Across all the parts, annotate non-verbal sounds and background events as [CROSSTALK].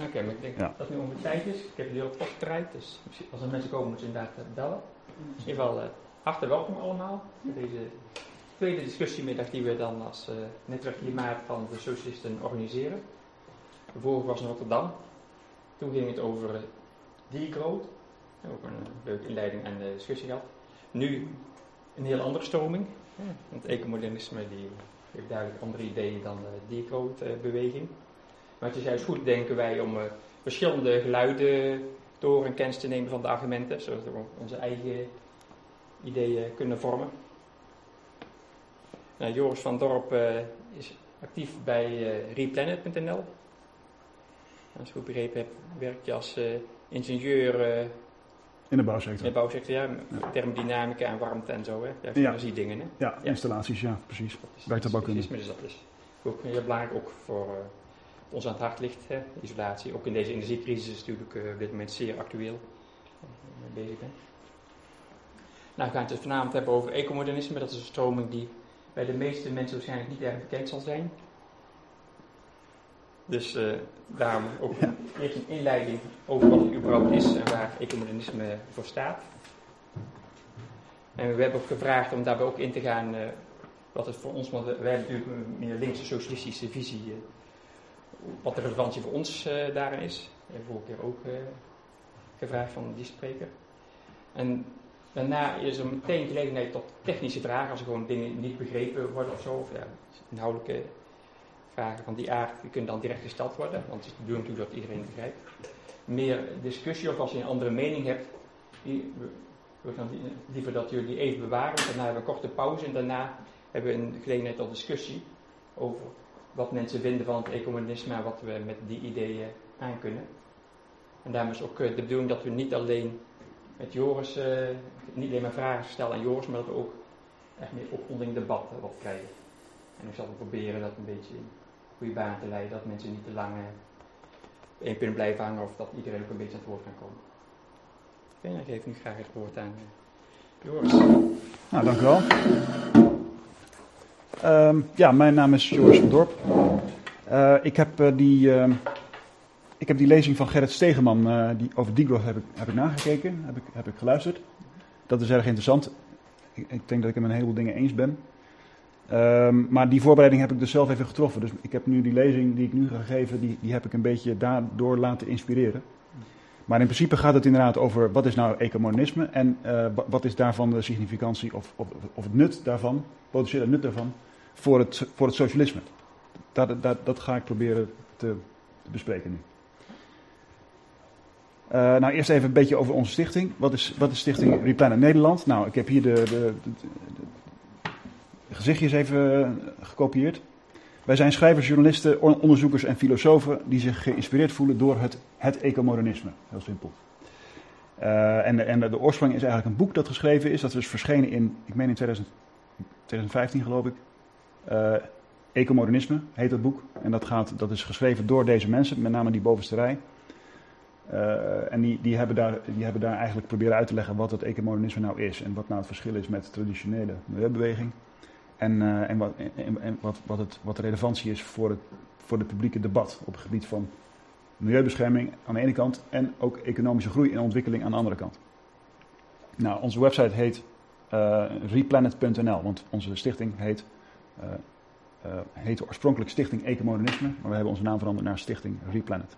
Oké, maar ik denk Ja. dat het nu ongeveer tijd is. Ik heb jullie ook vastgedraaid, dus misschien- als er mensen komen moeten ze inderdaad eh, bellen. In ieder geval eh, hartelijk welkom allemaal voor deze tweede discussiemiddag die we dan als eh netwerk Klimaat van de Socialisten organiseren. De vorige was in Rotterdam. Toen ging het over uh, degrowth. Ook een leuke inleiding en de discussie gehad. Nu een heel andere stroming. Ja, want ecomodernisme die heeft duidelijk andere ideeën dan de degrowth-beweging. Maar het is juist goed, denken wij, om eh, verschillende geluiden horen en kennis te nemen van de argumenten, zodat we onze eigen ideeën kunnen vormen. Nou, Joris van Dorp eh, is actief bij eh, replanet.nl. Als ik goed begrepen heb, werkt je als ingenieur In de in bouwsector. de bouwsector, ja, thermodynamica en warmte en zo, hè? Ja, Ja. energiedingen, hè? Ja, installaties, ja, precies. Dat is- Dus dat is ook heel belangrijk, ook voor ons aan het hart ligt, hè, isolatie. Ook in deze energiecrisis is natuurlijk eh, op dit moment zeer actueel mee bezig. Nou, we gaan het dus vanavond hebben over ecomodernisme. Dat is een stroming die bij de meeste mensen waarschijnlijk niet erg bekend zal zijn. Dus eh, daarom ook eerst een inleiding over wat het überhaupt is en waar ecomodernisme voor staat. En we hebben ook gevraagd om daarbij ook in te gaan eh, wat het voor ons, want we, wij hebben natuurlijk een meer linkse socialistische visie, wat de relevantie voor ons eh, daarin is. We hebben vorige keer ook eh, gevraagd van die spreker. En daarna is er meteen gelegenheid tot technische vragen, als er gewoon dingen niet begrepen worden of zo, of ja, inhoudelijke vragen van die aard, die kunnen dan direct gesteld worden, want het is de bedoeling natuurlijk dat iedereen begrijpt. Meer discussie of als je een andere mening hebt, we, gaan liever dat jullie even bewaren, daarna hebben we een korte pauze en daarna hebben we een gelegenheid tot discussie over wat mensen vinden van het ecomodernisme en wat we met die ideeën aan kunnen. En daarom is ook eh, de bedoeling dat we niet alleen met Joris, eh, niet alleen maar vragen stellen aan Joris, maar dat we ook echt meer op debat wat krijgen. En ik zal proberen dat een beetje in goede baan te leiden, dat mensen niet te lang eh, één punt blijven hangen of dat iedereen ook een beetje aan het woord kan komen. Oké, dan geef ik nu graag het woord aan Joris. Nou, dank u wel. Ehm, ja, mijn naam is Joris van Dorp. Eh, ik, heb, eh, die, ehm, ik heb die lezing van Gerrit Stegeman eh, die, over degrowth heb ik, heb ik nagekeken, heb ik, heb ik geluisterd. Dat is erg interessant. Ik, ik denk dat ik het met een heleboel dingen eens ben. Ehm, maar die voorbereiding heb ik dus zelf even getroffen. Dus ik heb nu die lezing die ik nu ga geven, die, die heb ik een beetje daardoor laten inspireren. Maar in principe gaat het inderdaad over wat is nou ecomodernisme en eh, wa- wat is daarvan de significantie of, of, of het nut daarvan, potentiële nut daarvan, voor het, voor het socialisme. Dat, dat, dat ga ik proberen te, te bespreken nu. Eh, nou, eerst even een beetje over onze stichting. Wat is, wat is Stichting Replanet Nederland? Nou, ik heb hier de- de gezichtjes even eh, gekopieerd. Wij zijn schrijvers, journalisten, on- onderzoekers en filosofen die zich geïnspireerd voelen door het, het ecomodernisme. Heel simpel. Eh, en de, en de, oorsprong is eigenlijk een boek dat geschreven is. Dat is verschenen in, ik meen in 2000 2015 geloof ik. Eh, ecomodernisme heet dat boek. En dat, gaat, dat is geschreven door deze mensen, met name die bovenste rij. Eh, en die, die, hebben daar, die hebben daar eigenlijk proberen uit te leggen wat het ecomodernisme nou is. En wat nou het verschil is met de traditionele milieubeweging. En, eh, en, wat, en, wat, wat, het, wat de relevantie is voor het, voor het publieke debat op het gebied van milieubescherming aan de ene kant en ook economische groei en ontwikkeling aan de andere kant. Nou, onze website heet eh, replanet.nl, want onze stichting heet, eh eh, heette oorspronkelijk Stichting Ecomodernisme, maar we hebben onze naam veranderd naar Stichting Replanet.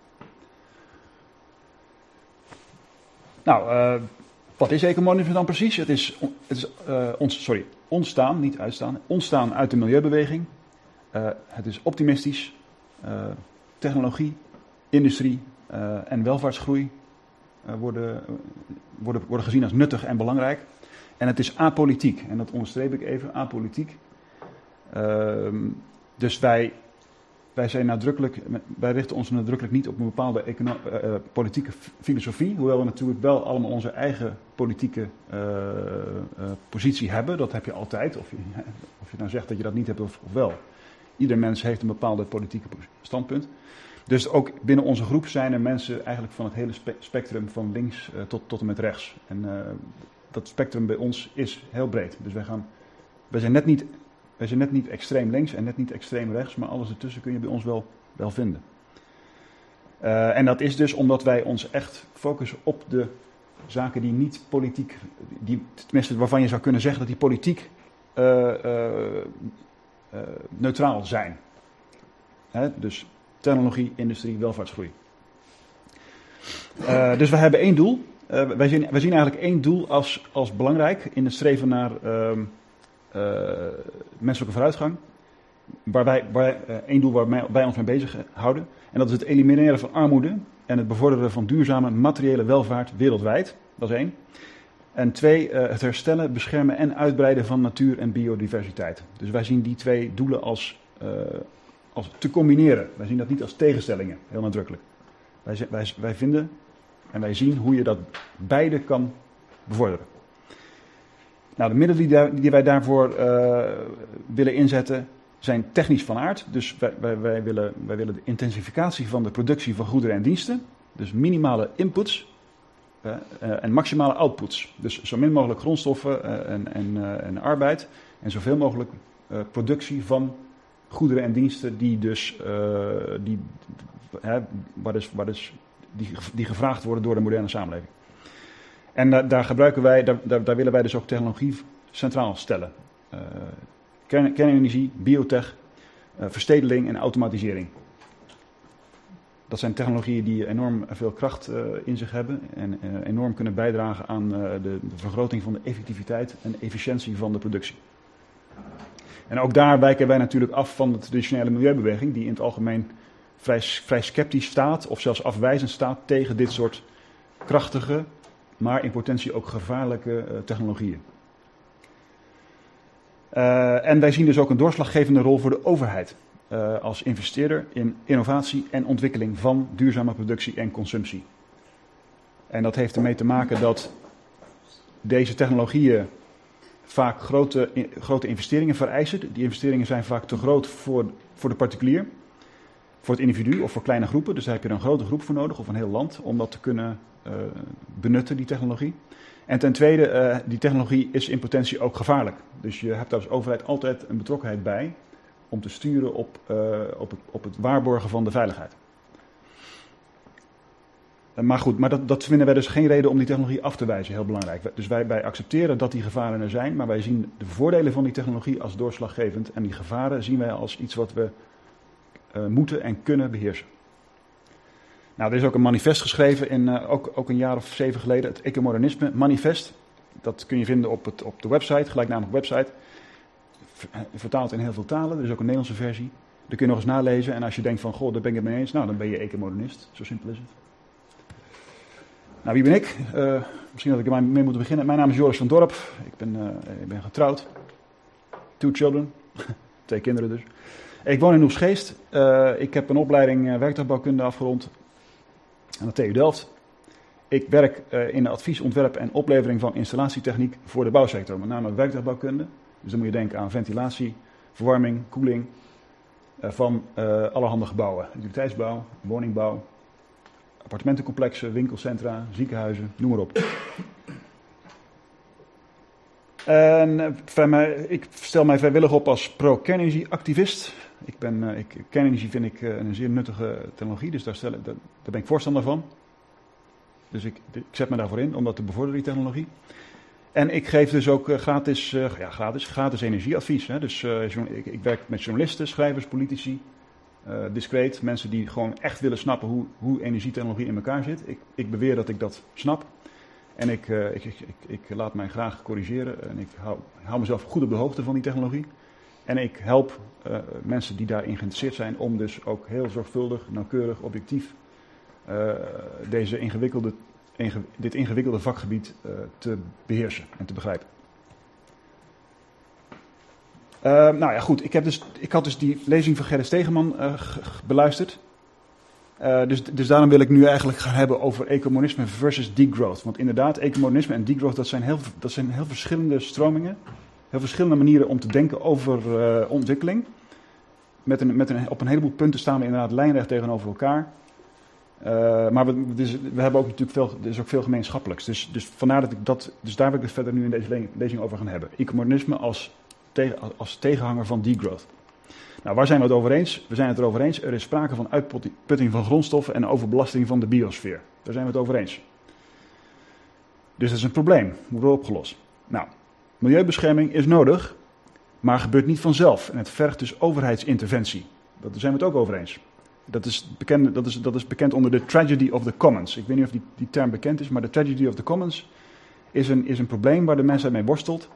Nou, wat is ecomodernisme dan precies? Het is, het is ons, sorry, ontstaan, niet uitstaan, ontstaan uit de milieubeweging. Eh, het is optimistisch. Eh, technologie, industrie eh, en welvaartsgroei worden, worden, worden gezien als nuttig en belangrijk. En het is apolitiek, en dat onderstreep ik even, apolitiek. Ehm, dus wij, wij, zijn nadrukkelijk, richten ons nadrukkelijk niet op een bepaalde eh, eh, politieke filosofie, hoewel we natuurlijk wel allemaal onze eigen politieke eh, positie hebben. Dat heb je altijd, of je, [LAUGHS] of je nou zegt dat je dat niet hebt of, wel. Ieder mens heeft een bepaalde politieke standpunt. Dus ook binnen onze groep zijn er mensen eigenlijk van het hele spe- spectrum van links tot, tot en met rechts. En dat spectrum bij ons is heel breed. Dus wij, gaan, wij, zijn net niet, wij zijn net niet extreem links en net niet extreem rechts, maar alles ertussen kun je bij ons wel, wel vinden. en dat is dus omdat wij ons echt focussen op de zaken die niet politiek, die, tenminste waarvan je zou kunnen zeggen dat die politiek neutraal zijn. Hè? Dus technologie, industrie, welvaartsgroei. Dus we hebben één doel. Wij, zien, zien eigenlijk één doel als, als belangrijk in het streven naar uh, menselijke vooruitgang. Waar wij, waar, één doel waar wij ons mee bezig houden. En dat is het elimineren van armoede en het bevorderen van duurzame materiële welvaart wereldwijd. Dat is één. En twee, het herstellen, beschermen en uitbreiden van natuur en biodiversiteit. Dus wij zien die twee doelen als, als te combineren. Wij zien dat niet als tegenstellingen, heel nadrukkelijk. Wij, wij, wij vinden en wij zien hoe je dat beide kan bevorderen. Nou, de middelen die, wij daarvoor uh, willen inzetten zijn technisch van aard. Dus wij, wij, willen, wij willen de intensificatie van de productie van goederen en diensten. Dus minimale inputs uh, uh, en maximale outputs. Dus zo min mogelijk grondstoffen en, en, en arbeid. En zoveel mogelijk productie van goederen en diensten die dus, die, waar dus, waar dus die, die gevraagd worden door de moderne samenleving. En da, daar gebruiken wij, daar, daar, willen wij dus ook technologie centraal stellen. Kern, kernenergie, biotech, uh, verstedeling en automatisering. Dat zijn technologieën die enorm veel kracht uh, in zich hebben en enorm kunnen bijdragen aan de, de, vergroting van de effectiviteit en efficiëntie van de productie. En ook daar wijken wij natuurlijk af van de traditionele milieubeweging, die in het algemeen vrij, vrij sceptisch staat, of zelfs afwijzend staat tegen dit soort krachtige, maar in potentie ook gevaarlijke uh, technologieën. Uh, en wij zien dus ook een doorslaggevende rol voor de overheid uh, als investeerder in innovatie en ontwikkeling van duurzame productie en consumptie. En dat heeft ermee te maken dat deze technologieën vaak grote, grote investeringen vereisen. Die investeringen zijn vaak te groot voor, voor de particulier voor het individu of voor kleine groepen. Dus daar heb je een grote groep voor nodig of een heel land om dat te kunnen benutten, die technologie. En ten tweede, uh, die technologie is in potentie ook gevaarlijk. Dus je hebt daar als overheid altijd een betrokkenheid bij om te sturen op, uh, op, het, op het waarborgen van de veiligheid. Maar goed, maar dat, dat vinden wij dus geen reden om die technologie af te wijzen, heel belangrijk. Dus wij, wij accepteren dat die gevaren er zijn, maar wij zien de voordelen van die technologie als doorslaggevend. En die gevaren zien wij als iets wat we moeten en kunnen beheersen. Nou, er is ook een manifest geschreven, in, uh, ook, ook een jaar of zeven geleden, het Ecomodernisme Manifest. Dat kun je vinden op, het, op de website, gelijknamige website. Eh, vertaald in heel veel talen, er is ook een Nederlandse versie. Daar kun je nog eens nalezen en als je denkt van, goh, daar ben ik het mee eens, nou, dan ben je ecomodernist. Zo simpel is het. Nou, wie ben ik? Uh, misschien dat ik er mee moet beginnen. Mijn naam is Joris van Dorp. Ik ben, ik ben getrouwd. Two children. [LAUGHS] Twee kinderen dus. Ik woon in Oesgeest. Uh, ik heb een opleiding werktuigbouwkunde afgerond aan de TU Delft. Ik werk uh, in de advies, ontwerp en oplevering van installatietechniek voor de bouwsector, met name werktuigbouwkunde. Dus dan moet je denken aan ventilatie, verwarming, koeling van allerhande gebouwen. Utiliteitsbouw, woningbouw, appartementencomplexen, winkelcentra, ziekenhuizen, noem maar op. En ik stel mij vrijwillig op als pro-kernenergie-activist. Ik ben, uh, ik, kernenergie vind ik uh, een zeer nuttige technologie, dus daar, stel, daar, ben ik voorstander van. Dus ik, ik, zet me daarvoor in om dat te bevorderen, die technologie. En ik geef dus ook uh, gratis, ja, gratis, gratis energieadvies. Hè. Dus ik, ik, werk met journalisten, schrijvers, politici, discreet. Mensen die gewoon echt willen snappen hoe, hoe energietechnologie in elkaar zit. Ik, ik beweer dat ik dat snap. En ik, ik, ik, ik, laat mij graag corrigeren. En ik hou, hou mezelf goed op de hoogte van die technologie. En ik help uh, mensen die daarin geïnteresseerd zijn om dus ook heel zorgvuldig, nauwkeurig, objectief uh, deze ingewikkelde, inge, dit ingewikkelde vakgebied uh, te beheersen en te begrijpen. nou ja, goed. Ik, heb dus, ik had dus die lezing van Gerrit Stegeman beluisterd. dus, dus daarom wil ik nu eigenlijk gaan hebben over ecomonisme versus degrowth. Want inderdaad, ecomonisme en degrowth, dat zijn heel, dat zijn heel verschillende stromingen heel verschillende manieren om te denken over uh, ontwikkeling. Met een, met een, op een heleboel punten staan we inderdaad lijnrecht tegenover elkaar. Uh, maar we, we hebben ook natuurlijk veel, er is ook veel gemeenschappelijks. Dus, dus vandaar dat ik dat, dus daar wil ik het verder nu in deze lezing over gaan hebben. Ecomodernisme als, als tegenhanger van degrowth. Nou, waar zijn we het over eens? We zijn het erover eens. Er is sprake van uitputting van grondstoffen en overbelasting van de biosfeer. Daar zijn we het over eens. Dus dat is een probleem. Moet worden opgelost. Nou, milieubescherming is nodig, maar gebeurt niet vanzelf. En het vergt dus overheidsinterventie. Daar zijn we het ook over eens. Dat is, bekend, dat, is, dat is bekend onder de tragedy of the commons. Ik weet niet of die, die term bekend is, maar de tragedy of the commons is een, is een probleem waar de mensheid mee worstelt.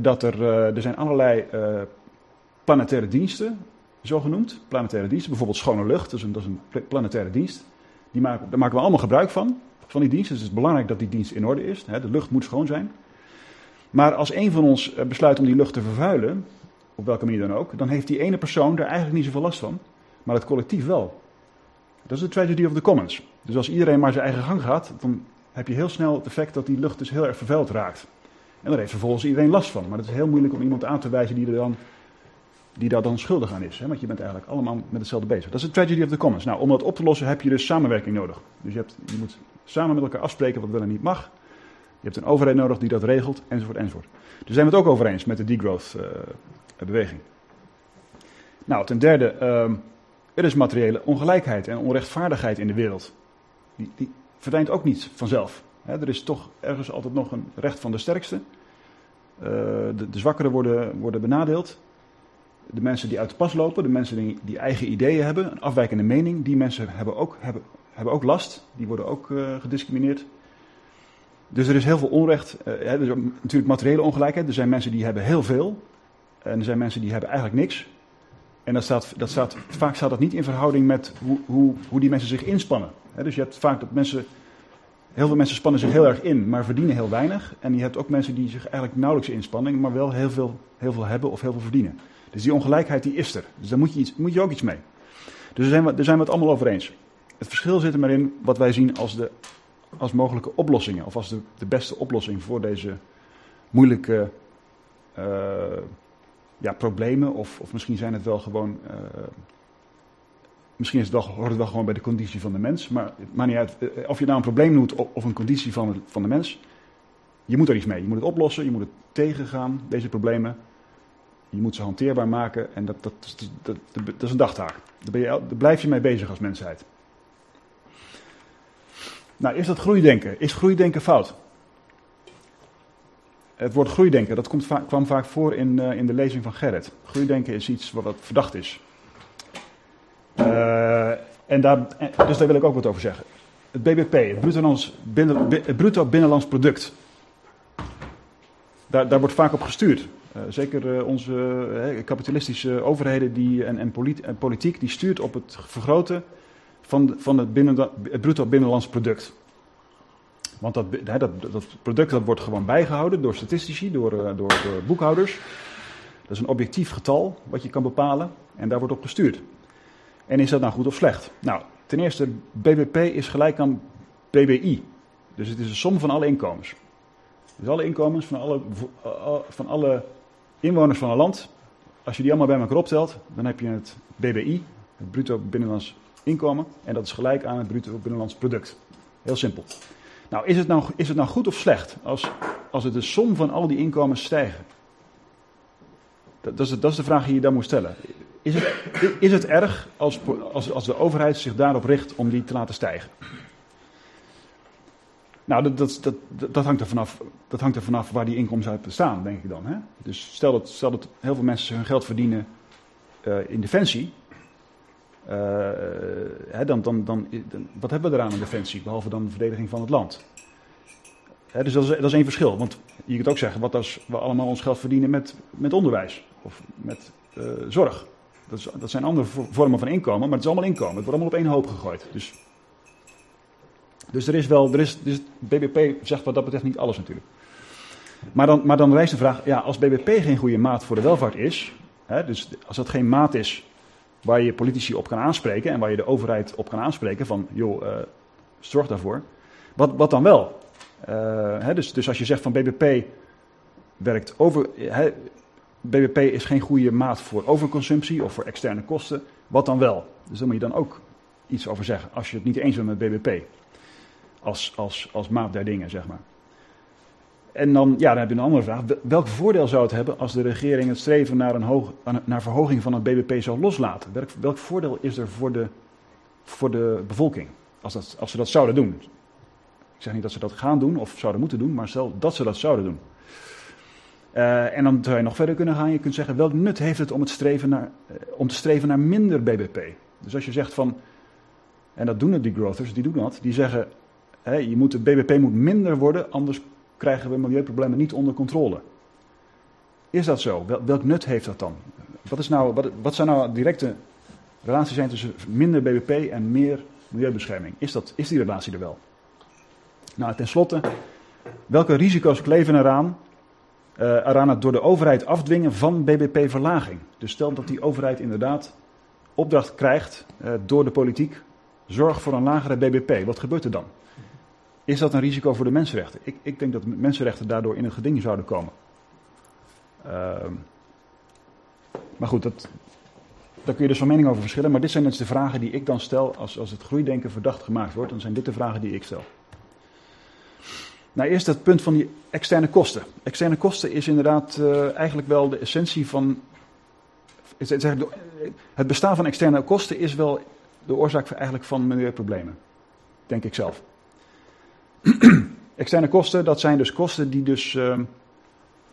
Dat er, uh, er zijn allerlei uh, planetaire diensten, zo genoemd. Planetaire diensten, bijvoorbeeld schone lucht, dat is een, dat is een planetaire dienst. Die maken, daar maken we allemaal gebruik van, van die dienst. Dus het is belangrijk dat die dienst in orde is. De lucht moet schoon zijn. Maar als een van ons eh, besluit om die lucht te vervuilen, op welke manier dan ook, dan heeft die ene persoon er eigenlijk niet zoveel last van, maar het collectief wel. Dat is de tragedy of the commons. Dus als iedereen maar zijn eigen gang gaat, dan heb je heel snel het effect dat die lucht dus heel erg vervuild raakt. En daar heeft vervolgens iedereen last van. Maar het is heel moeilijk om iemand aan te wijzen die, er dan, die daar dan schuldig aan is. Hè? Want je bent eigenlijk allemaal met hetzelfde bezig. Dat is de tragedy of the commons. Nou, om dat op te lossen heb je dus samenwerking nodig. Dus je, hebt, je moet samen met elkaar afspreken wat wel en niet mag. Je hebt een overheid nodig die dat regelt, enzovoort, enzovoort. Dus zijn we het ook over eens met de degrowth-beweging. Uh, nou, ten derde, uh, er is materiële ongelijkheid en onrechtvaardigheid in de wereld. Die, die verdwijnt ook niet vanzelf. er is toch ergens altijd nog een recht van de sterkste. Uh, de, de zwakkeren worden, worden benadeeld. De mensen die uit de pas lopen, de mensen die, die eigen ideeën hebben, een afwijkende mening, die mensen hebben ook, hebben, hebben ook last. Die worden ook uh, gediscrimineerd. Dus er is heel veel onrecht. Er is natuurlijk materiële ongelijkheid. Er zijn mensen die hebben heel veel. En er zijn mensen die hebben eigenlijk niks. En dat staat, dat staat, vaak staat dat niet in verhouding met hoe, hoe, hoe die mensen zich inspannen. dus je hebt vaak dat mensen. Heel veel mensen spannen zich heel erg in, maar verdienen heel weinig. En je hebt ook mensen die zich eigenlijk nauwelijks inspannen, maar wel heel veel, heel veel hebben of heel veel verdienen. Dus die ongelijkheid die is er. Dus daar moet je, iets, moet je ook iets mee. Dus daar zijn, we, daar zijn we het allemaal over eens. Het verschil zit er maar in wat wij zien als de als mogelijke oplossingen. Of als de, de beste oplossing voor deze moeilijke uh, ja, problemen. Of, of misschien zijn het wel gewoon. Uh, misschien is het wel, hoort het wel gewoon bij de conditie van de mens. Maar het maakt niet uit eh, of je nou een probleem noemt of een conditie van van de mens. Je moet er iets mee. Je moet het oplossen, je moet het tegengaan, deze problemen. Je moet ze hanteerbaar maken en dat, dat, dat, dat, dat is een dagtaak. Daar, ben je, daar blijf je mee bezig als mensheid. Nou, is dat groeidenken? Is groeidenken fout? Het woord groeidenken, dat komt kwam vaak voor in, uh, in de lezing van Gerrit. Groeidenken is iets wat, verdacht is. Uh, en daar, dus daar wil ik ook wat over zeggen. Het BBP, het bruto, binnen, bruto binnenlands product. Daar, daar wordt vaak op gestuurd. Zeker onze kapitalistische overheden die, en, en, politiek, die stuurt op het vergroten van, van het, binnen, het bruto binnenlands product. Want dat, dat, dat, product dat wordt gewoon bijgehouden door statistici, door, door, door boekhouders. Dat is een objectief getal wat je kan bepalen en daar wordt op gestuurd. En is dat nou goed of slecht? Nou, ten eerste, BBP is gelijk aan BBI. Dus het is de som van alle inkomens. Dus alle inkomens van alle, van alle inwoners van een land, als je die allemaal bij elkaar optelt, dan heb je het BBI, het bruto binnenlands inkomen. En dat is gelijk aan het bruto binnenlands product. Heel simpel. Nou, is het nou, is het nou goed of slecht als, als het de som van al die inkomens stijgen? Dat, dat, is, de vraag die je dan moet stellen. Is het, is het erg als, als, als de overheid zich daarop richt om die te laten stijgen? Nou, dat, dat, dat, dat, hangt er vanaf, dat hangt er vanaf waar die inkomsten uit bestaan, denk ik dan. Hè? Dus stel dat, stel dat heel veel mensen hun geld verdienen uh, in defensie. Uh, hè, dan, dan, dan, wat hebben we eraan aan defensie, behalve dan de verdediging van het land? Dus dat is, dat is één verschil. Want je kunt ook zeggen, wat als we allemaal ons geld verdienen met, met onderwijs of met uh, zorg. Dat, is, dat, zijn andere vormen van inkomen, maar het is allemaal inkomen. Het wordt allemaal op één hoop gegooid. Dus, dus er is wel, er is, dus BBP zegt wat dat betreft niet alles natuurlijk. Maar dan, maar dan rijst de vraag, ja, als BBP geen goede maat voor de welvaart is, dus als dat geen maat is waar je politici op kan aanspreken en waar je de overheid op kan aanspreken van, joh, uh, zorg daarvoor. Wat, wat dan wel? Uh, hè, dus, dus als je zegt van BBP werkt over, hè, BBP is geen goede maat voor overconsumptie of voor externe kosten, wat dan wel? Dus daar moet je dan ook iets over zeggen, als je het niet eens bent met BBP. Als, als, als maat der dingen, zeg maar. En dan, ja, dan heb je een andere vraag. Welk voordeel zou het hebben als de regering het streven naar, een hoog, naar verhoging van het BBP zou loslaten? Welk, voordeel is er voor de, voor de bevolking als, dat, als ze dat zouden doen? Ik zeg niet dat ze dat gaan doen of zouden moeten doen, maar stel dat ze dat zouden doen. Uh, en dan zou je nog verder kunnen gaan. Je kunt zeggen, welk nut heeft het om, het streven naar, uh, om te streven naar minder BBP? Dus als je zegt van, en dat doen die growthers, die doen dat, die zeggen, hè, je moet, de BBP moet minder worden, anders krijgen we milieuproblemen niet onder controle. Is dat zo? Wel, welk nut heeft dat dan? Wat, is nou, wat, wat zou nou directe relatie zijn tussen minder BBP en meer milieubescherming? Is, dat, is die relatie er wel? Nou, tenslotte, welke risico's kleven eraan, uh, eraan het door de overheid afdwingen van BBP-verlaging? Dus stel dat die overheid inderdaad opdracht krijgt uh, door de politiek, zorg voor een lagere BBP. Wat gebeurt er dan? Is dat een risico voor de mensenrechten? Ik, ik denk dat mensenrechten daardoor in een geding zouden komen. Uh, maar goed, dat, daar kun je dus van mening over verschillen. Maar dit zijn dus de vragen die ik dan stel als, als het groeidenken verdacht gemaakt wordt. Dan zijn dit de vragen die ik stel. Nou, eerst het punt van die externe kosten. Externe kosten is inderdaad uh, eigenlijk wel de essentie van. Het bestaan van externe kosten is wel de oorzaak eigenlijk van milieuproblemen. Denk ik zelf. [CLEARS THROAT] externe kosten, dat zijn dus kosten die dus, uh,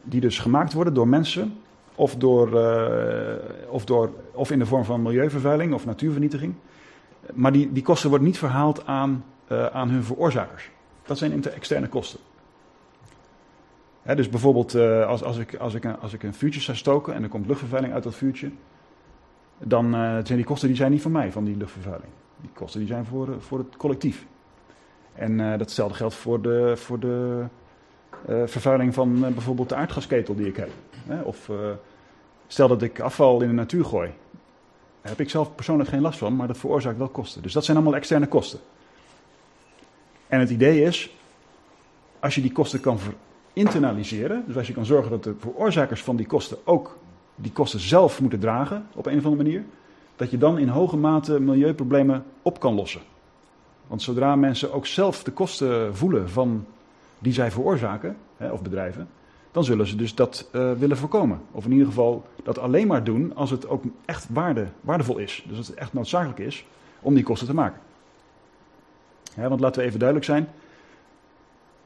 die dus gemaakt worden door mensen. Of, door, uh, of, door, of in de vorm van milieuvervuiling of natuurvernietiging. Maar die, die kosten worden niet verhaald aan, uh, aan hun veroorzakers. Dat zijn externe kosten. He, dus bijvoorbeeld uh, als, als, ik, als, ik een, als ik een vuurtje zou stoken en er komt luchtvervuiling uit dat vuurtje. Dan zijn die kosten die zijn niet van mij, van die luchtvervuiling. Die kosten die zijn voor, voor het collectief. En uh, datzelfde geldt voor de, voor de uh, vervuiling van uh, bijvoorbeeld de aardgasketel die ik heb. Of stel dat ik afval in de natuur gooi. Daar heb ik zelf persoonlijk geen last van, maar dat veroorzaakt wel kosten. Dus dat zijn allemaal externe kosten. En het idee is, als je die kosten kan internaliseren, dus als je kan zorgen dat de veroorzakers van die kosten ook die kosten zelf moeten dragen op een of andere manier, dat je dan in hoge mate milieuproblemen op kan lossen. Want zodra mensen ook zelf de kosten voelen van die zij veroorzaken, hè, of bedrijven, dan zullen ze dus dat uh, willen voorkomen. Of in ieder geval dat alleen maar doen als het ook echt waarde, waardevol is. Dus als het echt noodzakelijk is om die kosten te maken. Want laten we even duidelijk zijn.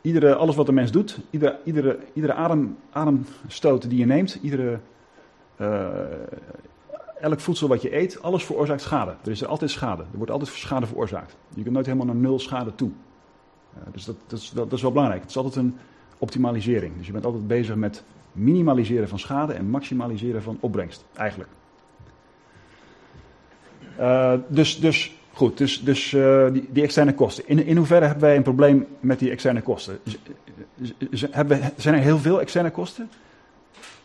Iedere, alles wat een mens doet, iedere, iedere, iedere adem, ademstoot die je neemt, iedere, uh, elk voedsel wat je eet, alles veroorzaakt schade. Er is er altijd schade. Er wordt altijd schade veroorzaakt. Je kunt nooit helemaal naar nul schade toe. Uh, dus dat, dat, is, dat, is wel belangrijk. Het is altijd een optimalisering. Dus je bent altijd bezig met minimaliseren van schade en maximaliseren van opbrengst, eigenlijk. Uh, dus, dus goed, dus, dus uh, die, die, externe kosten. In, in hoeverre hebben wij een probleem met die externe kosten? Hebben zijn er heel veel externe kosten?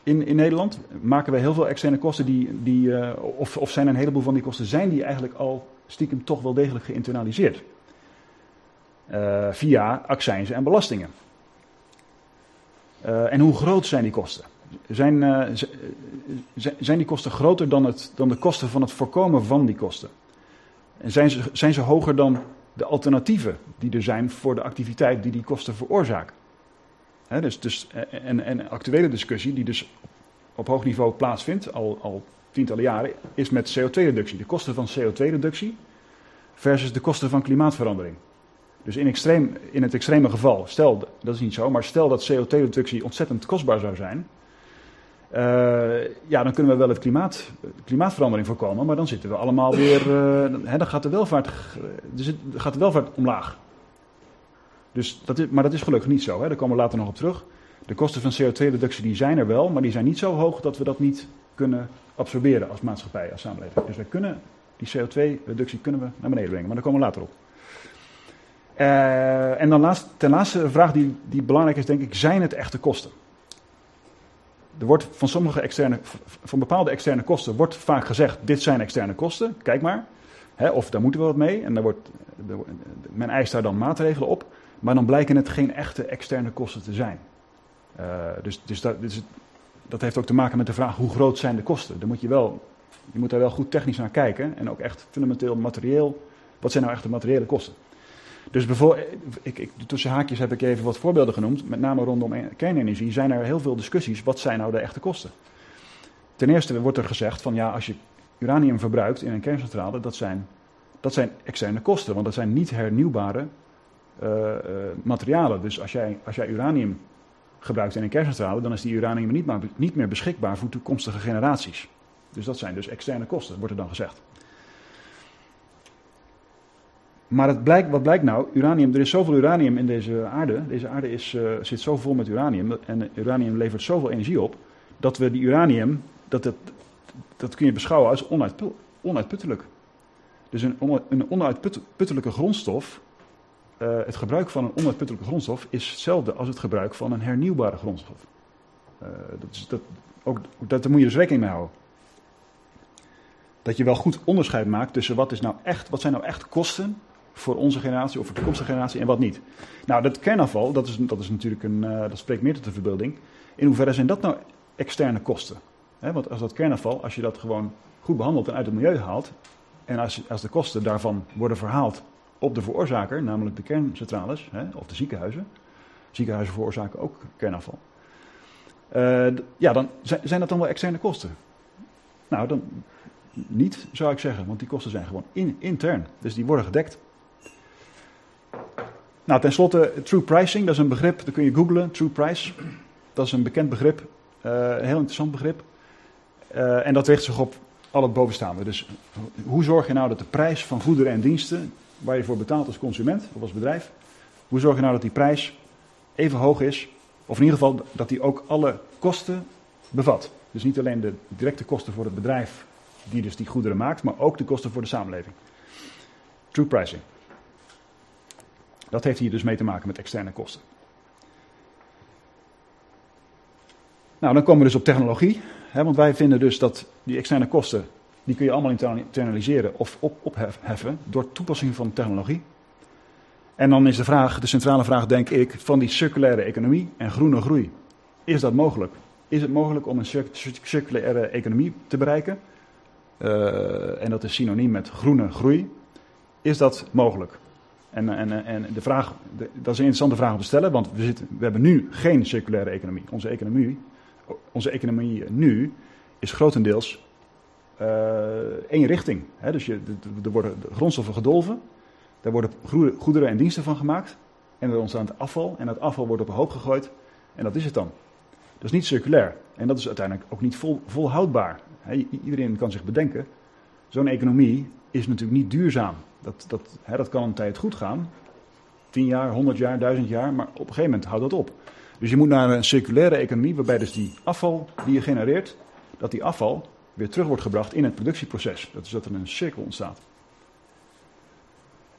In, in Nederland maken wij heel veel externe kosten die, die uh, of, of zijn een heleboel van die kosten zijn die eigenlijk al stiekem toch wel degelijk geïnternaliseerd. Uh, via accijnzen en belastingen. Uh, en hoe groot zijn die kosten? Zijn, zijn die kosten groter dan, het, dan de kosten van het voorkomen van die kosten? En zijn ze, zijn ze hoger dan de alternatieven die er zijn voor de activiteit die die kosten veroorzaken? Dus, dus, en, en actuele discussie, die dus op hoog niveau plaatsvindt, al, al tientallen jaren, is met CO2-reductie. De kosten van CO2-reductie versus de kosten van klimaatverandering. Dus in, extreem, in het extreme geval, stel, dat is niet zo, maar stel dat CO2-reductie ontzettend kostbaar zou zijn. Uh, ja, dan kunnen we wel het klimaat, klimaatverandering voorkomen, maar dan zitten we allemaal weer. Dan gaat de welvaart, dus gaat de welvaart omlaag. Dus dat is, maar dat is gelukkig niet zo. Hè? Daar komen we later nog op terug. De kosten van CO2-reductie die zijn er wel, maar die zijn niet zo hoog dat we dat niet kunnen absorberen als maatschappij, als samenleving. Dus wij kunnen die CO2-reductie kunnen we naar beneden brengen, maar daar komen we later op. Uh, en dan ten laatste vraag die, die belangrijk is, denk ik, zijn het echte kosten? Er wordt van sommige externe, van bepaalde externe kosten wordt vaak gezegd, dit zijn externe kosten, kijk maar. Hè, of daar moeten we wat mee. En daar wordt, men eist daar dan maatregelen op. Maar dan blijken het geen echte externe kosten te zijn. Uh, dus dus, dat, dus dat heeft ook te maken met de vraag hoe groot zijn de kosten. Dan moet je, wel, je moet daar wel goed technisch naar kijken en ook echt fundamenteel materieel. Wat zijn nou echt de materiële kosten? Dus bijvoorbeeld, ik, ik, tussen haakjes heb ik even wat voorbeelden genoemd, met name rondom e- kernenergie zijn er heel veel discussies. Wat zijn nou de echte kosten? Ten eerste wordt er gezegd van ja, als je uranium verbruikt in een kerncentrale, dat zijn, dat zijn externe kosten, want dat zijn niet hernieuwbare uh, uh, materialen. Dus als jij, als jij uranium gebruikt in een kerncentrale, dan is die uranium niet, maar, niet meer beschikbaar voor toekomstige generaties. Dus dat zijn dus externe kosten, wordt er dan gezegd. Maar het blijkt, wat blijkt nou? Uranium, er is zoveel uranium in deze aarde. Deze aarde is, uh, zit zo vol met uranium. En uranium levert zoveel energie op. Dat we die uranium, dat, dat kun je beschouwen als onuitput, onuitputtelijk. Dus een, een onuitputtelijke grondstof. Uh, het gebruik van een onuitputtelijke grondstof is hetzelfde als het gebruik van een hernieuwbare grondstof. Uh, dat is, dat, ook, dat, daar moet je dus rekening mee houden. Dat je wel goed onderscheid maakt tussen wat, is nou echt, wat zijn nou echt kosten voor onze generatie of voor de toekomstige generatie en wat niet. Nou, dat kernafval, dat is, dat is natuurlijk een, uh, dat spreekt meer tot de verbeelding. In hoeverre zijn dat nou externe kosten? Want als dat kernafval, als je dat gewoon goed behandelt en uit het milieu haalt, en als, als de kosten daarvan worden verhaald op de veroorzaker, namelijk de kerncentrales he, of de ziekenhuizen, ziekenhuizen veroorzaken ook kernafval, uh, ja, dan zijn, dat dan wel externe kosten. Nou, dan niet, zou ik zeggen, want die kosten zijn gewoon in, intern. Dus die worden gedekt. Nou, tenslotte, true pricing, dat is een begrip, dat kun je googlen, true price. Dat is een bekend begrip, uh, een heel interessant begrip. Uh, en dat richt zich op al het bovenstaande. Dus hoe zorg je nou dat de prijs van goederen en diensten, waar je voor betaalt als consument of als bedrijf, hoe zorg je nou dat die prijs even hoog is, of in ieder geval dat die ook alle kosten bevat. Dus niet alleen de directe kosten voor het bedrijf die dus die goederen maakt, maar ook de kosten voor de samenleving. True pricing. Dat heeft hier dus mee te maken met externe kosten. Nou, dan komen we dus op technologie. Hè, want wij vinden dus dat die externe kosten, die kun je allemaal internaliseren of op, opheffen door toepassing van technologie. En dan is de vraag, de centrale vraag denk ik, van die circulaire economie en groene groei. Is dat mogelijk? Is het mogelijk om een circulaire economie te bereiken? Uh, en dat is synoniem met groene groei. Is dat mogelijk? En, en, en de vraag, dat is een interessante vraag om te stellen, want we, zitten, we hebben nu geen circulaire economie. Onze economie, onze economie nu is grotendeels één richting. Hè? Dus je, er worden grondstoffen gedolven, daar worden goederen en diensten van gemaakt. En er ontstaat afval en dat afval wordt op een hoop gegooid en dat is het dan. Dat is niet circulair en dat is uiteindelijk ook niet vol, volhoudbaar. Iedereen kan zich bedenken, zo'n economie is natuurlijk niet duurzaam. Dat, dat, dat kan een tijd goed gaan. 10 jaar, 100 jaar, 1000 jaar, maar op een gegeven moment houdt dat op. Dus je moet naar een circulaire economie waarbij dus die afval die je genereert, dat die afval weer terug wordt gebracht in het productieproces. Dat is dat er een cirkel ontstaat.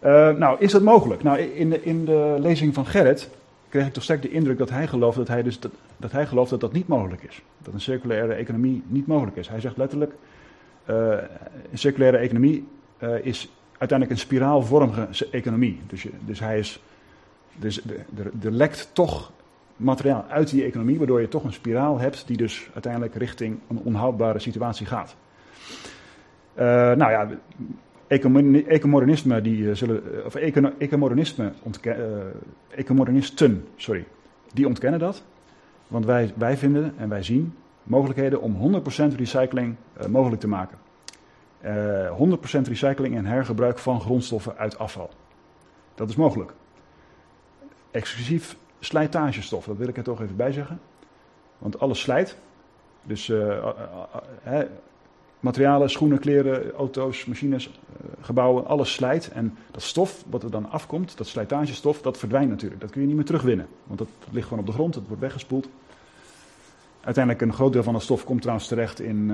Uh, nou, is dat mogelijk? Nou, in de, in de lezing van Gerrit kreeg ik toch sterk de indruk dat hij gelooft dat, hij dus dat, dat hij gelooft dat dat niet mogelijk is. Dat een circulaire economie niet mogelijk is. Hij zegt letterlijk, uh, een circulaire economie uh, is uiteindelijk een spiraalvormige economie. Dus, je, dus hij is. Dus er lekt toch materiaal uit die economie, waardoor je toch een spiraal hebt die dus uiteindelijk richting een onhoudbare situatie gaat. Uh, nou ja, ecomodernisme die zullen, of ecomodernisme ecomodernisten, sorry, die ontkennen dat. Want wij, wij vinden en wij zien mogelijkheden om 100% recycling mogelijk te maken. Uh, eh, 100% recycling en hergebruik van grondstoffen uit afval. Dat is mogelijk. Exclusief slijtagestof, dat wil ik er toch even bij zeggen. Want alles slijt. Dus uh, uh, materialen, schoenen, kleren, auto's, machines, gebouwen, alles slijt. En dat stof wat er dan afkomt, dat slijtagestof, dat verdwijnt natuurlijk. Dat kun je niet meer terugwinnen. Want dat ligt gewoon op de grond, het wordt weggespoeld. Uiteindelijk een groot deel van de stof komt trouwens terecht in,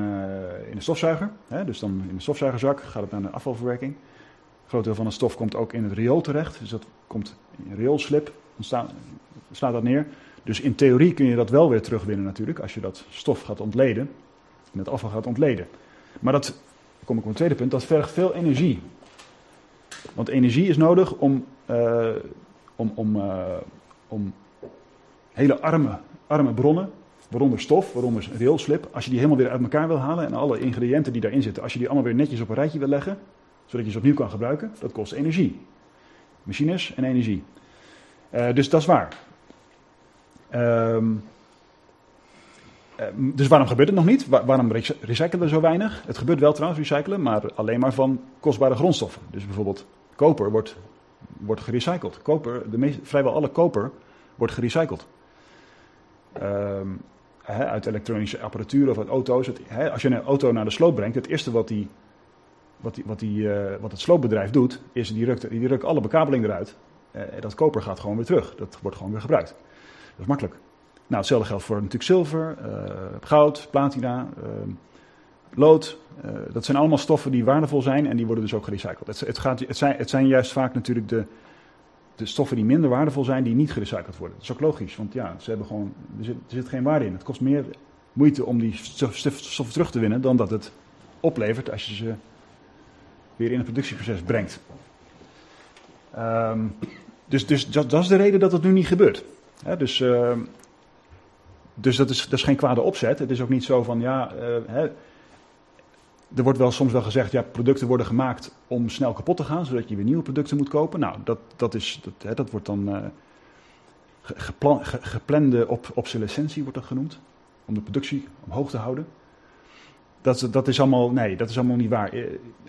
in de stofzuiger. Hè? Dus dan in de stofzuigerzak gaat het naar de afvalverwerking. Een groot deel van de stof komt ook in het riool terecht. Dus dat komt in rioolslip, dan staat dat neer. Dus in theorie kun je dat wel weer terugwinnen natuurlijk, als je dat stof gaat ontleden. En het afval gaat ontleden. Maar dat, dan kom ik op een tweede punt, dat vergt veel energie. Want energie is nodig om, uh, om, om, uh, om hele arme, arme bronnen Waaronder stof, waaronder railslip. Als je die helemaal weer uit elkaar wil halen en alle ingrediënten die daarin zitten, als je die allemaal weer netjes op een rijtje wil leggen, zodat je ze opnieuw kan gebruiken, dat kost energie. Machines en energie. Uh, dus dat is waar. Um, dus waarom gebeurt het nog niet? waarom recyclen we zo weinig? Het gebeurt wel trouwens, recyclen, maar alleen maar van kostbare grondstoffen. Dus bijvoorbeeld koper wordt, wordt gerecycled. Koper, de meest, vrijwel alle koper wordt gerecycled. Um, uit elektronische apparatuur of uit auto's. Het, als je een auto naar de sloop brengt, het eerste wat, die, wat, die, wat, die, uh, wat het sloopbedrijf doet, is die rukt, die rukt alle bekabeling eruit. Uh, dat koper gaat gewoon weer terug. Dat wordt gewoon weer gebruikt. Dat is makkelijk. Nou, hetzelfde geldt voor natuurlijk zilver, uh, goud, platina, lood. dat zijn allemaal stoffen die waardevol zijn en die worden dus ook gerecycled. Het, het, gaat, het, zijn, het zijn juist vaak natuurlijk de, de stoffen die minder waardevol zijn, die niet gerecycled worden. Dat is ook logisch, want ja, ze hebben gewoon, er, zit, er zit geen waarde in. Het kost meer moeite om die stoffen terug te winnen dan dat het oplevert als je ze weer in het productieproces brengt. Um, dus dus dat, dat, is de reden dat het nu niet gebeurt. Dus, uh, dus dat, is, is geen kwade opzet. Het is ook niet zo van ja. Uh, er wordt wel soms wel gezegd, ja, producten worden gemaakt om snel kapot te gaan, zodat je weer nieuwe producten moet kopen. Nou, dat, dat, is, dat, hè, dat wordt dan geplan, geplande op, obsolescentie, wordt dat genoemd. Om de productie omhoog te houden. Dat, dat is allemaal, nee, dat is allemaal niet waar. Eh,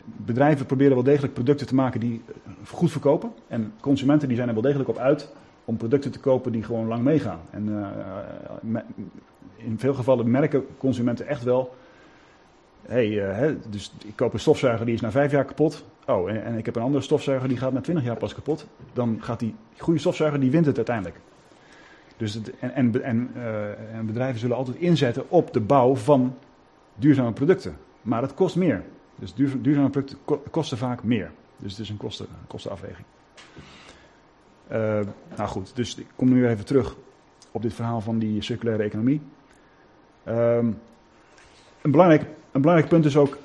bedrijven proberen wel degelijk producten te maken die eh, goed verkopen. En consumenten die zijn er wel degelijk op uit om producten te kopen die gewoon lang meegaan. En uh, in veel gevallen merken consumenten echt wel hey, uh, dus ik koop een stofzuiger die is na vijf jaar kapot. Oh, en, en, ik heb een andere stofzuiger die gaat na twintig jaar pas kapot. Dan gaat die goede stofzuiger, die wint het uiteindelijk. Dus en, en, en, en, bedrijven zullen altijd inzetten op de bouw van duurzame producten. Maar het kost meer. Dus duur, duurzame producten kosten vaak meer. Dus het is een kosten, kostenafweging. Uh, nou goed, dus ik kom nu even terug op dit verhaal van die circulaire economie. Um, een belangrijk een belangrijk punt is ook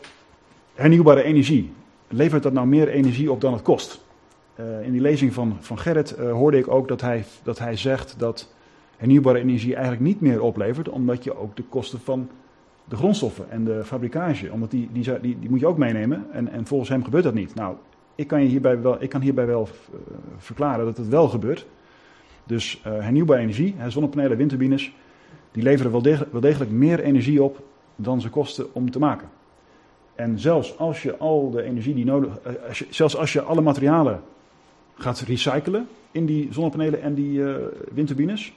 hernieuwbare energie. Levert dat nou meer energie op dan het kost? Uh, in die lezing van, van Gerrit uh, hoorde ik ook dat hij, dat hij zegt dat hernieuwbare energie eigenlijk niet meer oplevert, omdat je ook de kosten van de grondstoffen en de fabrikage, omdat die, die, die, die moet je ook meenemen. En, en volgens hem gebeurt dat niet. Nou, ik kan, je hierbij wel, ik kan hierbij wel uh, verklaren dat het wel gebeurt. Dus hernieuwbare energie, zonnepanelen, windturbines, die leveren wel degelijk, wel degelijk meer energie op dan ze kosten om te maken. En zelfs als je al de energie die nodig eh, als je, zelfs als je alle materialen gaat recyclen in die zonnepanelen en die uh, windturbines,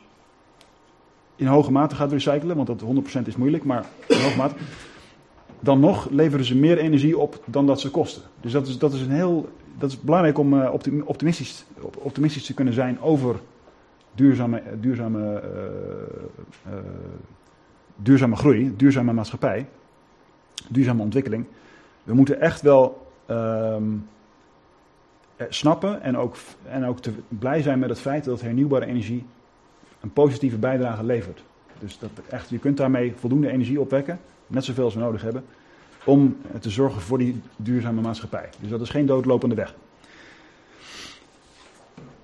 in hoge mate gaat recyclen, want dat 100% is moeilijk, maar in hoge mate, dan nog leveren ze meer energie op dan dat ze kosten. Dus dat is, dat is een heel, dat is belangrijk om uh, optimistisch, optimistisch te kunnen zijn over duurzame, duurzame uh, duurzame groei, duurzame maatschappij, duurzame ontwikkeling. We moeten echt wel um, snappen en ook, en ook te blij zijn met het feit dat hernieuwbare energie een positieve bijdrage levert. Dus dat echt, je kunt daarmee voldoende energie opwekken, net zoveel als we nodig hebben, om te zorgen voor die duurzame maatschappij. Dus dat is geen doodlopende weg.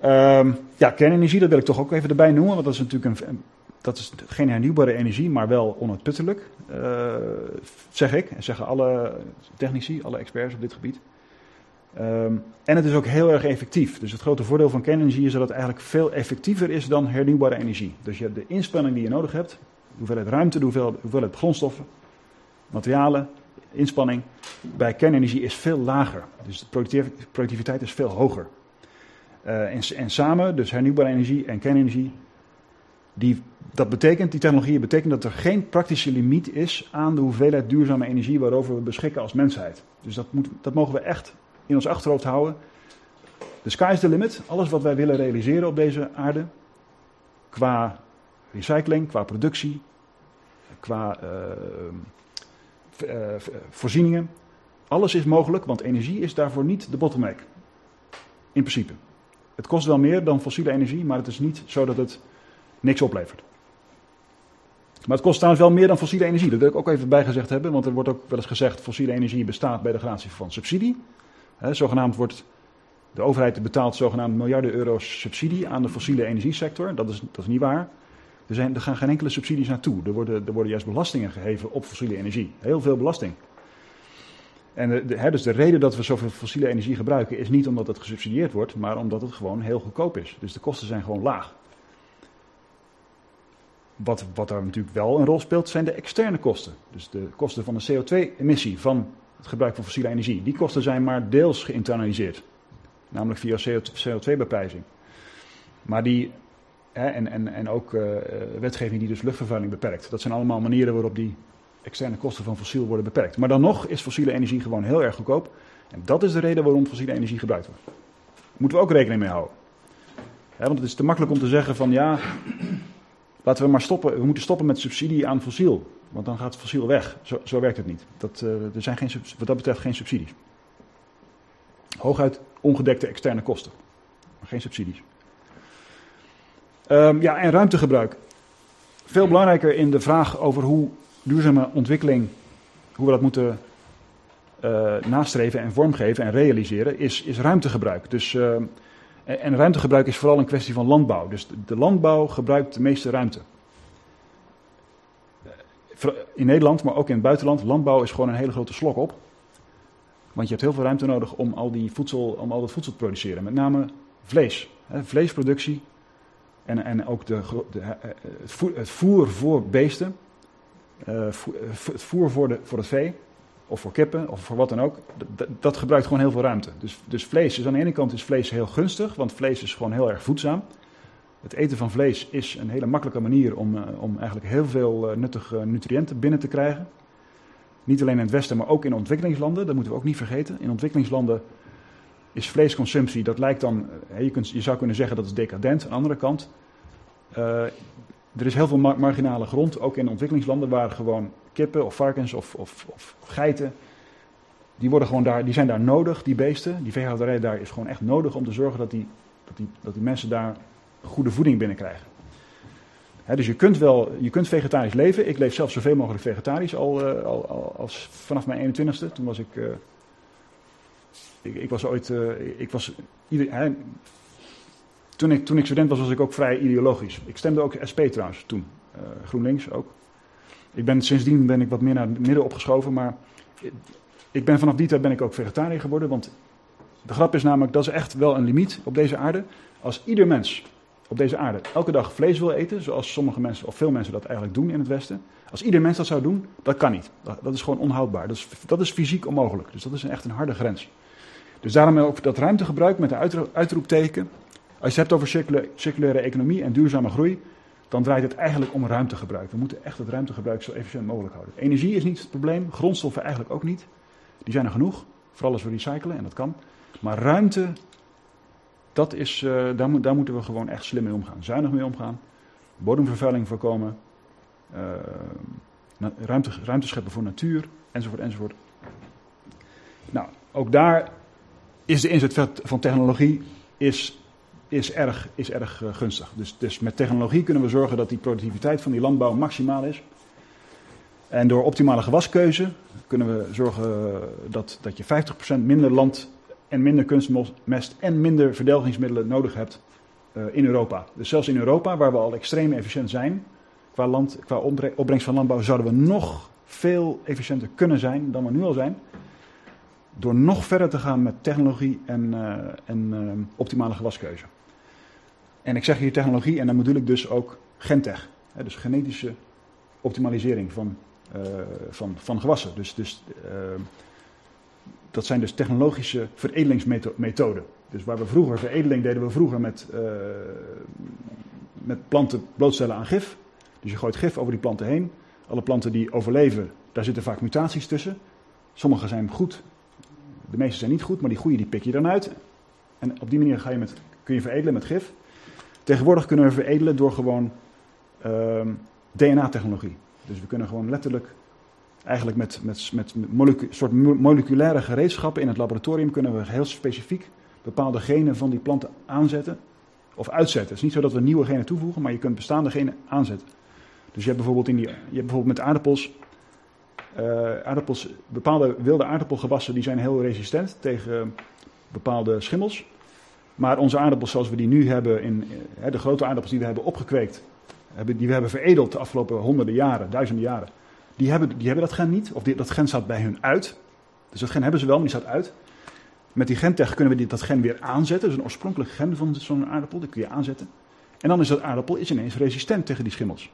Um, ja, kernenergie, dat wil ik toch ook even erbij noemen, want dat is natuurlijk een, dat is geen hernieuwbare energie, maar wel onuitputtelijk, uh, zeg ik. En zeggen alle technici, alle experts op dit gebied. Um, en het is ook heel erg effectief. Dus het grote voordeel van kernenergie is dat het eigenlijk veel effectiever is dan hernieuwbare energie. Dus je hebt de inspanning die je nodig hebt, de hoeveelheid ruimte, de hoeveelheid, hoeveelheid grondstoffen, materialen, inspanning, bij kernenergie is veel lager. Dus de productiviteit is veel hoger. Uh, en, en samen, dus hernieuwbare energie en kernenergie, die, dat betekent, die technologieën betekenen dat er geen praktische limiet is aan de hoeveelheid duurzame energie waarover we beschikken als mensheid. Dus dat, moet, dat mogen we echt in ons achterhoofd houden. De sky is the limit. Alles wat wij willen realiseren op deze aarde, qua recycling, qua productie, qua uh, uh, voorzieningen, alles is mogelijk, want energie is daarvoor niet de bottleneck. In principe. Het kost wel meer dan fossiele energie, maar het is niet zo dat het niks oplevert. Maar het kost trouwens wel meer dan fossiele energie. Dat wil ik ook even bijgezegd hebben, want er wordt ook wel eens gezegd: fossiele energie bestaat bij de gratie van subsidie. Zogenaamd wordt de overheid betaalt zogenaamd miljarden euro's subsidie aan de fossiele energiesector. Dat is, dat is niet waar. Er, zijn, er gaan geen enkele subsidies naartoe. Er worden, er worden juist belastingen geheven op fossiele energie. Heel veel belasting. En de, dus de reden dat we zoveel fossiele energie gebruiken is niet omdat het gesubsidieerd wordt, maar omdat het gewoon heel goedkoop is. Dus de kosten zijn gewoon laag. Wat, wat daar natuurlijk wel een rol speelt, zijn de externe kosten. Dus de kosten van de CO2-emissie van het gebruik van fossiele energie. Die kosten zijn maar deels geïnternaliseerd. Namelijk via CO2-beprijzing. Maar die, hè, en, en, en ook uh, wetgeving die dus luchtvervuiling beperkt. Dat zijn allemaal manieren waarop die externe kosten van fossiel worden beperkt. Maar dan nog is fossiele energie gewoon heel erg goedkoop. En dat is de reden waarom fossiele energie gebruikt wordt. Moeten we ook rekening mee houden. want het is te makkelijk om te zeggen van ja, laten we maar stoppen. We moeten stoppen met subsidie aan fossiel. Want dan gaat fossiel weg. Zo, zo werkt het niet. Dat, uh, er zijn geen, wat dat betreft geen subsidies. Hooguit ongedekte externe kosten. Maar geen subsidies. Um, ja, en ruimtegebruik. Veel belangrijker in de vraag over hoe duurzame ontwikkeling, hoe we dat moeten uh, nastreven en vormgeven en realiseren, is, is ruimtegebruik. Dus, uh, en ruimtegebruik is vooral een kwestie van landbouw. Dus de, landbouw gebruikt de meeste ruimte. In Nederland, maar ook in het buitenland, landbouw is gewoon een hele grote slok op. Want je hebt heel veel ruimte nodig om al, die voedsel, om al dat voedsel te produceren. Met name vlees. Vleesproductie en, en ook de, de, het, voer, het voer voor beesten. Uh, het voer voor, de, voor het vee, of voor kippen, of voor wat dan ook, dat, gebruikt gewoon heel veel ruimte. Dus, dus vlees is aan de ene kant is vlees heel gunstig, want vlees is gewoon heel erg voedzaam. Het eten van vlees is een hele makkelijke manier om, om eigenlijk heel veel nuttige nutriënten binnen te krijgen. Niet alleen in het Westen, maar ook in ontwikkelingslanden. Dat moeten we ook niet vergeten. In ontwikkelingslanden is vleesconsumptie, dat lijkt dan, je, kunt, je zou kunnen zeggen dat is decadent. Aan de andere kant, er is heel veel marginale grond, ook in ontwikkelingslanden, waar gewoon kippen of varkens of, of, of, geiten, die, worden gewoon daar, die zijn daar nodig, die beesten. Die veehouderij daar is gewoon echt nodig om te zorgen dat die, dat die, dat die mensen daar goede voeding binnenkrijgen. He, dus je kunt wel, je kunt vegetarisch leven. Ik leef zelf zoveel mogelijk vegetarisch al, uh, al, al als vanaf mijn 21ste. Toen was ik, ik, ik, was ooit, uh, ik was, toen ik, toen ik student was, was ik ook vrij ideologisch. Ik stemde ook SP trouwens toen. Uh, GroenLinks ook. Ik ben, sindsdien ben ik wat meer naar het midden opgeschoven. Maar ik ben, vanaf die tijd ben ik ook vegetariër geworden. Want de grap is namelijk, dat is echt wel een limiet op deze aarde. Als ieder mens op deze aarde elke dag vlees wil eten, zoals sommige mensen of veel mensen dat eigenlijk doen in het Westen. Als ieder mens dat zou doen, dat kan niet. Dat, dat is gewoon onhoudbaar. Dat is, dat is fysiek onmogelijk. Dus dat is een, echt een harde grens. Dus daarom ook dat ruimtegebruik met een uitroepteken. Als je het hebt over circulaire economie en duurzame groei, dan draait het eigenlijk om ruimtegebruik. We moeten echt het ruimtegebruik zo efficiënt mogelijk houden. Energie is niet het probleem, grondstoffen eigenlijk ook niet. Die zijn er genoeg, vooral als we recyclen en dat kan. Maar ruimte, dat is, uh, daar, daar, moeten we gewoon echt slim mee omgaan. Zuinig mee omgaan, bodemvervuiling voorkomen, uh, ruimte, ruimte scheppen voor natuur, enzovoort, enzovoort. Nou, ook daar is de inzet van technologie is is erg, is erg uh, gunstig. Dus, dus met technologie kunnen we zorgen dat die productiviteit van die landbouw maximaal is. En door optimale gewaskeuze kunnen we zorgen dat, dat je 50% minder land en minder kunstmest en minder verdelgingsmiddelen nodig hebt uh, in Europa. Dus zelfs in Europa, waar we al extreem efficiënt zijn qua, land, qua opbrengst van landbouw, zouden we nog veel efficiënter kunnen zijn dan we nu al zijn. Door nog verder te gaan met technologie en, uh, en optimale gewaskeuze. En ik zeg hier technologie en dan bedoel ik dus ook gentech. Hè, dus genetische optimalisering van, uh, van, van gewassen. Dus, dus dat zijn dus technologische veredelingsmethoden. Dus waar we vroeger, veredeling deden we vroeger met, met planten blootstellen aan gif. Dus je gooit gif over die planten heen. Alle planten die overleven, daar zitten vaak mutaties tussen. Sommige zijn goed, de meeste zijn niet goed, maar die goede die pik je dan uit. En op die manier ga je met, kun je veredelen met gif. Tegenwoordig kunnen we veredelen door gewoon uh, DNA-technologie. Dus we kunnen gewoon letterlijk, eigenlijk met, met, met soort moleculaire gereedschappen in het laboratorium, kunnen we heel specifiek bepaalde genen van die planten aanzetten of uitzetten. Het is niet zo dat we nieuwe genen toevoegen, maar je kunt bestaande genen aanzetten. Dus je hebt bijvoorbeeld, in die, je hebt bijvoorbeeld met aardappels, uh, aardappels, bepaalde wilde aardappelgewassen die zijn heel resistent tegen bepaalde schimmels. Maar onze aardappels zoals we die nu hebben, in, de grote aardappels die we hebben opgekweekt, die we hebben veredeld de afgelopen honderden jaren, duizenden jaren, die hebben, die hebben dat gen niet, of dat gen staat bij hun uit. Dus dat gen hebben ze wel, maar die staat uit. Met die gentech kunnen we dat gen weer aanzetten. Dus een oorspronkelijk gen van zo'n aardappel, die kun je aanzetten. En dan is dat aardappel is ineens resistent tegen die schimmels.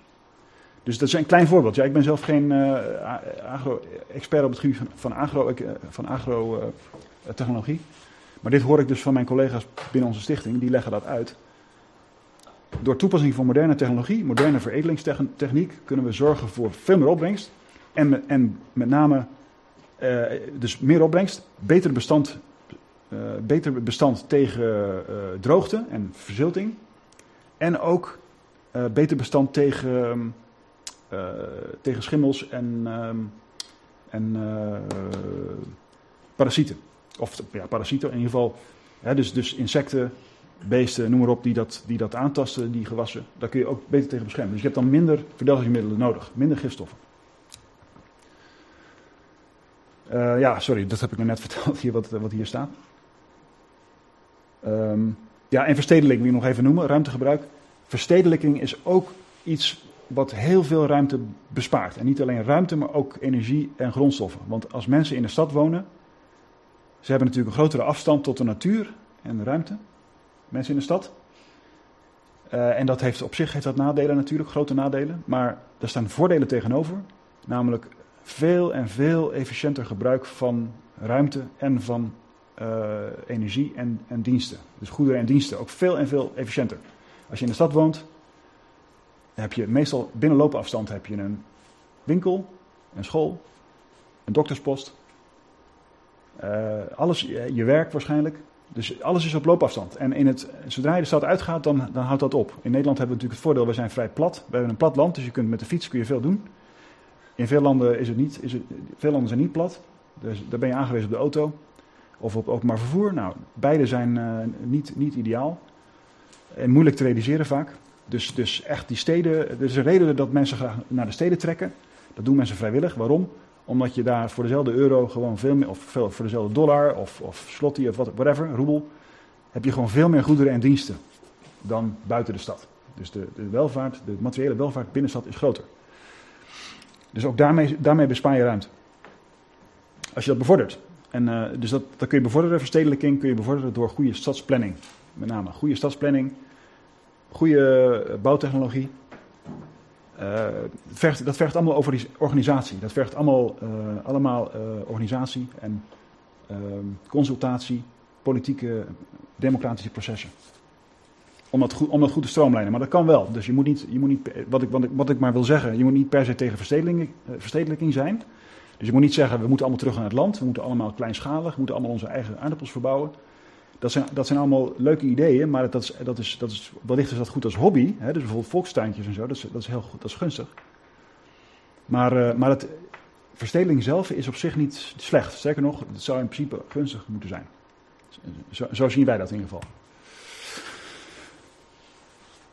Dus dat is een klein voorbeeld. Ja, ik ben zelf geen uh, agro-expert op het gebied van, van agro, uh. Maar dit hoor ik dus van mijn collega's binnen onze stichting, die leggen dat uit. Door toepassing van moderne technologie, moderne veredelingstechniek, kunnen we zorgen voor veel meer opbrengst. En, en met name, dus meer opbrengst, beter bestand, beter bestand tegen droogte en verzilting. En ook beter bestand tegen, tegen schimmels en, en parasieten. Of ja, parasieten in ieder geval. Hè, dus, dus insecten, beesten, noem maar op, die dat, die dat aantasten, die gewassen. Daar kun je ook beter tegen beschermen. Dus je hebt dan minder verdelgingsmiddelen nodig, minder gifstoffen. Uh, ja, sorry, dat heb ik net [LAUGHS] verteld, hier, wat, wat hier staat. Um, ja, en verstedelijking wil ik nog even noemen, ruimtegebruik. Verstedelijking is ook iets wat heel veel ruimte bespaart. En niet alleen ruimte, maar ook energie en grondstoffen. Want als mensen in de stad wonen, ze hebben natuurlijk een grotere afstand tot de natuur en de ruimte. Mensen in de stad. Uh, en dat heeft op zich heeft dat nadelen natuurlijk, grote nadelen. Maar er staan voordelen tegenover. Namelijk veel en veel efficiënter gebruik van ruimte en van uh, energie en, en, diensten. Dus goederen en diensten ook veel en veel efficiënter. Als je in de stad woont, heb je meestal binnen loopafstand heb je een winkel, een school, een dokterspost, uh, alles, je werk waarschijnlijk. Dus alles is op loopafstand. En in het, zodra je de stad uitgaat, dan, dan houdt dat op. In Nederland hebben we natuurlijk het voordeel, we zijn vrij plat. We hebben een plat land, dus je kunt met de fiets kun je veel doen. In veel landen, is het niet, is het, veel landen zijn niet plat. Dus daar ben je aangewezen op de auto. Of op openbaar vervoer. Nou, beide zijn uh, niet, niet ideaal. En moeilijk te realiseren vaak. Dus, dus echt die steden, er is een reden dat mensen graag naar de steden trekken. Dat doen mensen vrijwillig. Waarom? Omdat je daar voor dezelfde euro gewoon veel meer, of voor dezelfde dollar of, of slotty of whatever, roebel, heb je gewoon veel meer goederen en diensten dan buiten de stad. Dus de, welvaart, de materiële welvaart binnen de stad is groter. Dus ook daarmee, daarmee bespaar je ruimte. Als je dat bevordert. En, uh, dus dat, dat kun je bevorderen, verstedelijking kun je bevorderen door goede stadsplanning. Met name goede stadsplanning, goede bouwtechnologie, vergt, dat vergt allemaal over organisatie. Dat vergt allemaal, uh, allemaal uh, organisatie en ehm, consultatie, politieke, democratische processen. Om dat, goed, om dat goed te stroomlijnen. Maar dat kan wel. Dus je moet niet, je moet niet wat, ik, wat, ik, wat ik maar wil zeggen, je moet niet per se tegen verstedelijking, verstedelijking zijn. Dus je moet niet zeggen, we moeten allemaal terug naar het land. We moeten allemaal kleinschalig, we moeten allemaal onze eigen aardappels verbouwen. Dat zijn, dat zijn allemaal leuke ideeën, maar dat is, dat is, dat is, wellicht is dat goed als hobby. Hè? Dus bijvoorbeeld volkstuintjes en zo, dat is, dat is heel goed, dat is gunstig. Maar, uh, maar het, verstedeling zelf is op zich niet slecht. Sterker nog, het zou in principe gunstig moeten zijn. Zo, zo zien wij dat in ieder geval.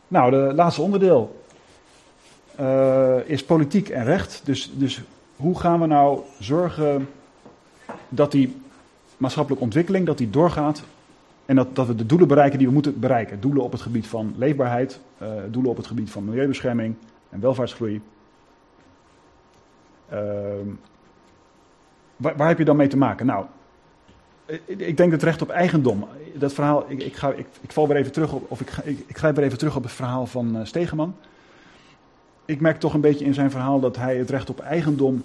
Nou, de laatste onderdeel uh, is politiek en recht. Dus, dus hoe gaan we nou zorgen dat die maatschappelijke ontwikkeling dat die doorgaat en dat, dat we de doelen bereiken die we moeten bereiken. Doelen op het gebied van leefbaarheid, uh, doelen op het gebied van milieubescherming en welvaartsgroei. Uh, waar, heb je dan mee te maken? Nou, ik denk het recht op eigendom. Dat verhaal, ik, ik, ga, ik, ik val weer even terug op, of ik, ik, ik weer even terug op het verhaal van uh, Stegeman. Ik merk toch een beetje in zijn verhaal dat hij het recht op eigendom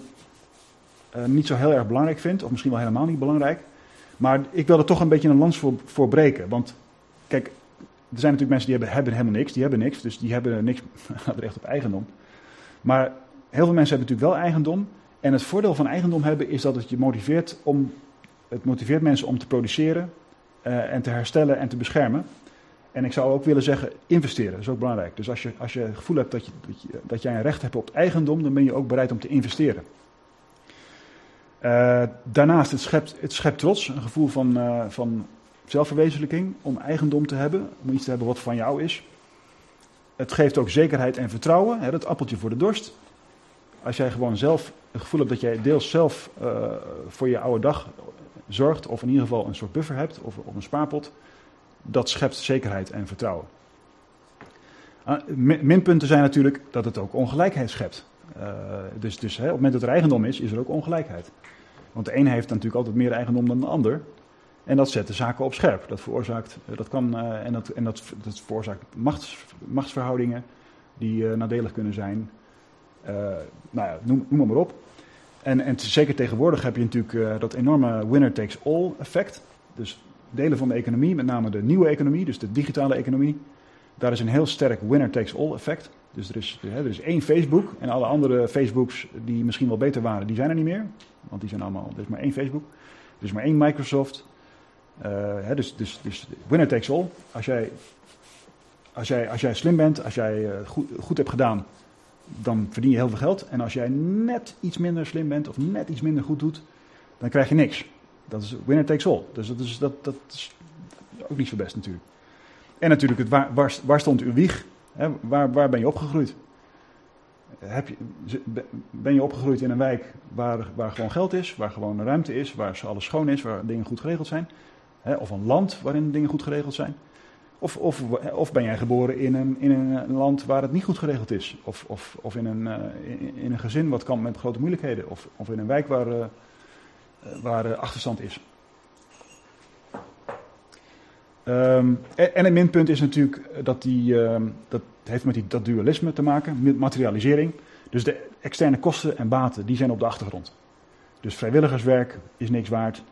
uh, niet zo heel erg belangrijk vindt, of misschien wel helemaal niet belangrijk. Maar ik wil er toch een beetje een lans voor, breken. Want kijk, er zijn natuurlijk mensen die hebben, hebben helemaal niks. Die hebben niks, dus die hebben niks [LAUGHS] recht op eigendom. Maar heel veel mensen hebben natuurlijk wel eigendom. En het voordeel van eigendom hebben is dat het je motiveert om. Het motiveert mensen om te produceren uh, en te herstellen en te beschermen. En ik zou ook willen zeggen, investeren, is ook belangrijk. Dus als je, als je het gevoel hebt dat, je, dat jij een recht hebt op eigendom, dan ben je ook bereid om te investeren. Uh, daarnaast, het schept, het schept trots, een gevoel van, uh, van zelfverwezenlijking, om eigendom te hebben, om iets te hebben wat van jou is. Het geeft ook zekerheid en vertrouwen, hè, appeltje voor de dorst. Als jij gewoon zelf het gevoel hebt dat jij deels zelf uh, voor je oude dag zorgt, of in ieder geval een soort buffer hebt, of, of een spaarpot, dat schept zekerheid en vertrouwen. minpunten zijn natuurlijk dat het ook ongelijkheid schept. Uh, dus dus hè, op het moment dat er eigendom is, is er ook ongelijkheid. Want de ene heeft natuurlijk altijd meer eigendom dan de ander. En dat zet de zaken op scherp. Dat veroorzaakt, dat kan, en dat, en dat, dat veroorzaakt machts, machtsverhoudingen die nadelig kunnen zijn. nou ja, noem, noem maar op. En, en zeker tegenwoordig heb je natuurlijk dat enorme winner takes all effect. Dus delen van de economie, met name de nieuwe economie, dus de digitale economie, daar is een heel sterk winner takes all effect. Dus er is, er is één Facebook en alle andere Facebooks die misschien wel beter waren, die zijn er niet meer. Want die zijn allemaal, er is maar één Facebook. Er is maar één Microsoft. Uh, dus, dus, dus winner takes all. Als jij, als jij, als jij slim bent, als jij uh, goed, goed hebt gedaan, dan verdien je heel veel geld. En als jij net iets minder slim bent of net iets minder goed doet, dan krijg je niks. Dat is winner takes all. Dus dat is, dat, dat is ook niet zo best natuurlijk. En natuurlijk, het waar, waar stond uw wieg? Waar, waar ben je opgegroeid? Heb je, ben je opgegroeid in een wijk waar, waar gewoon geld is, waar gewoon ruimte is, waar alles schoon is, waar dingen goed geregeld zijn? Of een land waarin dingen goed geregeld zijn? Of, of, of ben jij geboren in een, in een land waar het niet goed geregeld is? Of, of, of in, een, in, in, een gezin wat kan met grote moeilijkheden? Of, of in een wijk waar, uh, waar achterstand is? Um, en een minpunt is natuurlijk dat die, uh, dat heeft met die, dat dualisme te maken, met materialisering. Dus de externe kosten en baten, die zijn op de achtergrond. Dus vrijwilligerswerk is niks waard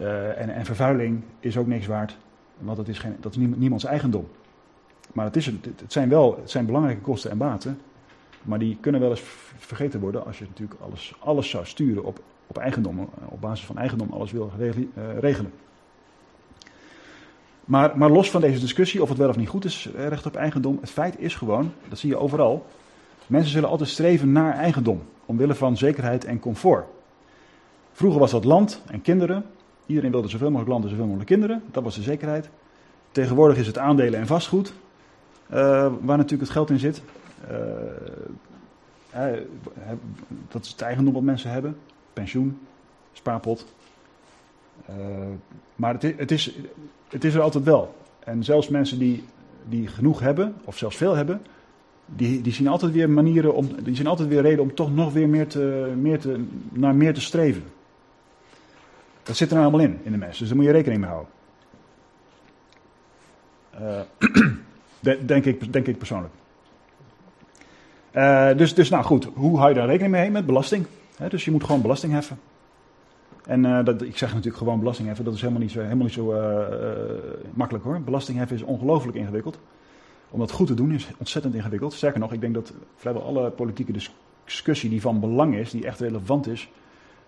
uh, en, en, vervuiling is ook niks waard, want dat is, geen, dat is niemands eigendom. Maar het, is, het, zijn wel het zijn belangrijke kosten en baten, maar die kunnen wel eens vergeten worden als je natuurlijk alles, alles zou sturen op, op eigendom, eh, op basis van eigendom alles wil regelen. Maar, maar los van deze discussie of het wel of niet goed is, eh, recht op eigendom, het feit is gewoon, dat zie je overal, mensen zullen altijd streven naar eigendom, omwille van zekerheid en comfort. Vroeger was dat land en kinderen. Iedereen wilde zoveel mogelijk land en zoveel mogelijk kinderen. Dat was de zekerheid. Tegenwoordig is het aandelen en vastgoed, uh, waar natuurlijk het geld in zit. Uh, dat is het eigendom wat mensen hebben. Pensioen, spaarpot. maar het is, het is, het is er altijd wel. En zelfs mensen die, die genoeg hebben, of zelfs veel hebben, die, die zien altijd weer manieren om, die zien altijd weer reden om toch nog weer meer te, meer te, naar meer te streven. Dat zit er nou allemaal in, in de mensen. Dus daar moet je rekening mee houden. [CLEARS THROAT] Uh, denk, ik, denk ik persoonlijk. Uh, dus, dus nou goed, hoe hou je daar rekening mee? Met belasting. dus je moet gewoon belasting heffen. En uh, dat, ik zeg natuurlijk gewoon belasting heffen, dat is helemaal niet zo, helemaal niet zo uh, uh, makkelijk hoor. Belasting heffen is ongelooflijk ingewikkeld. Om dat goed te doen is ontzettend ingewikkeld. Sterker nog, ik denk dat vrijwel alle politieke discussie die van belang is, die echt relevant is,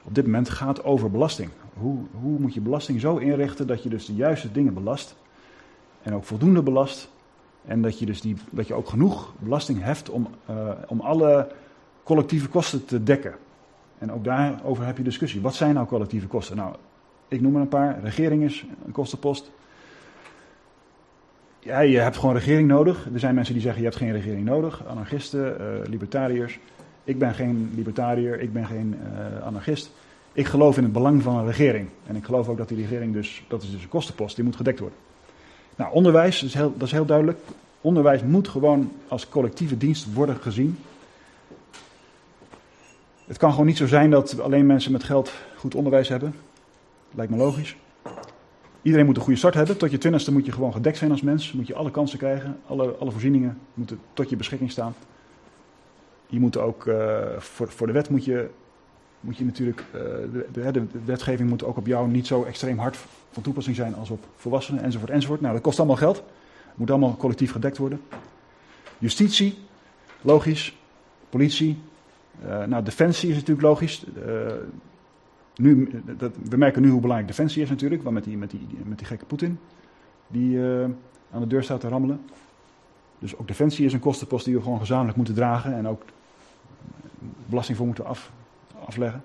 op dit moment gaat over belasting. Hoe, hoe moet je belasting zo inrichten dat je dus de juiste dingen belast en ook voldoende belast. En dat je dus die, dat je ook genoeg belasting heft om, om alle collectieve kosten te dekken. En ook daarover heb je discussie. Wat zijn nou collectieve kosten? Nou, ik noem er een paar. Regering is een kostenpost. Ja, je hebt gewoon regering nodig. Er zijn mensen die zeggen je hebt geen regering nodig. Anarchisten, uh, libertariërs. Ik ben geen libertariër, ik ben geen uh, anarchist. Ik geloof in het belang van een regering. En ik geloof ook dat die regering dus, dat is dus een kostenpost, die moet gedekt worden. Nou, onderwijs, dat is heel, dat is heel duidelijk. Onderwijs moet gewoon als collectieve dienst worden gezien. Het kan gewoon niet zo zijn dat alleen mensen met geld goed onderwijs hebben. Lijkt me logisch. Iedereen moet een goede start hebben. Tot je twintigste moet je gewoon gedekt zijn als mens. Moet je alle kansen krijgen. Alle, alle voorzieningen moeten tot je beschikking staan. Je moet ook, uh, voor, voor de wet moet je, moet je natuurlijk, uh, de, de, de, wetgeving moet ook op jou niet zo extreem hard van toepassing zijn als op volwassenen enzovoort enzovoort. Nou, dat kost allemaal geld. Moet allemaal collectief gedekt worden. Justitie, logisch. Politie, uh, nou, defensie is natuurlijk logisch. Uh, nu, dat, we merken nu hoe belangrijk defensie is natuurlijk, want met die, met die, met die gekke Poetin die uh, aan de deur staat te rammelen. Dus ook defensie is een kostenpost die we gewoon gezamenlijk moeten dragen en ook belasting voor moeten af, afleggen.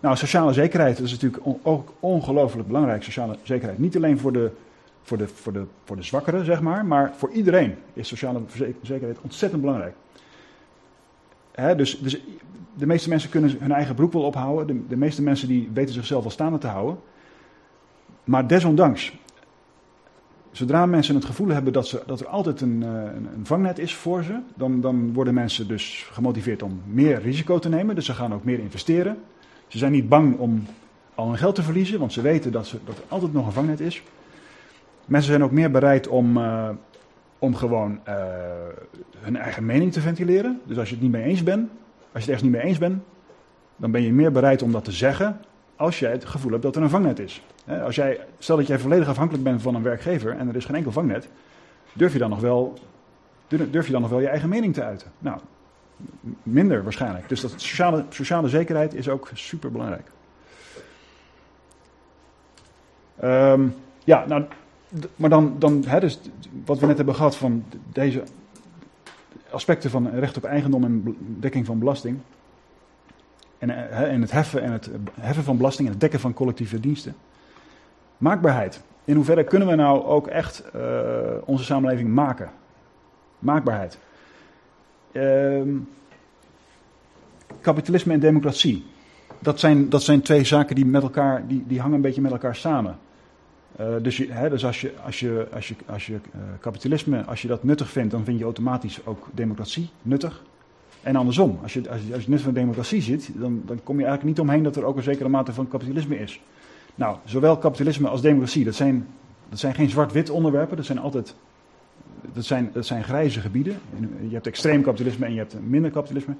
Nou, sociale zekerheid is natuurlijk ook ongelooflijk belangrijk. Sociale zekerheid. Niet alleen voor de, voor, de, voor, de, voor de zwakkeren, zeg maar, maar voor iedereen is sociale zekerheid ontzettend belangrijk dus, dus, de meeste mensen kunnen hun eigen broek wel ophouden. De, de, meeste mensen die weten zichzelf wel staande te houden. Maar desondanks, zodra mensen het gevoel hebben dat, ze, dat er altijd een, eh, een, een, vangnet is voor ze, dan, dan worden mensen dus gemotiveerd om meer risico te nemen. Dus ze gaan ook meer investeren. Ze zijn niet bang om al hun geld te verliezen, want ze weten dat, ze, dat er altijd nog een vangnet is. Mensen zijn ook meer bereid om, uh, om gewoon uh, hun eigen mening te ventileren. Dus als je het niet mee eens bent, als je het ergens niet mee eens bent, dan ben je meer bereid om dat te zeggen als jij het gevoel hebt dat er een vangnet is. Als jij, stel dat jij volledig afhankelijk bent van een werkgever en er is geen enkel vangnet, durf je dan nog wel, durf je dan nog wel je eigen mening te uiten? Nou, minder waarschijnlijk. Dus dat sociale, sociale zekerheid is ook super belangrijk. Um, ja, nou, maar dan, dan hè, dus wat we net hebben gehad van deze aspecten van recht op eigendom en dekking van belasting. En, hè, en het, heffen, en het heffen van belasting en het dekken van collectieve diensten. Maakbaarheid. In hoeverre kunnen we nou ook echt uh, onze samenleving maken? Maakbaarheid. Um, kapitalisme en democratie. Dat zijn, dat zijn twee zaken die, met elkaar, die, die hangen een beetje met elkaar samen. Uh, dus, hè, dus als je, als je, als je, als je uh, kapitalisme, als je dat nuttig vindt, dan vind je automatisch ook democratie nuttig. En andersom, als je, als je, als je nut van democratie ziet, dan, dan kom je eigenlijk niet omheen dat er ook een zekere mate van kapitalisme is. Nou, zowel kapitalisme als democratie, dat zijn, dat zijn geen zwart-wit onderwerpen, dat zijn altijd dat zijn, dat zijn grijze gebieden. Je hebt extreem kapitalisme en je hebt minder kapitalisme.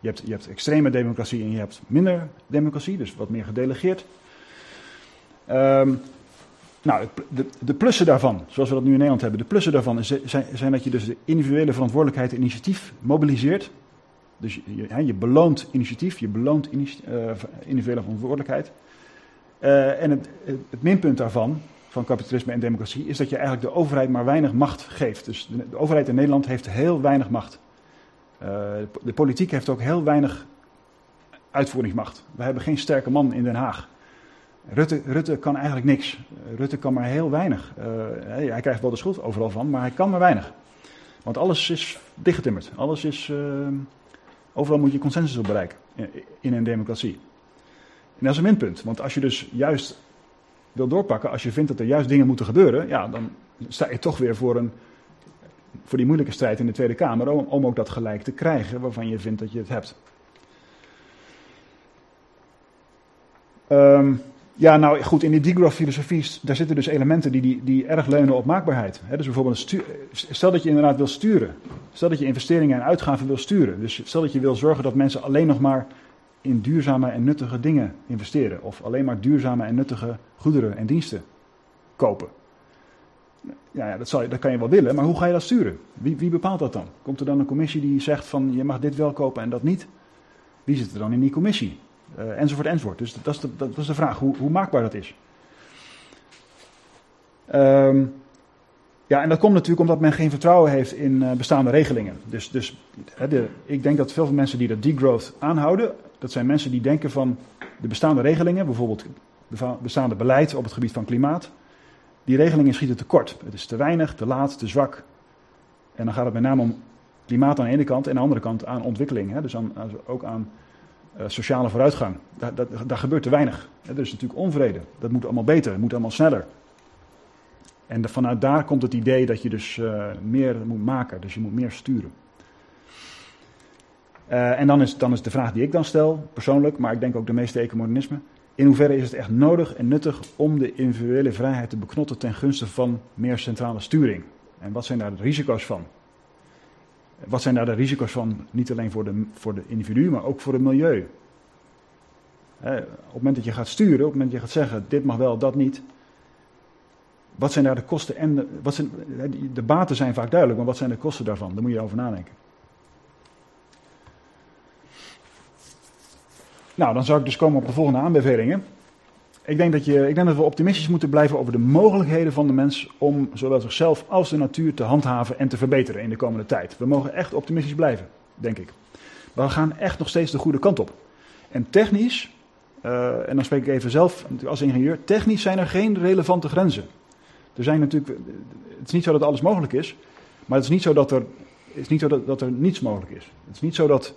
Je hebt, je hebt extreme democratie en je hebt minder democratie, dus wat meer gedelegeerd. Um, nou, de, de, plussen daarvan, zoals we dat nu in Nederland hebben, de plussen daarvan is, zijn, zijn, dat je dus de individuele verantwoordelijkheid en initiatief mobiliseert. Dus je, je beloont initiatief, je beloont uh, individuele verantwoordelijkheid. Uh, en het, het, minpunt daarvan, van kapitalisme en democratie, is dat je eigenlijk de overheid maar weinig macht geeft. Dus de, overheid in Nederland heeft heel weinig macht. De politiek heeft ook heel weinig uitvoeringsmacht. We hebben geen sterke man in Den Haag. Rutte, Rutte kan eigenlijk niks. Rutte kan maar heel weinig. Uh, hij krijgt wel de schuld overal van, maar hij kan maar weinig. Want alles is dichtgetimmerd. Alles is. Uh, overal moet je consensus op bereiken in een democratie. En dat is een minpunt. Want als je dus juist wil doorpakken, als je vindt dat er juist dingen moeten gebeuren, ja, dan sta je toch weer voor, een, voor die moeilijke strijd in de Tweede Kamer om, om ook dat gelijk te krijgen waarvan je vindt dat je het hebt. Um, ja, nou goed, in die degrowth-filosofie, daar zitten dus elementen die, die, die erg leunen op maakbaarheid. dus bijvoorbeeld, stuur, stel dat je inderdaad wil sturen. Stel dat je investeringen en uitgaven wil sturen. Dus stel dat je wil zorgen dat mensen alleen nog maar in duurzame en nuttige dingen investeren. Of alleen maar duurzame en nuttige goederen en diensten kopen. Ja, ja dat, dat kan je wel willen, maar hoe ga je dat sturen? Wie, wie bepaalt dat dan? Komt er dan een commissie die zegt van je mag dit wel kopen en dat niet? Wie zit er dan in die commissie? Uh, enzovoort, enzovoort. Dus dat is de, dat de vraag, hoe, hoe maakbaar dat is. Um, ja, en dat komt natuurlijk omdat men geen vertrouwen heeft in uh, bestaande regelingen. Dus, dus de, ik denk dat veel van mensen die dat degrowth aanhouden, dat zijn mensen die denken van de bestaande regelingen, bijvoorbeeld bestaande beleid op het gebied van klimaat, die regelingen schieten tekort. Het is te weinig, te laat, te zwak. En dan gaat het met name om klimaat aan de ene kant en aan de andere kant aan ontwikkeling. Dus aan, ook aan sociale vooruitgang. Daar, daar gebeurt te weinig. Er is natuurlijk onvrede. Dat moet allemaal beter, het moet allemaal sneller. En vanuit daar komt het idee dat je dus uh, meer moet maken, dus je moet meer sturen. Uh, en dan is, dan is de vraag die ik dan stel, persoonlijk, maar ik denk ook de meeste ecomodernisme. In hoeverre is het echt nodig en nuttig om de individuele vrijheid te beknotten ten gunste van meer centrale sturing? En wat zijn daar de risico's van? Wat zijn daar de risico's van, niet alleen voor de, voor de individu, maar ook voor het milieu? op het moment dat je gaat sturen, op het moment dat je gaat zeggen, dit mag wel, dat niet. Wat zijn daar de kosten en de, wat zijn, de baten zijn vaak duidelijk, maar wat zijn de kosten daarvan? Daar moet je over nadenken. Nou, dan zou ik dus komen op de volgende aanbevelingen. Ik denk, dat je, ik denk dat we optimistisch moeten blijven over de mogelijkheden van de mens om zowel zichzelf als de natuur te handhaven en te verbeteren in de komende tijd. We mogen echt optimistisch blijven, denk ik. Maar we gaan echt nog steeds de goede kant op. En technisch, uh, en dan spreek ik even zelf als ingenieur, technisch zijn er geen relevante grenzen. Er zijn natuurlijk, het is niet zo dat alles mogelijk is, maar het is niet zo dat er, is niet zo dat, dat er niets mogelijk is. Het is niet zo dat,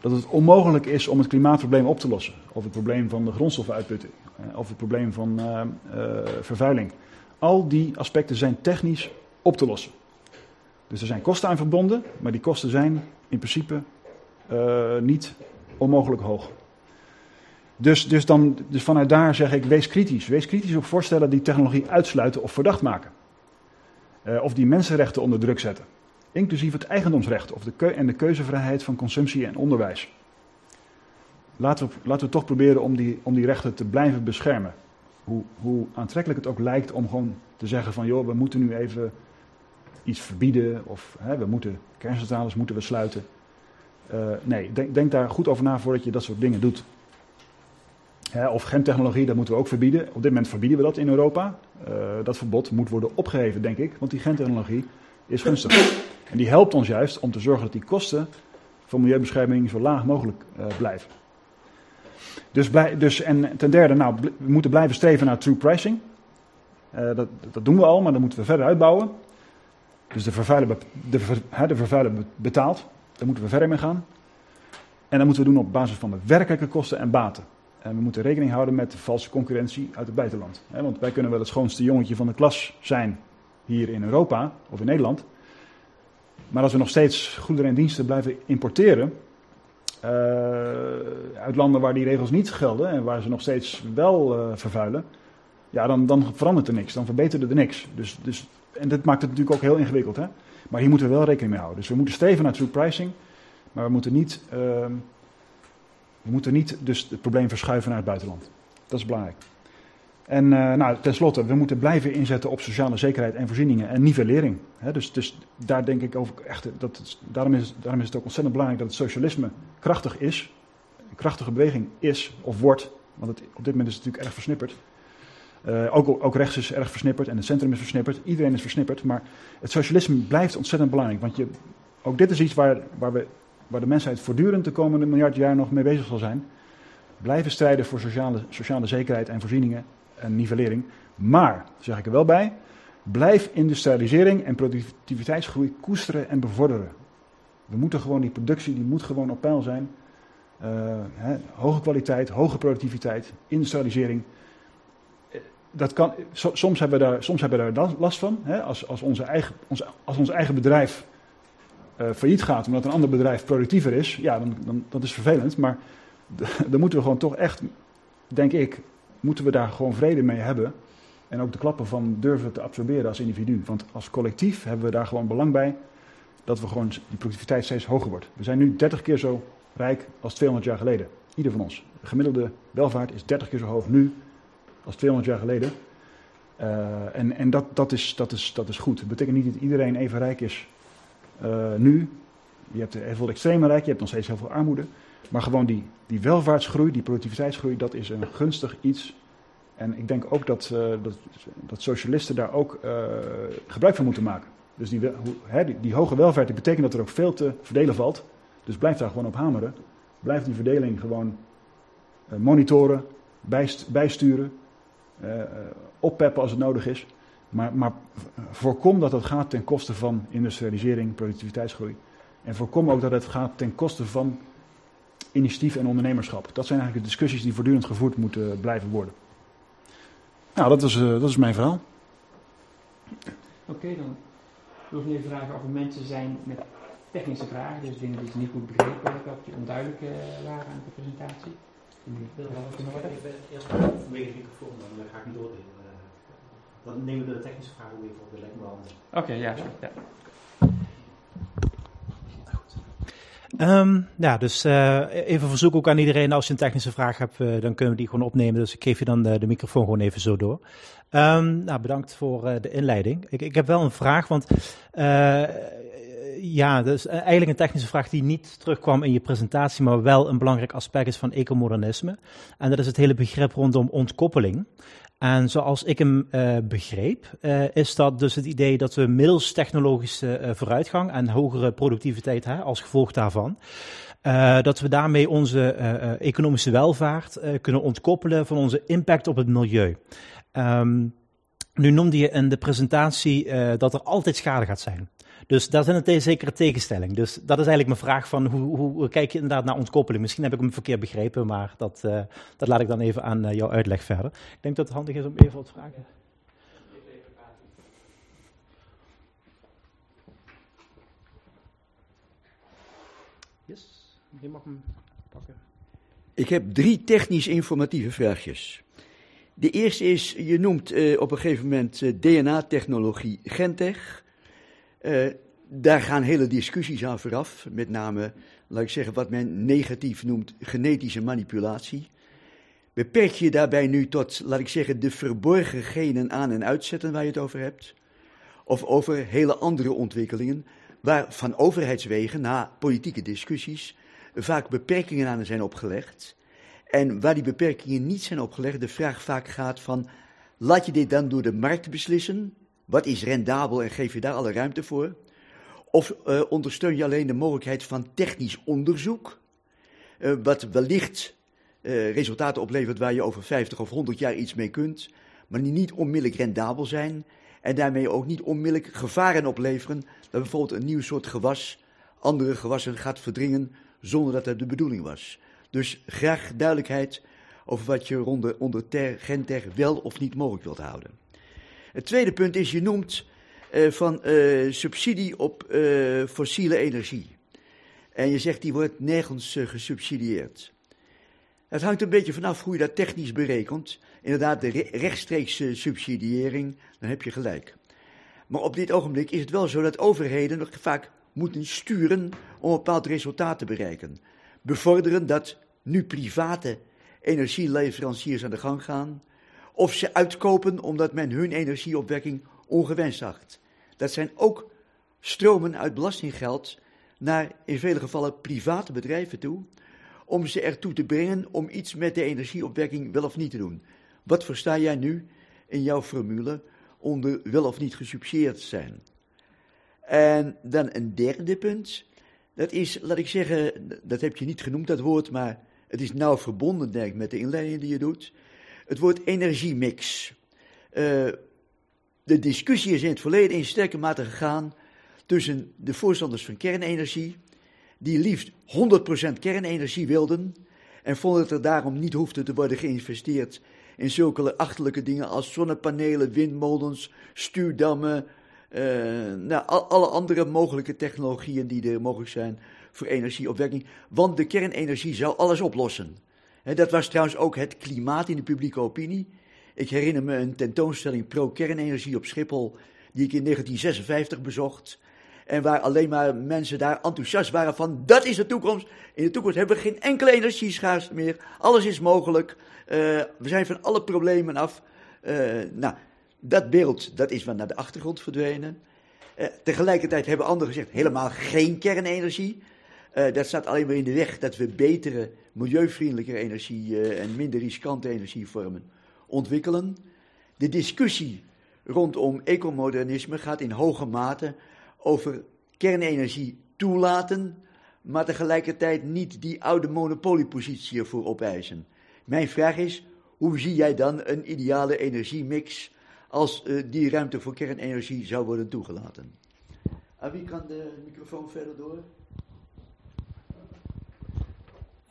dat het onmogelijk is om het klimaatprobleem op te lossen. Of het probleem van de grondstoffenuitputting. Eh, of het probleem van uh, uh, vervuiling. Al die aspecten zijn technisch op te lossen. Dus er zijn kosten aan verbonden, maar die kosten zijn in principe niet onmogelijk hoog. Dus, dus, dan, dus vanuit daar zeg ik, wees kritisch. Wees kritisch op voorstellen die technologie uitsluiten of verdacht maken. Of die mensenrechten onder druk zetten. Inclusief het eigendomsrecht of de en de keuzevrijheid van consumptie en onderwijs. Laten we, laten we toch proberen om die, om die rechten te blijven beschermen. Hoe, hoe aantrekkelijk het ook lijkt om gewoon te zeggen van joh, we moeten nu even iets verbieden of hè, we moeten kerncentrales moeten we sluiten. Uh, nee, denk, denk, daar goed over na voordat je dat soort dingen doet. Hè, of gentechnologie, dat moeten we ook verbieden. Op dit moment verbieden we dat in Europa. Uh, dat verbod moet worden opgeheven, denk ik, want die gentechnologie is gunstig. En die helpt ons juist om te zorgen dat die kosten voor milieubescherming zo laag mogelijk uh, blijven. Dus, dus, en ten derde, nou, we moeten blijven streven naar true pricing. Uh, dat, dat, doen we al, maar dat moeten we verder uitbouwen. Dus de vervuiler, de, de vervuiler betaalt. Daar moeten we verder mee gaan. En dat moeten we doen op basis van de werkelijke kosten en baten. En we moeten rekening houden met de valse concurrentie uit het buitenland. Want wij kunnen wel het schoonste jongetje van de klas zijn hier in Europa of in Nederland. Maar als we nog steeds goederen en diensten blijven importeren, uh, uit landen waar die regels niet gelden en waar ze nog steeds wel uh, vervuilen, ja, dan, dan, verandert er niks, dan verbetert er niks. Dus, dus, en dat maakt het natuurlijk ook heel ingewikkeld. Hè? Maar hier moeten we wel rekening mee houden. Dus we moeten streven naar true pricing, maar we moeten niet, uh, we moeten niet dus het probleem verschuiven naar het buitenland. Dat is belangrijk. En uh, nou, tenslotte, we moeten blijven inzetten op sociale zekerheid en voorzieningen en nivellering. He, dus, dus, daar denk ik over echt, dat daarom, is, daarom is het ook ontzettend belangrijk dat het socialisme krachtig is, een krachtige beweging is of wordt, want het, op dit moment is het natuurlijk erg versnipperd. Uh, ook, ook rechts is erg versnipperd en het centrum is versnipperd, iedereen is versnipperd, maar het socialisme blijft ontzettend belangrijk, want je, ook dit is iets waar, waar, we, waar de mensheid voortdurend de komende miljard jaar nog mee bezig zal zijn. Blijven strijden voor sociale, sociale zekerheid en voorzieningen en nivellering. Maar, zeg ik er wel bij, blijf industrialisering en productiviteitsgroei koesteren en bevorderen. We moeten gewoon, die productie die moet gewoon op peil zijn. Uh, hè, hoge kwaliteit, hoge productiviteit, industrialisering. Eh, dat kan, soms, hebben we daar, soms hebben we daar last van. Hè, als, als, onze eigen, ons, als ons eigen bedrijf uh, failliet gaat omdat een ander bedrijf productiever is, ja, dan, dan dat is vervelend. Maar [LAUGHS] dan moeten we gewoon toch echt, denk ik, moeten we daar gewoon vrede mee hebben. En ook de klappen van durven te absorberen als individu. Want als collectief hebben we daar gewoon belang bij dat we gewoon die productiviteit steeds hoger wordt. We zijn nu 30 keer zo rijk als 200 jaar geleden. Ieder van ons. De gemiddelde welvaart is 30 keer zo hoog nu als 200 jaar geleden. Uh, en en dat, dat, is, dat, is, dat is goed. Dat betekent niet dat iedereen even rijk is uh, nu. Je hebt heel veel extreme rijk, je hebt nog steeds heel veel armoede. Maar gewoon die, die welvaartsgroei, die productiviteitsgroei, dat is een gunstig iets. En ik denk ook dat, uh, dat, dat, socialisten daar ook uh, gebruik van moeten maken. Dus die, die, hoge welvaart die betekent dat er ook veel te verdelen valt. Dus blijf daar gewoon op hameren. Blijf die verdeling gewoon uh, monitoren, bijst, bijsturen, oppeppen als het nodig is. Maar, maar voorkom dat het gaat ten koste van industrialisering, productiviteitsgroei. En voorkom ook dat het gaat ten koste van initiatief en ondernemerschap. Dat zijn eigenlijk de discussies die voortdurend gevoerd moeten blijven worden. Nou, dat is, uh, dat is mijn verhaal. Oké, okay, dan wil ik nu vragen of er mensen zijn met technische vragen, dus dingen die ze niet goed begrepen hebben, of die onduidelijk uh, waren aan de presentatie. Wil wel wat kunnen worden? Ik ben eerst vanwege de microfoon, dan ga ik niet doordelen. Uh, dan nemen we de technische vragen weer op, dat lijkt me wel Oké, okay, ja, ja. ja. Um, ja, dus uh, even verzoek ook aan iedereen, als je een technische vraag hebt, uh, dan kunnen we die gewoon opnemen. Dus ik geef je dan de, de microfoon gewoon even zo door. Um, nou, bedankt voor de inleiding. Ik, ik heb wel een vraag, want ja, dus eigenlijk een technische vraag die niet terugkwam in je presentatie, maar wel een belangrijk aspect is van ecomodernisme. En dat is het hele begrip rondom ontkoppeling. En zoals ik hem uh, begreep, uh, is dat dus het idee dat we middels technologische vooruitgang en hogere productiviteit hè, als gevolg daarvan, dat we daarmee onze economische welvaart kunnen ontkoppelen van onze impact op het milieu. Um, nu noemde je in de presentatie dat er altijd schade gaat zijn. Dus daar zit een zekere tegenstelling. Dus dat is eigenlijk mijn vraag van hoe, hoe kijk je inderdaad naar ontkoppeling? Misschien heb ik hem verkeerd begrepen, maar dat, uh, dat laat ik dan even aan uh, jouw uitleg verder. Ik denk dat het handig is om even wat vragen. Yes, je mag hem pakken. Ik heb drie technisch-informatieve vraagjes. De eerste is, je noemt uh, op een gegeven moment DNA-technologie Gentech. Uh, daar gaan hele discussies aan vooraf, met name, laat ik zeggen, wat men negatief noemt genetische manipulatie. Beperk je daarbij nu tot, laat ik zeggen, de verborgen genen aan- en uitzetten waar je het over hebt? Of over hele andere ontwikkelingen, waar van overheidswegen, na politieke discussies, vaak beperkingen aan zijn opgelegd. En waar die beperkingen niet zijn opgelegd, de vraag vaak gaat van, laat je dit dan door de markt beslissen? Wat is rendabel en geef je daar alle ruimte voor? Of uh, ondersteun je alleen de mogelijkheid van technisch onderzoek, uh, wat wellicht uh, resultaten oplevert waar je over 50 of 100 jaar iets mee kunt, maar die niet onmiddellijk rendabel zijn en daarmee ook niet onmiddellijk gevaren opleveren dat bijvoorbeeld een nieuw soort gewas andere gewassen gaat verdringen zonder dat dat de bedoeling was. Dus graag duidelijkheid over wat je onder, onder ter, wel of niet mogelijk wilt houden. Het tweede punt is, je noemt uh, van uh, subsidie op uh, fossiele energie. En je zegt die wordt nergens gesubsidieerd. Het hangt een beetje vanaf hoe je dat technisch berekent. Inderdaad, de re rechtstreekse subsidiëring, dan heb je gelijk. Maar op dit ogenblik is het wel zo dat overheden nog vaak moeten sturen om een bepaald resultaat te bereiken. Bevorderen dat nu private energieleveranciers aan de gang gaan, of ze uitkopen omdat men hun energieopwekking ongewenst acht. Dat zijn ook stromen uit belastinggeld naar in vele gevallen private bedrijven toe, om ze ertoe te brengen om iets met de energieopwekking wel of niet te doen. Wat versta jij nu in jouw formule onder wel of niet gesubsidieerd zijn? En dan een derde punt, dat is, laat ik zeggen, dat heb je niet genoemd dat woord, maar het is nauw verbonden denk ik, met de inleiding die je doet. Het woord energiemix. Uh, de discussie is in het verleden in sterke mate gegaan tussen de voorstanders van kernenergie, die liefst 100% kernenergie wilden en vonden dat er daarom niet hoefde te worden geïnvesteerd in zulke achterlijke dingen als zonnepanelen, windmolens, stuurdammen, uh, nou, al, alle andere mogelijke technologieën die er mogelijk zijn voor energieopwekking. Want de kernenergie zou alles oplossen. Dat was trouwens ook het klimaat in de publieke opinie. Ik herinner me een tentoonstelling pro-kernenergie op Schiphol, die ik in 1956 bezocht. En waar alleen maar mensen daar enthousiast waren van, dat is de toekomst. In de toekomst hebben we geen enkele energieschaarste meer. Alles is mogelijk. Uh, we zijn van alle problemen af. Uh, nou, dat beeld, dat is wat naar de achtergrond verdwenen. Uh, tegelijkertijd hebben anderen gezegd, helemaal geen kernenergie. Dat staat alleen maar in de weg dat we betere, milieuvriendelijke energie en minder riskante energievormen ontwikkelen. De discussie rondom ecomodernisme gaat in hoge mate over kernenergie toelaten, maar tegelijkertijd niet die oude monopoliepositie ervoor opeisen. Mijn vraag is, hoe zie jij dan een ideale energiemix als uh, die ruimte voor kernenergie zou worden toegelaten? Aan wie kan de microfoon verder door?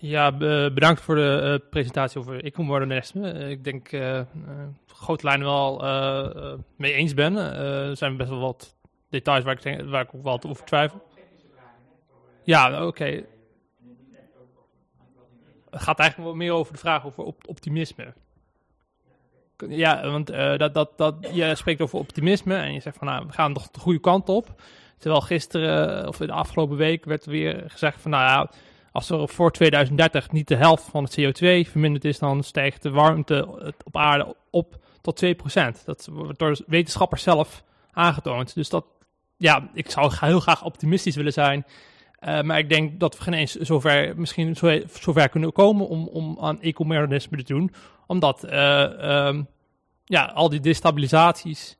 Ja, bedankt voor de uh, presentatie over ecomodernisme. Uh, ik denk uh, grote lijnen wel mee eens ben. er zijn best wel wat details waar ik, denk, waar ik ook wel over twijfel. Ja, oké. Het gaat eigenlijk wel meer over de vraag over op optimisme. Ja, want dat, dat, dat, je spreekt over optimisme en je zegt van nou, we gaan toch de goede kant op. Terwijl gisteren of de afgelopen week werd weer gezegd van nou ja als er voor 2030 niet de helft van het CO2 verminderd is, dan stijgt de warmte op aarde op tot 2%. Dat wordt door wetenschappers zelf aangetoond. Dus dat, ja, ik zou heel graag optimistisch willen zijn. Uh, maar ik denk dat we geen eens zover, misschien zo, zover kunnen komen om, om aan ecomodernisme te doen. Omdat uh, um, ja, al die destabilisaties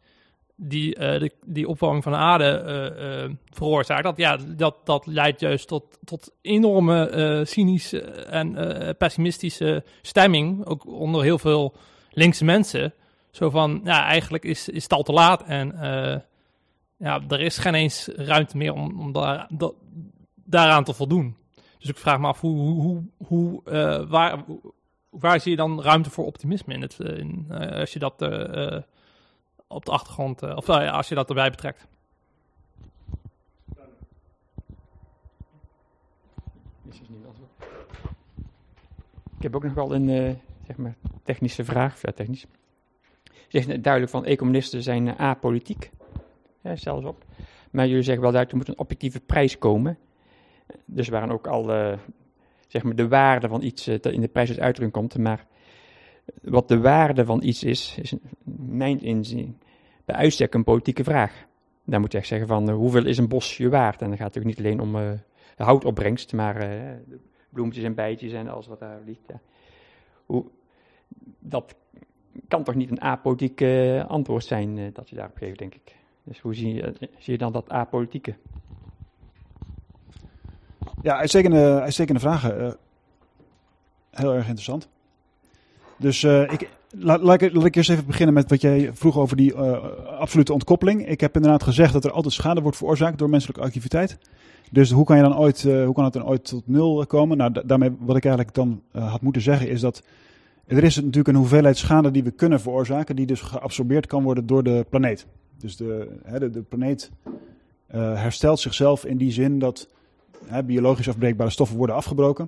die, uh, de, die opwarming van de aarde uh, uh, veroorzaakt, dat, ja, dat, dat leidt juist tot, tot enorme cynische en pessimistische stemming, ook onder heel veel linkse mensen. Zo van, ja, eigenlijk is, is het al te laat en ja, er is geen eens ruimte meer om, om daar, daaraan te voldoen. Dus ik vraag me af, hoe, hoe, hoe, waar, waar zie je dan ruimte voor optimisme in, het, in als je dat op de achtergrond, uh, of uh, als je dat erbij betrekt. ik heb ook nog wel een eh, zeg maar technische vraag. Ja, technisch. Zegt duidelijk van economisten zijn uh, apolitiek. Ja, zelfs op. Maar jullie zeggen wel duidelijk, er moet een objectieve prijs komen. Dus waren ook al zeg maar de waarde van iets in de prijs uit uitdrukking komt. Maar wat de waarde van iets is, is mijn inzien bij uitstek een politieke vraag. Dan moet je echt zeggen van hoeveel is een bosje waard? En dan gaat het natuurlijk niet alleen om de houtopbrengst, maar de bloemetjes en bijtjes en alles wat daar ligt. Hoe, dat kan toch niet een apolitiek uh, antwoord zijn uh, dat je daarop geeft, denk ik. Dus hoe zie je, zie je dan dat apolitieke? Ja, uitstekende, uitstekende vragen. Uh, heel erg interessant. Dus ik, laat, laat, ik, eerst even beginnen met wat jij vroeg over die absolute ontkoppeling. Ik heb inderdaad gezegd dat er altijd schade wordt veroorzaakt door menselijke activiteit. Dus hoe kan, je dan ooit, uh, hoe kan het dan ooit tot nul komen? Nou, daarmee wat ik eigenlijk dan had moeten zeggen is dat er is natuurlijk een hoeveelheid schade die we kunnen veroorzaken, die dus geabsorbeerd kan worden door de planeet. Dus de, hè, de, planeet herstelt zichzelf in die zin dat hè, biologisch afbreekbare stoffen worden afgebroken.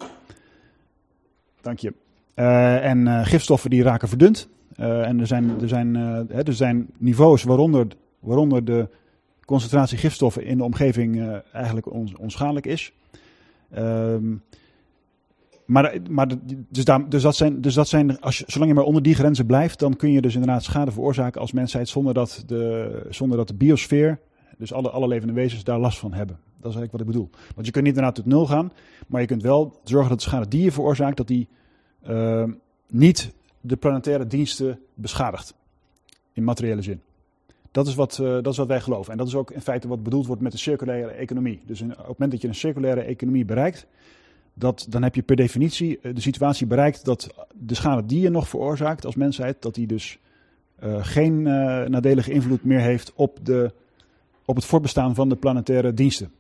Dank je. En gifstoffen die raken verdund. en er zijn, er, zijn, er zijn niveaus waaronder, waaronder de concentratie gifstoffen in de omgeving uh, eigenlijk ons, onschadelijk is. Um, maar, maar dus, daar, dus, dat zijn, dus dat zijn als zolang je maar onder die grenzen blijft, dan kun je dus inderdaad schade veroorzaken als mensheid zonder dat de, zonder dat de biosfeer, dus alle, alle levende wezens, daar last van hebben. Dat is eigenlijk wat ik bedoel. Want je kunt niet inderdaad tot nul gaan, maar je kunt wel zorgen dat de schade die je veroorzaakt, dat die uh, niet de planetaire diensten beschadigt. In materiële zin. Dat is, wat, uh, dat is wat wij geloven. En dat is ook in feite wat bedoeld wordt met de circulaire economie. Dus in, op het moment dat je een circulaire economie bereikt, dat, dan heb je per definitie uh, de situatie bereikt dat de schade die je nog veroorzaakt als mensheid, dat die dus uh, geen nadelige invloed meer heeft op, de, op het voortbestaan van de planetaire diensten.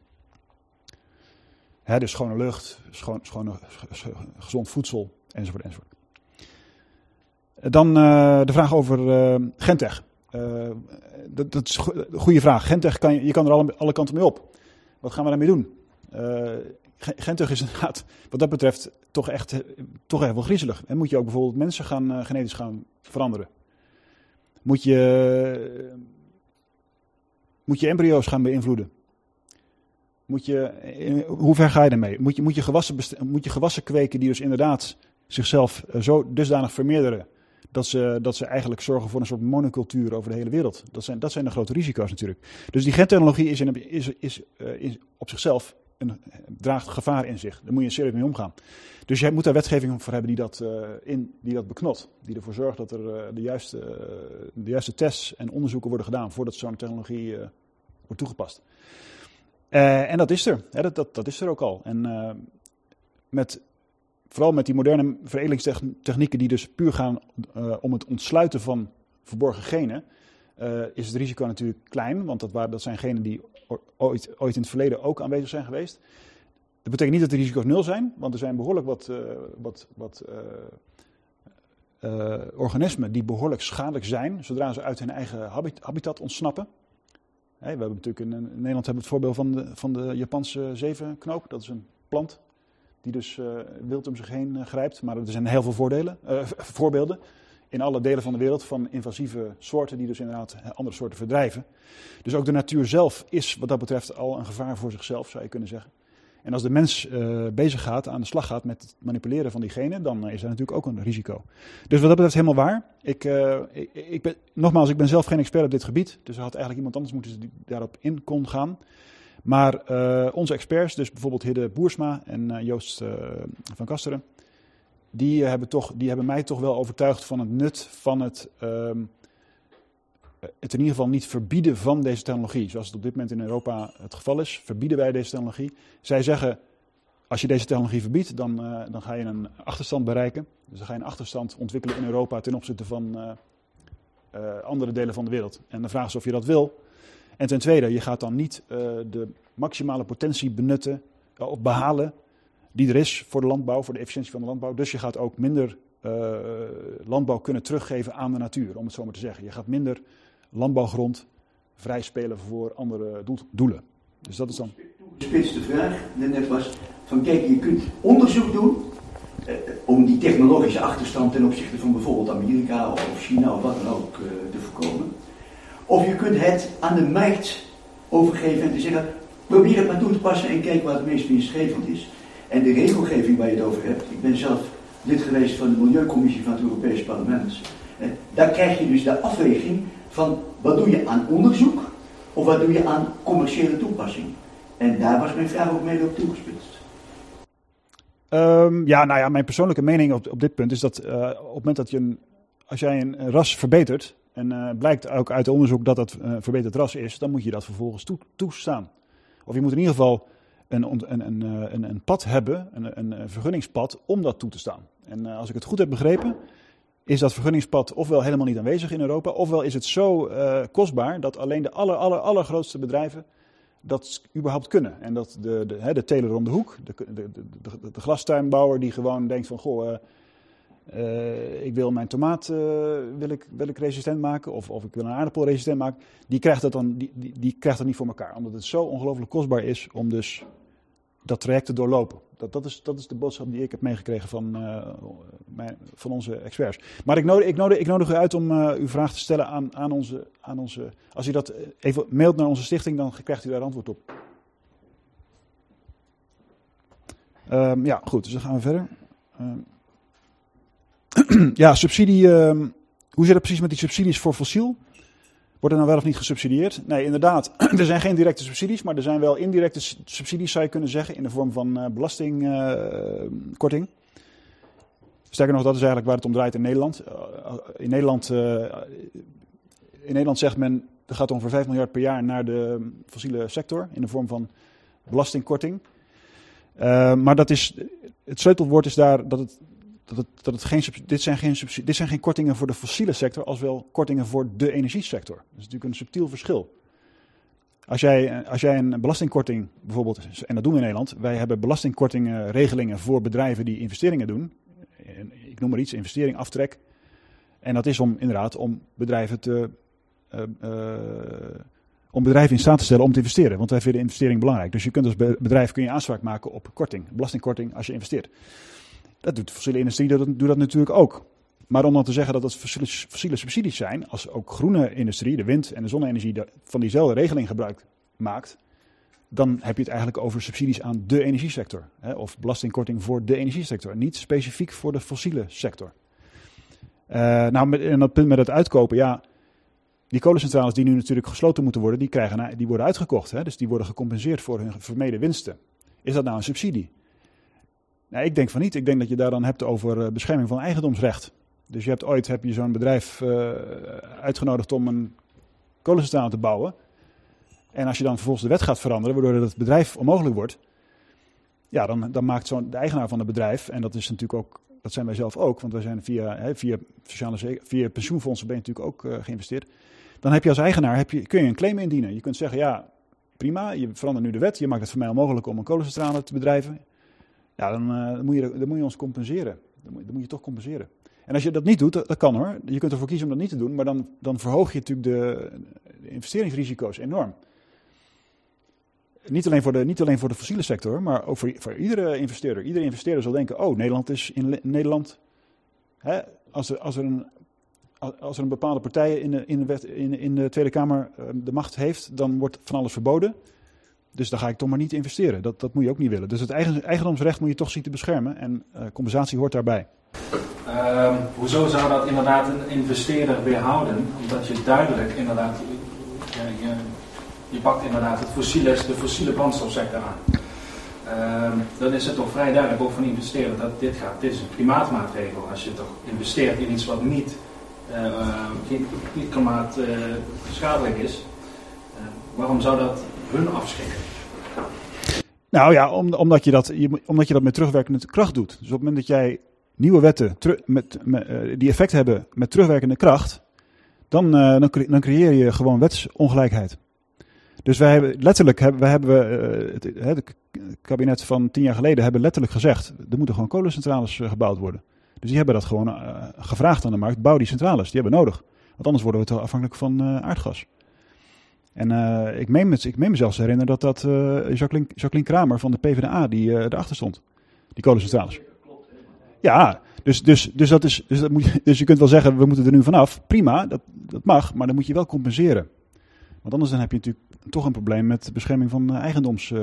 Hè, dus schone lucht, schoon, schone, gezond voedsel, enzovoort. enzovoort. Dan de vraag over Gentech. Uh, dat, dat, is een goede vraag. Gentech, kan je, je kan er alle, alle kanten mee op. Wat gaan we daarmee doen? Gentech is [LAUGHS] inderdaad, wat dat betreft, toch echt, toch echt wel griezelig. En moet je ook bijvoorbeeld mensen gaan, genetisch gaan veranderen? Moet je, moet je embryo's gaan beïnvloeden? Moet je, hoe ver ga je daarmee? Moet je, moet, je gewassen moet je gewassen kweken die dus inderdaad zichzelf zo dusdanig vermeerderen dat ze, dat ze eigenlijk zorgen voor een soort monocultuur over de hele wereld. Dat zijn, dat zijn de grote risico's natuurlijk. Dus die gentechnologie is, in, is, uh, is op zichzelf een, draagt gevaar in zich. Daar moet je serieus mee omgaan. Dus je moet daar wetgeving voor hebben die dat, in, die dat beknot. Die ervoor zorgt dat er de, juiste, de juiste tests en onderzoeken worden gedaan voordat zo'n technologie wordt toegepast. en dat is er. Dat, dat, dat is er ook al. En met vooral met die moderne veredelingstechnieken die dus puur gaan uh, om het ontsluiten van verborgen genen, uh, is het risico natuurlijk klein, want dat, dat zijn genen die ooit, ooit in het verleden ook aanwezig zijn geweest. Dat betekent niet dat de risico's nul zijn, want er zijn behoorlijk wat, uh, wat, wat organismen die behoorlijk schadelijk zijn zodra ze uit hun eigen habitat ontsnappen. We hebben natuurlijk in, in, Nederland hebben we het voorbeeld van de, van de Japanse zevenknoop. Dat is een plant die dus uh, wild om zich heen uh, grijpt. Maar er zijn heel veel voordelen, uh, voorbeelden in alle delen van de wereld van invasieve soorten die dus inderdaad andere soorten verdrijven. Dus ook de natuur zelf is wat dat betreft al een gevaar voor zichzelf, zou je kunnen zeggen. En als de mens bezig gaat, aan de slag gaat met het manipuleren van die genen, dan is er natuurlijk ook een risico. Dus wat dat betreft helemaal waar. Ik, ik, ik ben, nogmaals, ik ben zelf geen expert op dit gebied, dus er had eigenlijk iemand anders moeten die daarop in kon gaan. Maar uh, onze experts, dus bijvoorbeeld Hidde Boersma en uh, Joost uh, van Kasteren, die, hebben toch, die hebben mij toch wel overtuigd van het nut van het, ehm, het in ieder geval niet verbieden van deze technologie. Zoals het op dit moment in Europa het geval is, verbieden wij deze technologie. Zij zeggen, als je deze technologie verbiedt, dan, dan ga je een achterstand bereiken. Dus dan ga je een achterstand ontwikkelen in Europa ten opzichte van andere delen van de wereld. En de vraag is of je dat wil. En ten tweede, je gaat dan niet uh, de maximale potentie benutten uh, of behalen die er is voor de landbouw, voor de efficiëntie van de landbouw. Dus je gaat ook minder uh, landbouw kunnen teruggeven aan de natuur, om het zo maar te zeggen. Je gaat minder landbouwgrond vrij spelen voor andere doel, doelen. Dus dat is dan. De vraag net was van kijk, je kunt onderzoek doen eh, om die technologische achterstand ten opzichte van bijvoorbeeld Amerika of China of wat dan ook eh, te voorkomen. Of je kunt het aan de markt overgeven en te zeggen, probeer het maar toe te passen en kijk wat het meest winstgevend is. En de regelgeving waar je het over hebt, ik ben zelf lid geweest van de Milieucommissie van het Europees Parlement. Eh, daar krijg je dus de afweging van wat doe je aan onderzoek of wat doe je aan commerciële toepassing. En daar was mijn vraag ook mee op toegespitst. Ehm, ja, nou ja, mijn persoonlijke mening op, op dit punt is dat uh, op het moment dat je een, als jij een ras verbetert, en uh, blijkt ook uit onderzoek dat dat een verbeterd ras is, dan moet je dat vervolgens toe, toestaan. Of je moet in ieder geval een, een, een, een, een pad hebben, een, een, vergunningspad, om dat toe te staan. En uh, als ik het goed heb begrepen, is dat vergunningspad ofwel helemaal niet aanwezig in Europa, ofwel is het zo uh, kostbaar dat alleen de aller, aller, allergrootste bedrijven dat überhaupt kunnen. En dat de, de, de teler om de hoek, de, de, de, de, glastuinbouwer die gewoon denkt van, goh, uh, ik wil mijn tomaat uh, wil ik, wil ik resistent maken of, of ik wil een aardappel resistent maken, die krijgt dat dan die, die, die krijgt dat niet voor elkaar. Omdat het zo ongelooflijk kostbaar is om dus dat traject te doorlopen. Dat, dat, is, dat is de boodschap die ik heb meegekregen van, uh, mijn, van onze experts. Maar ik nodig, ik nodig, ik nodig u uit om uw vraag te stellen aan, aan, onze, aan onze. Als u dat even mailt naar onze stichting, dan krijgt u daar antwoord op. Um, ja, goed, dus dan gaan we verder. Um, [CLEARS THROAT] ja, subsidie. Um, hoe zit het precies met die subsidies voor fossiel? Wordt er nou wel of niet gesubsidieerd? Nee, inderdaad. [CLEARS THROAT] er zijn geen directe subsidies, maar er zijn wel indirecte subsidies, zou je kunnen zeggen, in de vorm van uh, belastingkorting. Uh, Sterker nog, dat is eigenlijk waar het om draait in Nederland. Uh, in, Nederland in Nederland zegt men, er gaat ongeveer 5 miljard per jaar naar de fossiele sector in de vorm van belastingkorting. maar dat is, het sleutelwoord is daar dat het dat dat geen, dit, zijn geen dit zijn geen kortingen voor de fossiele sector, als wel kortingen voor de energiesector. Dat is natuurlijk een subtiel verschil. Als jij, als jij een belastingkorting bijvoorbeeld, en dat doen we in Nederland, wij hebben belastingkortingen, regelingen voor bedrijven die investeringen doen. Ik noem maar iets, investering, aftrek. En dat is om inderdaad om bedrijven te. Uh, uh, om bedrijven in staat te stellen om te investeren. Want wij vinden investering belangrijk. Dus je kunt als bedrijf kun je aanspraak maken op korting, belastingkorting als je investeert. Dat doet de fossiele industrie dat, doet dat natuurlijk ook. Maar om dan te zeggen dat het fossiele, subsidies zijn, als ook groene industrie, de wind- en de zonne-energie, van diezelfde regeling gebruik maakt, dan heb je het eigenlijk over subsidies aan de energiesector. Hè, of belastingkorting voor de energiesector, niet specifiek voor de fossiele sector. Uh, nou, met, en dat punt met het uitkopen, ja, die kolencentrales die nu natuurlijk gesloten moeten worden, die, krijgen, die worden uitgekocht. Hè, dus die worden gecompenseerd voor hun vermeden winsten. Is dat nou een subsidie? Nou, ik denk van niet. Ik denk dat je daar dan hebt over uh, bescherming van eigendomsrecht. Dus je hebt ooit heb je zo'n bedrijf uh, uitgenodigd om een kolencentrale te bouwen. En als je dan vervolgens de wet gaat veranderen, waardoor het bedrijf onmogelijk wordt, ja, dan, dan maakt zo'n de eigenaar van het bedrijf, en dat is natuurlijk ook, dat zijn wij zelf ook, want wij zijn via, hè, via, sociale, via pensioenfondsen ben je natuurlijk ook uh, geïnvesteerd. Dan heb je als eigenaar heb je, kun je een claim indienen. Je kunt zeggen, ja, prima, je verandert nu de wet, je maakt het voor mij onmogelijk om een kolencentrale te bedrijven. Ja, dan, uh, dan, moet, je, dan moet je ons compenseren. Dan moet, je toch compenseren. En als je dat niet doet, dat, kan hoor. Je kunt ervoor kiezen om dat niet te doen, maar dan, dan verhoog je natuurlijk de, de investeringsrisico's enorm. Niet alleen, voor de, niet alleen voor de fossiele sector, maar ook voor, voor iedere investeerder. Iedere investeerder zal denken, oh, Nederland is in, Nederland... Hè, als, er, als, er een, als er een bepaalde partij in de, in de, wet, in, in de Tweede Kamer uh, de macht heeft, dan wordt van alles verboden. Dus dan ga ik toch maar niet investeren. Dat, dat moet je ook niet willen. Dus het eigen, eigendomsrecht moet je toch zien te beschermen. En uh, compensatie hoort daarbij. Uh, hoezo zou dat inderdaad een investeerder weerhouden? Omdat je duidelijk inderdaad... Je, pakt inderdaad het fossiele, de fossiele brandstofsector aan. Uh, dan is het toch vrij duidelijk, ook van investeren, dat dit gaat. Dit is een klimaatmaatregel. Als je toch investeert in iets wat niet, uh, niet klimaatschadelijk is, waarom zou dat hun afschrikken? Nou ja, om, omdat, je dat, omdat je dat met terugwerkende kracht doet. Dus op het moment dat jij nieuwe wetten met, met, uh, die effect hebben met terugwerkende kracht, dan, uh, dan, creëer je gewoon wetsongelijkheid. Dus wij hebben letterlijk hebben, wij hebben uh, het, het, kabinet van tien jaar geleden hebben letterlijk gezegd: er moeten gewoon kolencentrales gebouwd worden. Dus die hebben dat gewoon gevraagd aan de markt: bouw die centrales, die hebben we nodig. Want anders worden we te afhankelijk van aardgas. En uh, ik, meen me, ik meen me herinneren dat dat uh, Jacqueline, Kramer van de PvdA die uh, erachter stond. Die kolencentrales. Ja, dus, dus, dus, dat is, dus, dat moet je, [LAUGHS] dus je kunt wel zeggen, we moeten er nu vanaf. Prima, dat, dat mag, maar dan moet je wel compenseren. Want anders dan heb je natuurlijk toch een probleem met bescherming van eigendoms.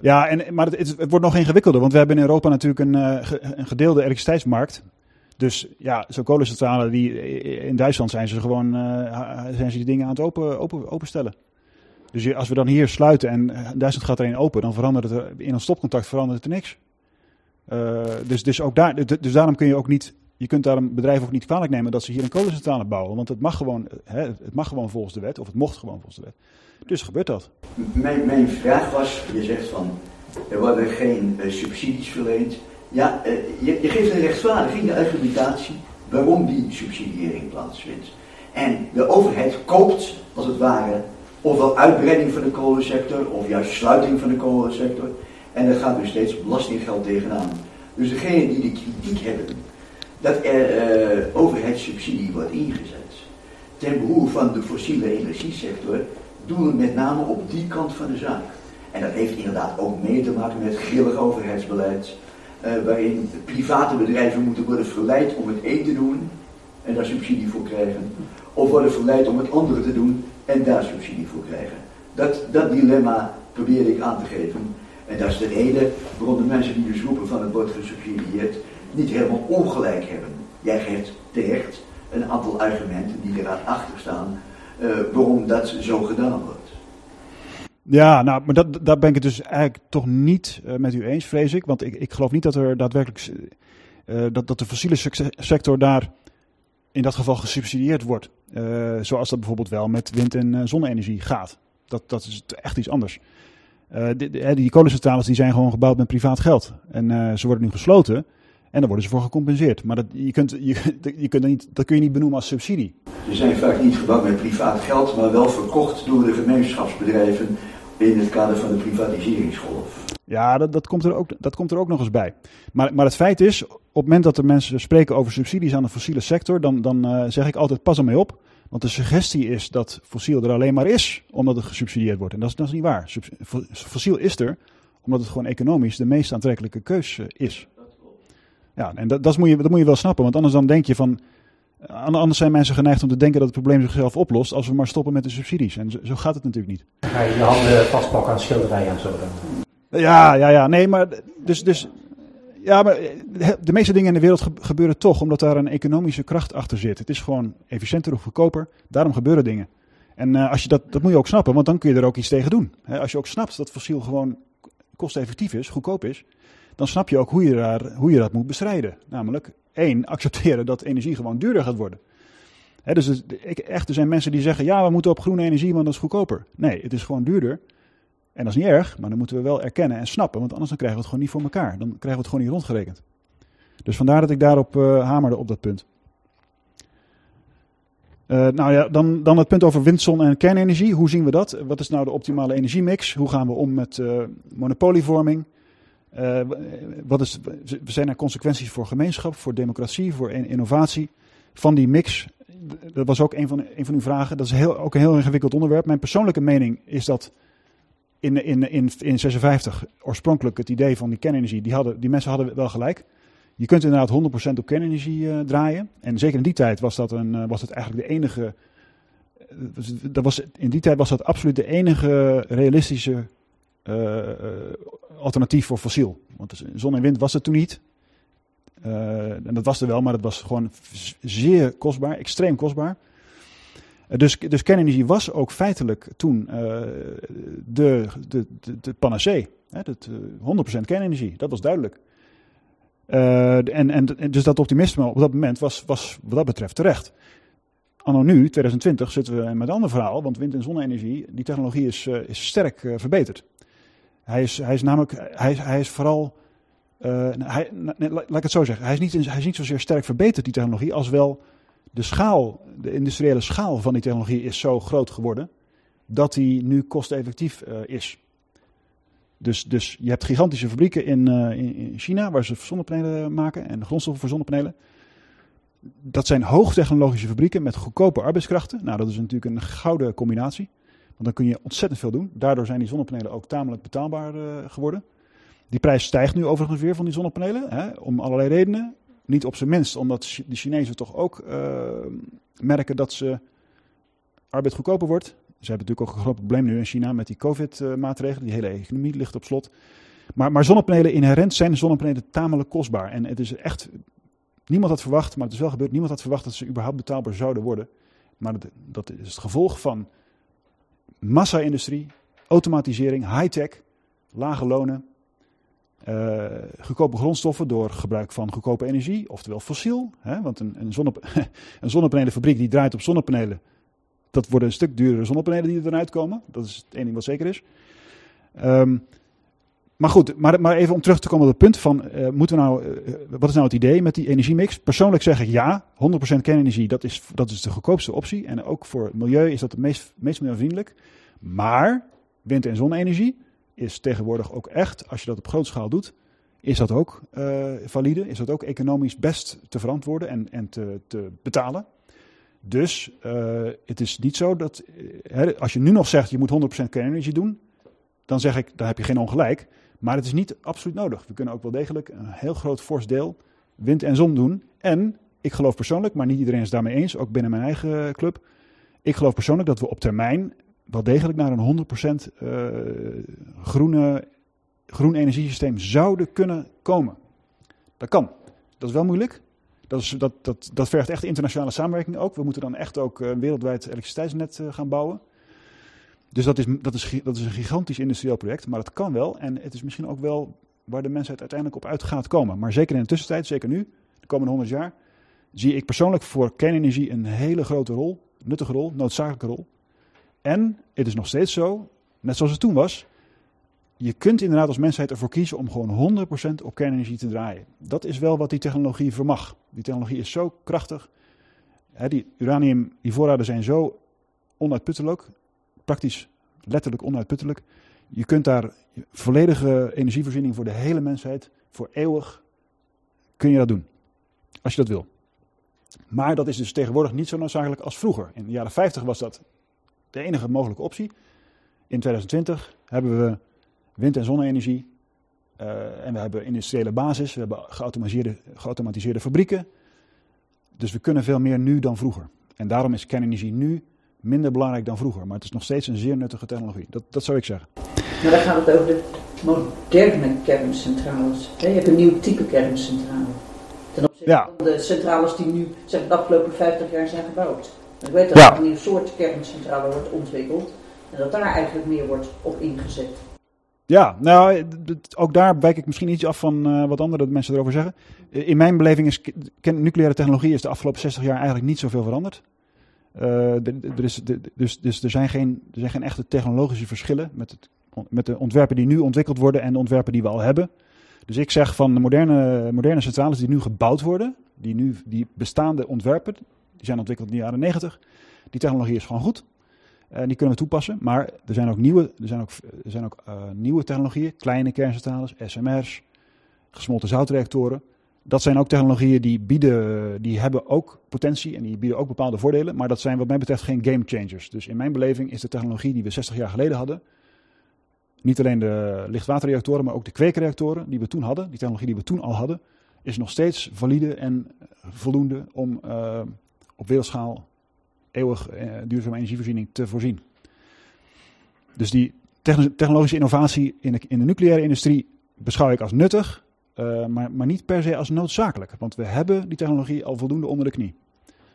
Ja, en, maar het, het, wordt nog ingewikkelder, want we hebben in Europa natuurlijk een, een gedeelde elektriciteitsmarkt. Dus ja, zo'n kolencentrale, die, in Duitsland zijn ze gewoon zijn ze die dingen aan het open, open, openstellen. Dus als we dan hier sluiten en Duitsland gaat er een open, dan verandert het in een stopcontact verandert er niks. dus, dus, ook daar, dus daarom kun je ook niet je kunt daar een bedrijf ook niet kwalijk nemen dat ze hier een kolencentrale bouwen. Want het mag gewoon, hè, het mag gewoon volgens de wet, of het mocht gewoon volgens de wet. Dus gebeurt dat. Mijn, mijn vraag was, je zegt van, er worden geen subsidies verleend. Ja, uh, je, geeft een rechtvaardiging, de argumentatie, waarom die subsidiëring plaatsvindt. En de overheid koopt, als het ware, ofwel uitbreiding van de kolensector, of juist sluiting van de kolensector. En er gaat dus steeds belastinggeld tegenaan. Dus degenen die de kritiek hebben dat er uh, overheidssubsidie wordt ingezet ten behoeve van de fossiele energiesector, doen we met name op die kant van de zaak. En dat heeft inderdaad ook mee te maken met grillig overheidsbeleid, waarin private bedrijven moeten worden verleid om het een te doen en daar subsidie voor krijgen, of worden verleid om het andere te doen en daar subsidie voor krijgen. Dat, dat dilemma probeer ik aan te geven. En dat is de reden waarom de mensen die dus roepen van het wordt gesubsidieerd, niet helemaal ongelijk hebben. Jij geeft terecht een aantal argumenten die erachter staan uh, waarom dat zo gedaan wordt. Ja, nou, maar dat, daar ben ik het dus eigenlijk toch niet uh, met u eens, vrees ik. Want ik, ik geloof niet dat er daadwerkelijk uh, dat, dat de fossiele sector daar in dat geval gesubsidieerd wordt. zoals dat bijvoorbeeld wel met wind- en zonne-energie gaat. Dat, dat is echt iets anders. die, die kolencentrales die zijn gewoon gebouwd met privaat geld. En ze worden nu gesloten. En daar worden ze voor gecompenseerd. Maar dat, je kunt, je, [LAUGHS] je kunt dat, niet, dat kun je niet benoemen als subsidie. Ze zijn vaak niet gebouwd met privaat geld, maar wel verkocht door de gemeenschapsbedrijven in het kader van de privatiseringsgolf. Ja, dat, dat, komt, er ook, dat komt er ook nog eens bij. Maar, maar het feit is, op het moment dat er mensen spreken over subsidies aan de fossiele sector, dan, dan uh, zeg ik altijd pas ermee op. Want de suggestie is dat fossiel er alleen maar is omdat het gesubsidieerd wordt. En dat is, dat is niet waar. Fossiel is er omdat het gewoon economisch de meest aantrekkelijke keus is. Ja, en dat, dat, moet je, dat moet je wel snappen, want anders dan denk je van... Anders zijn mensen geneigd om te denken dat het probleem zichzelf oplost als we maar stoppen met de subsidies. En zo, zo gaat het natuurlijk niet. Ga je je handen vastpakken aan schilderijen en zo dan? Ja, ja, ja. Nee, maar dus, dus ja, maar de meeste dingen in de wereld gebeuren toch omdat daar een economische kracht achter zit. Het is gewoon efficiënter of goedkoper. Daarom gebeuren dingen. En uh, als je dat, dat moet je ook snappen, want dan kun je er ook iets tegen doen. als je ook snapt dat fossiel gewoon kosteffectief is, goedkoop is, dan snap je ook hoe je, daar, hoe je dat moet bestrijden. Namelijk, één, accepteren dat energie gewoon duurder gaat worden. dus ik, echt, er zijn mensen die zeggen, ja, we moeten op groene energie, want dat is goedkoper. Nee, het is gewoon duurder. En dat is niet erg, maar dan moeten we wel erkennen en snappen, want anders dan krijgen we het gewoon niet voor elkaar. Dan krijgen we het gewoon niet rondgerekend. Dus vandaar dat ik daarop uh, hamerde op dat punt. Uh, nou ja, dan, dan het punt over windzon en kernenergie. Hoe zien we dat? Wat is nou de optimale energiemix? Hoe gaan we om met uh, monopolievorming? Uh, wat is, zijn er consequenties voor gemeenschap, voor democratie, voor innovatie van die mix? Dat was ook een van, een van uw vragen. Dat is heel, ook een heel ingewikkeld onderwerp. Mijn persoonlijke mening is dat in, in, in, in 56 oorspronkelijk het idee van die kernenergie, die, hadden, die mensen hadden wel gelijk. Je kunt inderdaad 100% op kernenergie uh, draaien. En zeker in die tijd was dat, een, uh, was dat eigenlijk de enige. Dat was, in die tijd was dat absoluut de enige realistische alternatief voor fossiel. Want zon en wind was het toen niet. Uh, en dat was er wel, maar dat was gewoon zeer kostbaar, extreem kostbaar. Dus, dus kernenergie was ook feitelijk toen de, de, de, de panacee. Hè, dat, 100% kernenergie, dat was duidelijk. en, en, dus dat optimisme op dat moment was, was wat dat betreft terecht. Anno nu, 2020, zitten we met een ander verhaal, want wind- en zonne-energie, die technologie is, is sterk verbeterd. Hij is, hij is namelijk, hij hij is vooral, uh, hij, laat ik het zo zeggen, hij is, niet, hij is niet zozeer sterk verbeterd, die technologie, als wel de schaal, de industriële schaal van die technologie is zo groot geworden, dat die nu kosteffectief uh, is. Dus, dus je hebt gigantische fabrieken in, uh, in China waar ze zonnepanelen maken en grondstoffen voor zonnepanelen. Dat zijn hoogtechnologische fabrieken met goedkope arbeidskrachten. Nou, dat is natuurlijk een gouden combinatie. Want dan kun je ontzettend veel doen. Daardoor zijn die zonnepanelen ook tamelijk betaalbaar uh, geworden. Die prijs stijgt nu overigens weer van die zonnepanelen, hè, om allerlei redenen. Niet op zijn minst omdat de Chinezen toch ook eh, merken dat ze arbeid goedkoper wordt. Ze hebben natuurlijk ook een groot probleem nu in China met die COVID-maatregelen. Die hele economie ligt op slot. Maar, maar zonnepanelen inherent zijn zonnepanelen tamelijk kostbaar. En het is echt, niemand had verwacht, maar het is wel gebeurd, niemand had verwacht dat ze überhaupt betaalbaar zouden worden. Maar dat, dat is het gevolg van massa-industrie, automatisering, high-tech, lage lonen, eh, goedkope grondstoffen door gebruik van goedkope energie, oftewel fossiel. Hè? Want een, een, zonne, [LAUGHS] een zonnepanelenfabriek die draait op zonnepanelen, dat worden een stuk duurdere zonnepanelen die er dan uitkomen. Dat is het enige wat zeker is. Ehm, maar goed, maar, maar even om terug te komen op het punt van, eh, moeten we nou, eh, wat is nou het idee met die energiemix? Persoonlijk zeg ik ja, 100% kernenergie, dat is, dat is de goedkoopste optie. En ook voor het milieu is dat het meest, meest milieuvriendelijk. Maar wind- en zonne-energie is tegenwoordig ook echt, als je dat op grote schaal doet, is dat ook eh, valide, is dat ook economisch best te verantwoorden en, en te, te betalen. Dus eh, het is niet zo dat, eh, als je nu nog zegt je moet 100% kernenergie doen, dan zeg ik, dan heb je geen ongelijk. Maar het is niet absoluut nodig. We kunnen ook wel degelijk een heel groot fors deel wind en zon doen. En ik geloof persoonlijk, maar niet iedereen is daarmee eens, ook binnen mijn eigen club. Ik geloof persoonlijk dat we op termijn wel degelijk naar een 100% eh, groene, groen energiesysteem zouden kunnen komen. Dat kan. Dat is wel moeilijk. Dat, is, dat, dat, dat vergt echt internationale samenwerking ook. We moeten dan echt ook een wereldwijd elektriciteitsnet eh, gaan bouwen. Dus dat is, dat, is, dat is een gigantisch industrieel project, maar het kan wel. En het is misschien ook wel waar de mensheid uiteindelijk op uit gaat komen. Maar zeker in de tussentijd, zeker nu, de komende 100 jaar, zie ik persoonlijk voor kernenergie een hele grote rol, nuttige rol, noodzakelijke rol. En het is nog steeds zo, net zoals het toen was, je kunt inderdaad als mensheid ervoor kiezen om gewoon 100% op kernenergie te draaien. Dat is wel wat die technologie vermag. Die technologie is zo krachtig. Hè, die uranium-ivoorraden zijn zo onuitputtelijk, praktisch letterlijk onuitputtelijk. Je kunt daar volledige energievoorziening voor de hele mensheid, voor eeuwig, kun je dat doen. Als je dat wil. Maar dat is dus tegenwoordig niet zo noodzakelijk als vroeger. In de jaren 50 was dat de enige mogelijke optie. In 2020 hebben we wind- en zonne-energie. eh, en we hebben industriële basis. We hebben geautomatiseerde, geautomatiseerde fabrieken. Dus we kunnen veel meer nu dan vroeger. En daarom is kernenergie nu minder belangrijk dan vroeger. Maar het is nog steeds een zeer nuttige technologie. Dat, dat zou ik zeggen. Maar dan gaat het over de moderne kerncentrales. Je hebt een nieuw type kerncentrale. Ten opzichte Ja. van de centrales die nu zeg, de afgelopen 50 jaar zijn gebouwd. Ik weet dat Ja. er een nieuw soort kerncentrale wordt ontwikkeld. En dat daar eigenlijk meer wordt op ingezet. Ja, nou, ook daar wijk ik misschien iets af van eh, wat andere mensen erover zeggen. Eh, In mijn beleving is nucleaire technologie is de afgelopen 60 jaar eigenlijk niet zoveel veranderd. Eh, er dus dus er, zijn geen, er zijn geen echte technologische verschillen met, het, met de ontwerpen die nu ontwikkeld worden en de ontwerpen die we al hebben. Dus ik zeg van de moderne, moderne centrales die nu gebouwd worden, die, nu, die bestaande ontwerpen, die zijn ontwikkeld in de jaren 90, die technologie is gewoon goed. En die kunnen we toepassen. Maar er zijn ook nieuwe, er zijn ook, er zijn ook eh, nieuwe technologieën, kleine kerncentrales, SMR's, gesmolten zoutreactoren. Dat zijn ook technologieën die bieden, die hebben ook potentie en die bieden ook bepaalde voordelen. Maar dat zijn wat mij betreft geen game changers. Dus in mijn beleving is de technologie die we 60 jaar geleden hadden, niet alleen de lichtwaterreactoren, maar ook de kweekreactoren die we toen hadden, die technologie die we toen al hadden, is nog steeds valide en voldoende om eh, op wereldschaal eeuwig eh, duurzame energievoorziening te voorzien. Dus die techno- technologische innovatie in de, in de nucleaire industrie beschouw ik als nuttig, eh, maar, maar niet per se als noodzakelijk. Want we hebben die technologie al voldoende onder de knie.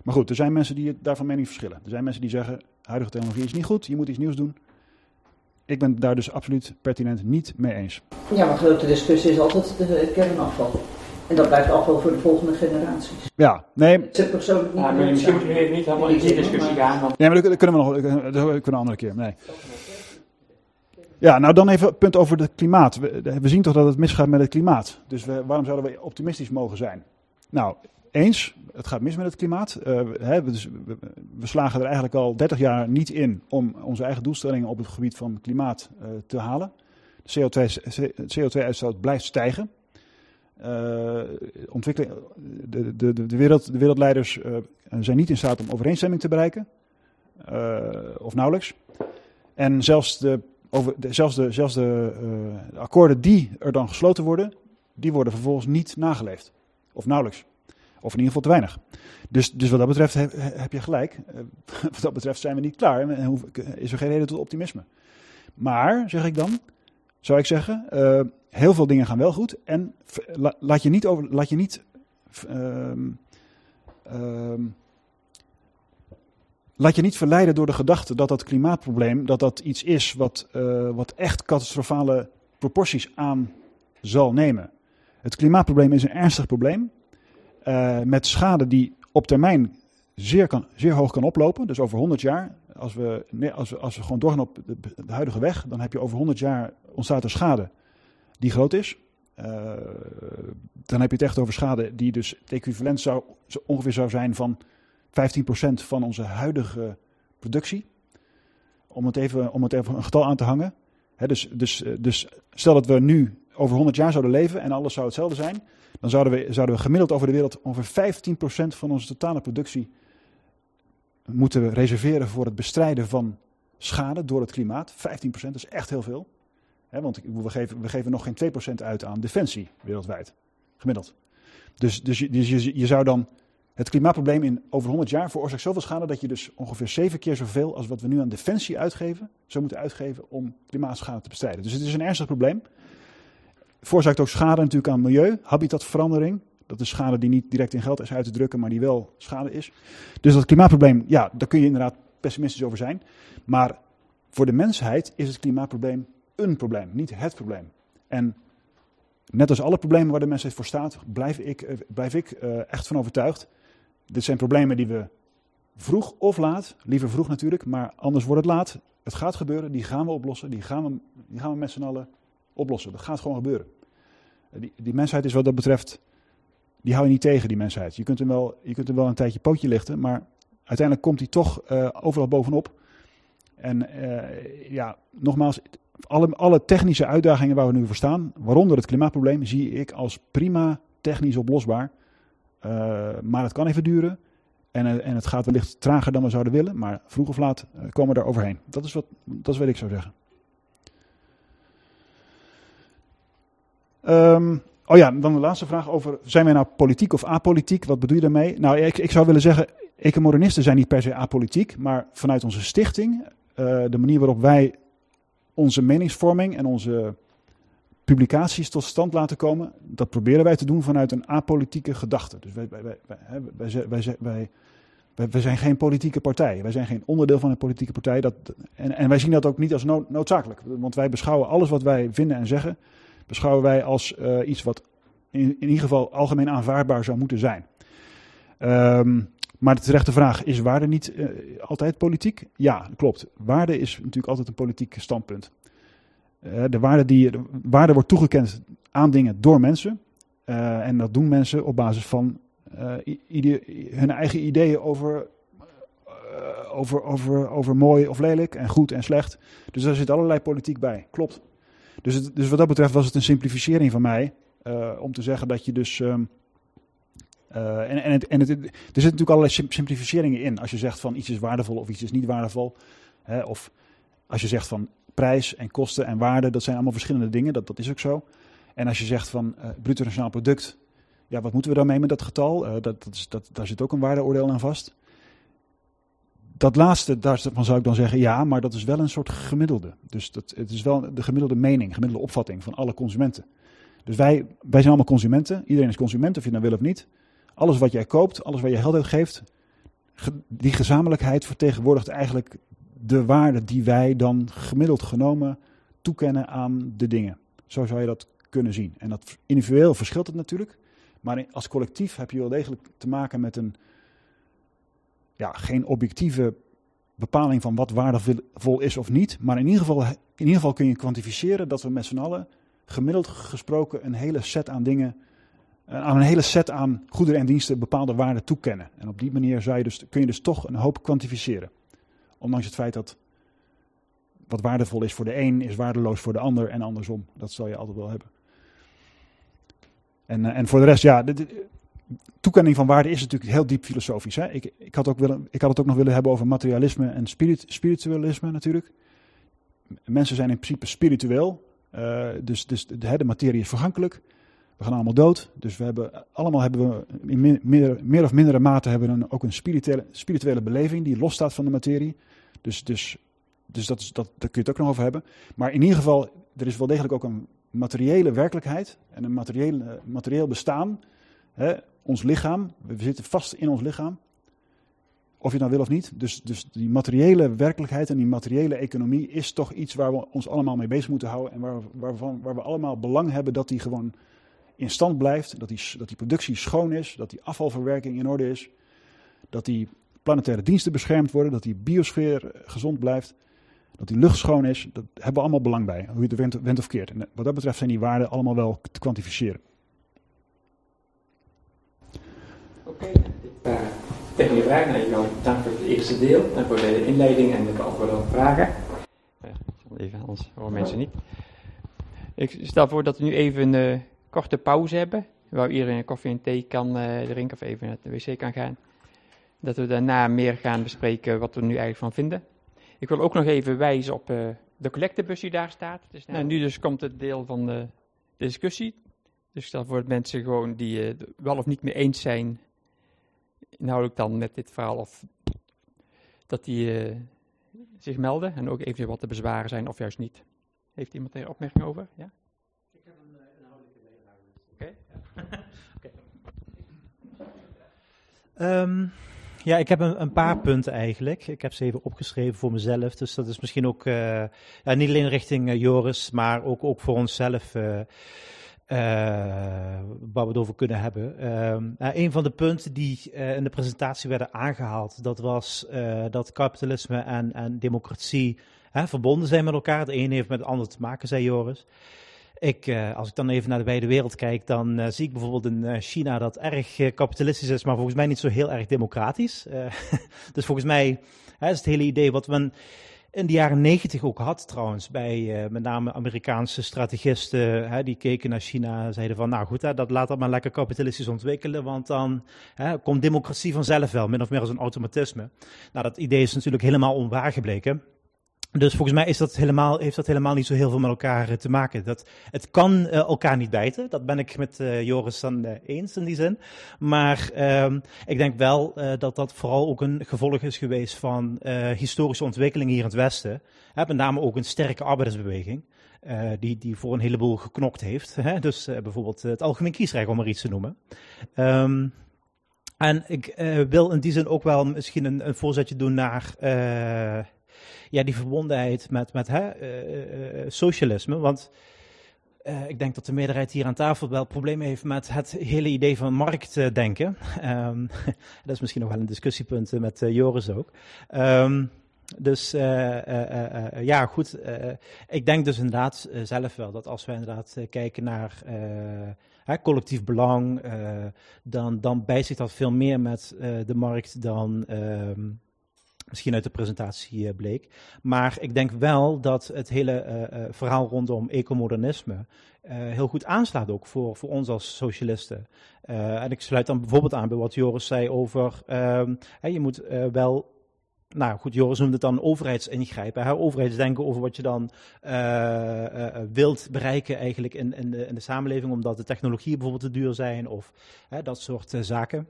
Maar goed, er zijn mensen die het daarvan mening verschillen. Er zijn mensen die zeggen, huidige technologie is niet goed, je moet iets nieuws doen. Ik ben daar dus absoluut pertinent niet mee eens. Ja, maar grote discussie is altijd de kernafval. En dat blijft afval voor de volgende generaties. Ja, nee, Het zit persoonlijk niet Ja, maar misschien moeten we niet helemaal in die discussie gaan. Want Nee, maar dat kunnen we nog dat kunnen we een andere keer. Nee. Ja, nou dan even een punt over het klimaat. We, we zien toch dat het misgaat met het klimaat. Dus waarom zouden we optimistisch mogen zijn? Nou, eens, het gaat mis met het klimaat. Eh, hè, dus, we, we slagen er eigenlijk al 30 jaar niet in om onze eigen doelstellingen op het gebied van klimaat eh, te halen. De CO2-uitstoot blijft stijgen. Eh, ontwikkeling, de, de, de, wereld, de wereldleiders zijn niet in staat om overeenstemming te bereiken. Of nauwelijks. En zelfs de over zelfs, de, zelfs de, eh, de akkoorden die er dan gesloten worden, die worden vervolgens niet nageleefd. Of nauwelijks. Of in ieder geval te weinig. Dus, dus wat dat betreft heb, je gelijk. Eh, [LAUGHS] wat dat betreft zijn we niet klaar en is er geen reden tot optimisme. Maar, zeg ik dan, zou ik zeggen, eh, heel veel dingen gaan wel goed. En laat je niet, over, laat je niet ehm, ehm, laat je niet verleiden door de gedachte dat dat klimaatprobleem dat dat iets is wat, eh, wat echt catastrofale proporties aan zal nemen. Het klimaatprobleem is een ernstig probleem eh, met schade die op termijn zeer, kan, zeer hoog kan oplopen. Dus over 100 jaar, als we, als we, als we gewoon doorgaan op de, huidige weg, dan heb je over 100 jaar ontstaat er schade die groot is. Eh, dan heb je het echt over schade die dus het equivalent zou, zo ongeveer zou zijn van 15% van onze huidige productie. Om het even, om het even een getal aan te hangen. Dus, dus, eh, dus stel dat we nu over 100 jaar zouden leven en alles zou hetzelfde zijn. Dan zouden we, zouden we gemiddeld over de wereld ongeveer 15% van onze totale productie moeten reserveren voor het bestrijden van schade door het klimaat. 15% is echt heel veel. Want we geven, we geven nog geen 2% uit aan defensie wereldwijd. Gemiddeld. Dus, dus, je, dus je, je zou dan het klimaatprobleem in over 100 jaar veroorzaakt zoveel schade dat je dus ongeveer zeven keer zoveel als wat we nu aan defensie uitgeven, zou moeten uitgeven om klimaatschade te bestrijden. Dus het is een ernstig probleem. Veroorzaakt ook schade natuurlijk aan milieu, habitatverandering. Dat is schade die niet direct in geld is uit te drukken, maar die wel schade is. Dus dat klimaatprobleem, ja, daar kun je inderdaad pessimistisch over zijn. Maar voor de mensheid is het klimaatprobleem een probleem, niet het probleem. En net als alle problemen waar de mensheid voor staat, blijf ik, eh, blijf ik eh, echt van overtuigd. Dit zijn problemen die we vroeg of laat, liever vroeg natuurlijk, maar anders wordt het laat. Het gaat gebeuren, die gaan we oplossen, die gaan we, die gaan we met z'n allen oplossen. Dat gaat gewoon gebeuren. Eh, Die, die mensheid is wat dat betreft, die hou je niet tegen, die mensheid. Je kunt hem wel, je kunt hem wel een tijdje pootje lichten, maar uiteindelijk komt hij toch eh, overal bovenop. En eh, ja, nogmaals, alle, alle technische uitdagingen waar we nu voor staan, waaronder het klimaatprobleem, zie ik als prima technisch oplosbaar. Uh, maar het kan even duren. En, uh, en het gaat wellicht trager dan we zouden willen. Maar vroeg of laat uh, komen we er overheen. Dat is, wat, dat is wat ik zou zeggen. Um, oh ja, dan de laatste vraag over. Zijn wij nou politiek of apolitiek? Wat bedoel je daarmee? Nou, ik, ik zou willen zeggen. Ecomodernisten zijn niet per se apolitiek. Maar vanuit onze stichting. eh, de manier waarop wij onze meningsvorming en onze publicaties tot stand laten komen, dat proberen wij te doen vanuit een apolitieke gedachte. Dus wij, wij, wij, wij, zijn geen politieke partij. Wij zijn geen onderdeel van een politieke partij. Dat, en, en wij zien dat ook niet als nood, noodzakelijk. Want wij beschouwen alles wat wij vinden en zeggen, beschouwen wij als uh, iets wat in, in, ieder geval algemeen aanvaardbaar zou moeten zijn. Um, maar de terechte vraag, is waarde niet uh, altijd politiek? Ja, klopt. Waarde is natuurlijk altijd een politiek standpunt. Uh, de, waarde die, de waarde wordt toegekend aan dingen door mensen. Uh, en dat doen mensen op basis van idee, hun eigen ideeën over, over, over, over mooi of lelijk en goed en slecht. Dus daar zit allerlei politiek bij. Klopt. Dus, het, dus wat dat betreft was het een simplificering van mij. om te zeggen dat je dus... Uh, en, en, het, en het, er zitten natuurlijk allerlei simplificeringen in. Als je zegt van iets is waardevol of iets is niet waardevol. Hè, of als je zegt van prijs en kosten en waarde, dat zijn allemaal verschillende dingen. Dat, dat is ook zo. En als je zegt van uh, bruto nationaal product, ja, wat moeten we daarmee met dat getal? Uh, dat, dat is, dat, daar zit ook een waardeoordeel aan vast. Dat laatste, daarvan zou ik dan zeggen, ja, maar dat is wel een soort gemiddelde. Dus dat, het is wel de gemiddelde mening, gemiddelde opvatting van alle consumenten. Dus wij, wij zijn allemaal consumenten. Iedereen is consument, of je nou wil of niet. Alles wat jij koopt, alles waar je geld uit geeft, die gezamenlijkheid vertegenwoordigt eigenlijk de waarde die wij dan gemiddeld genomen toekennen aan de dingen. Zo zou je dat kunnen zien. En dat individueel verschilt het natuurlijk, maar als collectief heb je wel degelijk te maken met een ja, geen objectieve bepaling van wat waardevol is of niet, maar in ieder geval, in ieder geval kun je kwantificeren dat we met z'n allen gemiddeld gesproken een hele set aan dingen aan een hele set aan goederen en diensten bepaalde waarden toekennen. En op die manier zou je dus, kun je dus toch een hoop kwantificeren. Ondanks het feit dat wat waardevol is voor de een, is waardeloos voor de ander en andersom. Dat zal je altijd wel hebben. En, en voor de rest, ja, de, toekenning van waarde is natuurlijk heel diep filosofisch. Hè? Ik, ik, had ook willen, ik had het ook nog willen hebben over materialisme en spirit, spiritualisme natuurlijk. mensen zijn in principe spiritueel. Uh, dus dus de, de, materie is vergankelijk. We gaan allemaal dood. Dus we hebben, allemaal hebben we in meer, meer of mindere mate hebben een, ook een spirituele, spirituele beleving die losstaat van de materie. Dus, dus, dus dat, is, dat, daar kun je het ook nog over hebben. Maar in ieder geval, er is wel degelijk ook een materiële werkelijkheid en een materiële, materieel bestaan. Hè, ons lichaam, we zitten vast in ons lichaam. Of je nou wil of niet. Dus, dus die materiële werkelijkheid en die materiële economie is toch iets waar we ons allemaal mee bezig moeten houden. En waar, waarvan, waar we allemaal belang hebben dat die gewoon in stand blijft. Dat die, dat die productie schoon is. Dat die afvalverwerking in orde is. Dat die planetaire diensten beschermd worden. Dat die biosfeer gezond blijft. Dat die lucht schoon is. Dat hebben we allemaal belang bij. Hoe je het went, went of keert. En wat dat betreft zijn die waarden allemaal wel te kwantificeren. Oké, okay. uh, tegen je vraag. Nou, jou dank voor het eerste deel. En voor de inleiding en de beantwoorden van vragen. Even, anders horen mensen niet. Ik stel voor dat we nu even een uh, korte pauze hebben. Waar iedereen een koffie en thee kan uh, drinken of even naar de wc kan gaan. Dat we daarna meer gaan bespreken wat we er nu eigenlijk van vinden. Ik wil ook nog even wijzen op uh, de collectebus die daar staat. Dus, nou, nu dus komt het deel van de discussie. Dus stel voor dat mensen gewoon die uh, wel of niet mee eens zijn, inhoudelijk dan met dit verhaal, of dat die uh, zich melden en ook eventueel wat te bezwaren zijn of juist niet. Heeft iemand er opmerking over? Ja? Ik heb een inhoudelijke bijdrage. Oké. Um, ja, ik heb een, een, paar punten eigenlijk. Ik heb ze even opgeschreven voor mezelf. Dus dat is misschien ook uh, ja, niet alleen richting uh, Joris, maar ook, ook voor onszelf. Uh, waar we het over kunnen hebben. een van de punten die in de presentatie werden aangehaald, dat was dat kapitalisme en, en democratie verbonden zijn met elkaar. De een heeft met het ander te maken, zei Joris. Ik, uh, als ik dan even naar de wijde wereld kijk, dan uh, zie ik bijvoorbeeld in uh, China dat erg kapitalistisch is, maar volgens mij niet zo heel erg democratisch. [LAUGHS] dus volgens mij is het hele idee wat men in de jaren negentig ook had trouwens, bij met name Amerikaanse strategisten, die keken naar China en zeiden van, nou goed, dat laat dat maar lekker kapitalistisch ontwikkelen, want dan komt democratie vanzelf wel, min of meer als een automatisme. Nou, dat idee is natuurlijk helemaal onwaar gebleken. Dus volgens mij is dat helemaal, heeft dat helemaal niet zo heel veel met elkaar uh, te maken. Dat, het kan uh, elkaar niet bijten. Dat ben ik met uh, Joris dan eens in die zin. Maar ehm, ik denk wel dat dat vooral ook een gevolg is geweest van historische ontwikkelingen hier in het Westen. Hè, met name ook een sterke arbeidersbeweging. die, die voor een heleboel geknokt heeft. Hè? Dus bijvoorbeeld het algemeen kiesrecht, om maar iets te noemen. Um, en ik wil in die zin ook wel misschien een, een voorzetje doen naar ja, die verbondenheid met, met hè, uh, uh, socialisme. Want ik denk dat de meerderheid hier aan tafel wel problemen heeft met het hele idee van marktdenken. Um, [LAUGHS] [LAUGHS] dat is misschien nog wel een discussiepunt met Joris ook. Um, dus ja, goed. ik denk dus inderdaad zelf wel dat als we inderdaad kijken naar collectief belang, dan, dan bijt dat veel meer met de markt dan. Ehm, misschien uit de presentatie uh, bleek. Maar ik denk wel dat het hele uh, verhaal rondom ecomodernisme heel goed aanslaat ook voor, voor ons als socialisten. en ik sluit dan bijvoorbeeld aan bij wat Joris zei over, ehm, je moet wel nou goed, Joris noemde het dan overheidsingrijpen. Hè? Overheidsdenken over wat je dan uh, uh, wilt bereiken eigenlijk in, in, de, in de samenleving, omdat de technologieën bijvoorbeeld te duur zijn of dat soort zaken.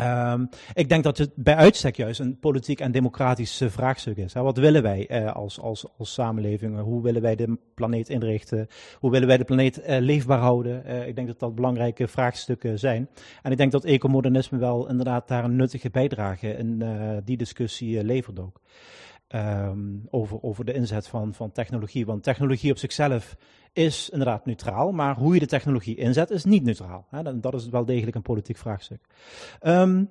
Um, ik denk dat het bij uitstek juist een politiek en democratisch uh, vraagstuk is. Wat willen wij uh, als, als, als samenleving? Hoe willen wij de planeet inrichten? Hoe willen wij de planeet uh, leefbaar houden? ik denk dat dat belangrijke vraagstukken zijn. En ik denk dat ecomodernisme wel inderdaad daar een nuttige bijdrage in die discussie levert ook. Um, over, over de inzet van, van technologie. Want technologie op zichzelf is inderdaad neutraal, maar hoe je de technologie inzet is niet neutraal. Hè? Dat is wel degelijk een politiek vraagstuk. Um,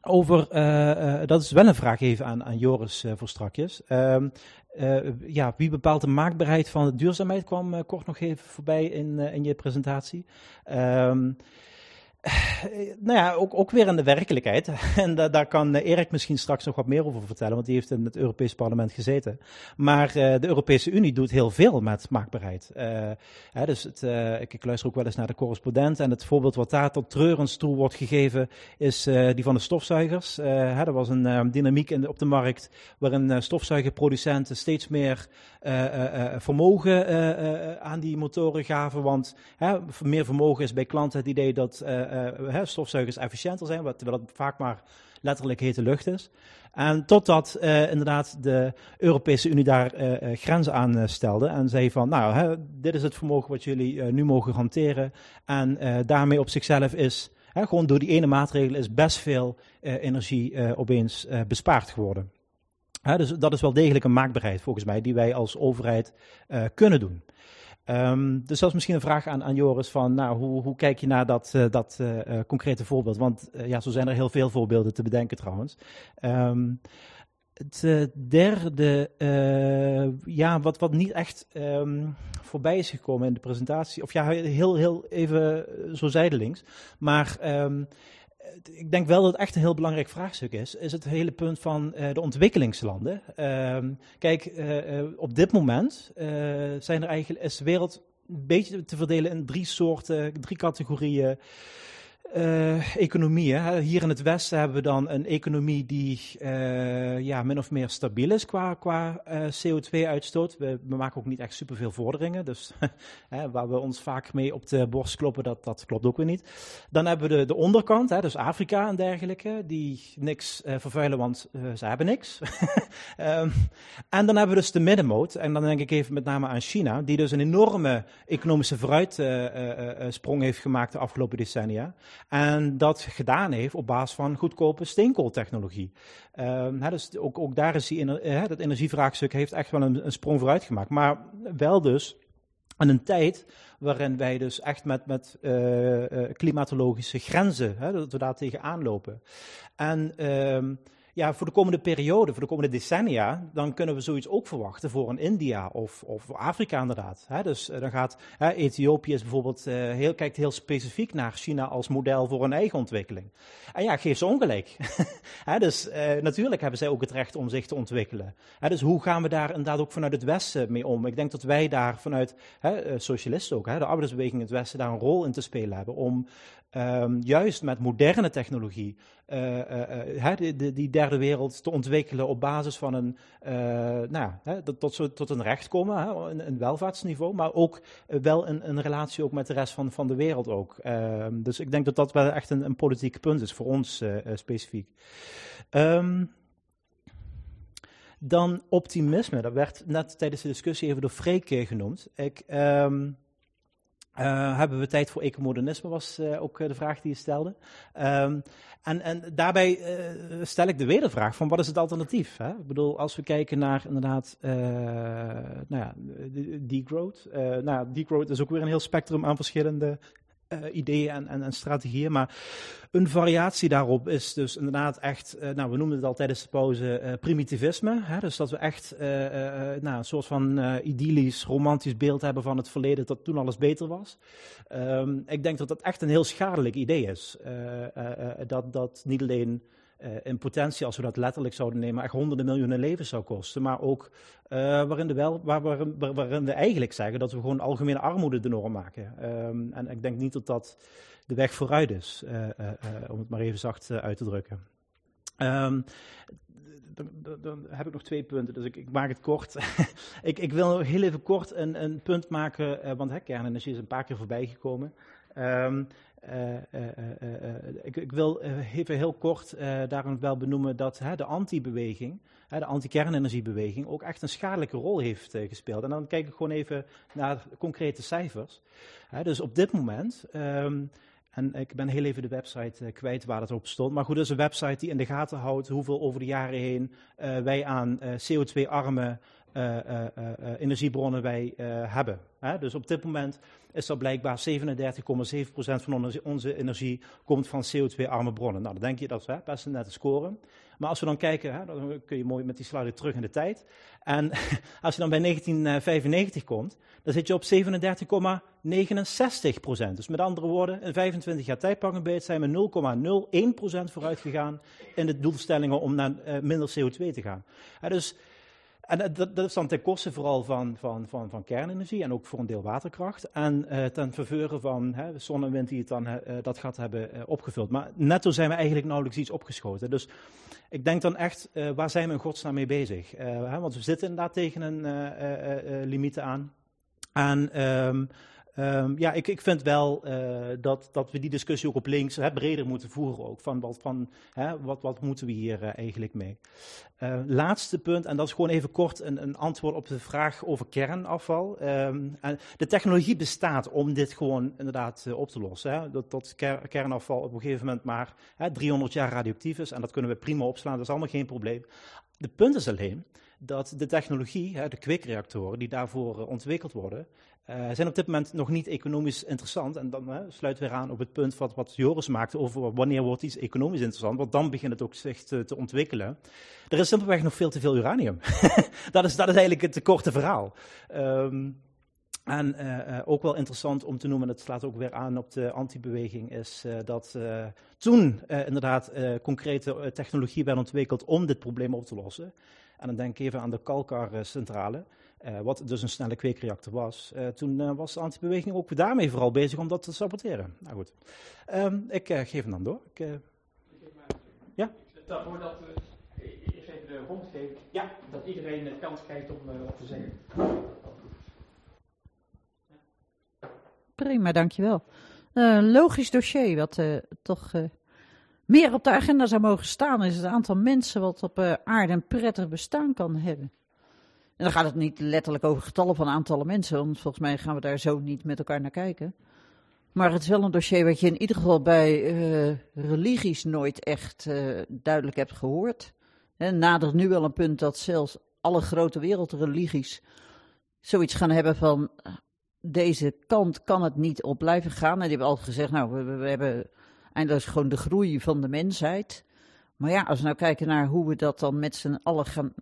over, uh, uh, dat is wel een vraag even aan, aan Joris uh, voor strakjes. Um, ja, wie bepaalt de maakbaarheid van de duurzaamheid kwam kort nog even voorbij in, in je presentatie. [SIGHS] nou ja, ook, ook weer in de werkelijkheid. [LAUGHS] En da, daar kan Erik misschien straks nog wat meer over vertellen, want die heeft in het Europese parlement gezeten. Maar uh, de Europese Unie doet heel veel met maakbaarheid. Uh, hè, dus het, ik, luister ook wel eens naar de correspondent. En het voorbeeld wat daar tot treurens toe wordt gegeven, is die van de stofzuigers. Hè, er was een dynamiek op de markt waarin stofzuigerproducenten steeds meer vermogen aan die motoren gaven. Want meer vermogen is bij klanten het idee dat uh, stofzuigers efficiënter zijn, terwijl het vaak maar letterlijk hete lucht is. En totdat uh, inderdaad de Europese Unie daar grenzen aan stelde en zei van, nou, hè, dit is het vermogen wat jullie nu mogen hanteren. En daarmee op zichzelf is, hè, gewoon door die ene maatregel, is best veel energie opeens bespaard geworden. dus dat is wel degelijk een maakbaarheid volgens mij, die wij als overheid kunnen doen. Um, dus dat is misschien een vraag aan, aan Joris van, nou, hoe, hoe kijk je naar dat, uh, dat uh, concrete voorbeeld? Want ja, zo zijn er heel veel voorbeelden te bedenken trouwens. Um, het derde, ja, wat, wat niet echt um, voorbij is gekomen in de presentatie, of ja, heel, heel even zo zijdelings, maar ik denk wel dat het echt een heel belangrijk vraagstuk is, is het hele punt van uh, de ontwikkelingslanden. Uh, kijk, uh, op dit moment zijn er eigenlijk, is de wereld een beetje te verdelen in drie soorten, drie categorieën uh, economieën. Hier in het Westen hebben we dan een economie die uh, ja, min of meer stabiel is qua, qua uh, CO2-uitstoot. We, we, maken ook niet echt superveel vorderingen, dus [LAUGHS] waar we ons vaak mee op de borst kloppen, dat, dat klopt ook weer niet. Dan hebben we de, de onderkant, hè, dus Afrika en dergelijke, die niks vervuilen, want ze hebben niks. um, [LAUGHS] en dan hebben we dus de middenmoot, en dan denk ik even met name aan China, die dus een enorme economische vooruitsprong heeft gemaakt de afgelopen decennia. En dat gedaan heeft op basis van goedkope steenkooltechnologie. Uh, dus ook, ook, daar is die, uh, dat energievraagstuk heeft echt wel een, sprong vooruit gemaakt. Maar wel dus in een tijd waarin wij dus echt met, met uh, klimatologische grenzen, hè, dat we daar tegenaan lopen. En ehm, ja, voor de komende periode, voor de komende decennia, dan kunnen we zoiets ook verwachten voor een India of, of Afrika inderdaad. Dus uh, dan gaat Ethiopië is bijvoorbeeld uh, heel, kijkt heel specifiek naar China als model voor een eigen ontwikkeling. En ja, geef ze ongelijk. [LAUGHS] dus uh, natuurlijk hebben zij ook het recht om zich te ontwikkelen. Dus hoe gaan we daar inderdaad ook vanuit het Westen mee om? Ik denk dat wij daar vanuit socialisten ook, de arbeidersbeweging in het Westen, daar een rol in te spelen hebben om um, juist met moderne technologie uh, uh, die, die, derde wereld te ontwikkelen op basis van een, nou, hè, tot, tot een recht komen, hè, een, een, welvaartsniveau, maar ook wel een, een, relatie ook met de rest van, van de wereld ook. Ehm, dus ik denk dat dat wel echt een, een politiek punt is voor ons specifiek. Um, dan optimisme, dat werd net tijdens de discussie even door Freek genoemd. Ik, uh, hebben we tijd voor ecomodernisme, was uh, ook de vraag die je stelde. Um, en, en, daarbij stel ik de wedervraag van wat is het alternatief? Hè? Ik bedoel, als we kijken naar inderdaad, nou ja, degrowth. nou degrowth is ook weer een heel spectrum aan verschillende uh, ideeën en, en, strategieën. Maar een variatie daarop is dus inderdaad echt, uh, nou we noemden het al tijdens de pauze, uh, primitivisme. Hè? Dus dat we echt nou, een soort van idyllisch, romantisch beeld hebben van het verleden dat toen alles beter was. Um, ik denk dat dat echt een heel schadelijk idee is. dat, dat niet alleen in potentie, als we dat letterlijk zouden nemen, echt honderden miljoenen levens zou kosten. Maar ook uh, waarin, de wel, waar, waarin, waarin, we eigenlijk zeggen dat we gewoon algemene armoede de norm maken. Um, en ik denk niet dat dat de weg vooruit is, uh, om het maar even zacht uit te drukken. Um, dan, dan, heb ik nog twee punten, dus ik, ik maak het kort. [LAUGHS] ik, ik, wil heel even kort een, een punt maken, want hè, kernenergie is een paar keer voorbij gekomen. Um, uh, uh, ik, ik, wil even heel kort daarom wel benoemen dat de anti-beweging, de anti-kernenergiebeweging, ook echt een schadelijke rol heeft gespeeld. En dan kijk ik gewoon even naar concrete cijfers. dus op dit moment, um, en ik ben heel even de website kwijt waar dat op stond. Maar goed, dat is een website die in de gaten houdt hoeveel over de jaren heen wij aan CO2-arme energiebronnen wij hebben. dus op dit moment is dat blijkbaar 37,7% van onze, energie komt van CO2-arme bronnen. Nou, dan denk je dat is best een nette score. Maar als we dan kijken, hè, dan kun je mooi met die slide terug in de tijd. En [LAUGHS] als je dan bij 1995 komt, dan zit je op 37,69 procent. Dus met andere woorden, in 25 jaar tijd pak een beet zijn we 0,01 procent vooruit gegaan in de doelstellingen om naar uh, minder CO2 te gaan. Dus en dat, dat, is dan ten koste vooral van, van, van, van kernenergie en ook voor een deel waterkracht. En uh, ten faveur van hè, zon en wind die het dan, uh, dat gat hebben opgevuld. Maar netto zijn we eigenlijk nauwelijks iets opgeschoten. Dus ik denk dan echt, waar zijn we in godsnaam mee bezig? Hè, want we zitten inderdaad tegen een limiet aan. En um, Um, ja, ik, ik vind wel uh, dat, dat we die discussie ook op links hè, breder moeten voeren. Ook van, wat, van hè, wat, wat moeten we hier uh, eigenlijk mee? Uh, laatste punt, en dat is gewoon even kort een, een antwoord op de vraag over kernafval. Um, en de technologie bestaat om dit gewoon inderdaad op te lossen. Hè. Dat, dat ker, kernafval op een gegeven moment maar hè, 300 jaar radioactief is. En dat kunnen we prima opslaan, dat is allemaal geen probleem. De punt is alleen dat de technologie, de kwikreactoren die daarvoor ontwikkeld worden, uh, zijn op dit moment nog niet economisch interessant. En dan sluit weer aan op het punt wat, Joris maakte over wanneer wordt iets economisch interessant. Want dan begint het ook zich te, te ontwikkelen. Er is simpelweg nog veel te veel uranium. [LAUGHS] dat, is, dat is eigenlijk het korte verhaal. Um, en uh, ook wel interessant om te noemen, het slaat ook weer aan op de antibeweging, is dat toen inderdaad concrete technologie werd ontwikkeld om dit probleem op te lossen. En dan denk ik even aan de Kalkar-centrale. Uh, wat dus een snelle kweekreactor was. Uh, toen uh, was de antibeweging ook daarmee vooral bezig om dat te saboteren. Nou goed, um, ik geef hem dan door. Ik, ja? Voordat we eerst even de rond geven, ja, dat iedereen de kans krijgt om op te zeggen. Prima, dankjewel. logisch dossier, wat toch meer op de agenda zou mogen staan, is het aantal mensen wat op aarde een prettig bestaan kan hebben. En dan gaat het niet letterlijk over getallen van aantallen mensen, want volgens mij gaan we daar zo niet met elkaar naar kijken. Maar het is wel een dossier wat je in ieder geval bij uh, religies nooit echt uh, duidelijk hebt gehoord. En nadert nu wel een punt dat zelfs alle grote wereldreligies zoiets gaan hebben van deze kant kan het niet op blijven gaan. En die hebben altijd gezegd, nou, we hebben eindelijk gewoon de groei van de mensheid. Maar ja, als we nou kijken naar hoe we dat dan met z'n allen gaan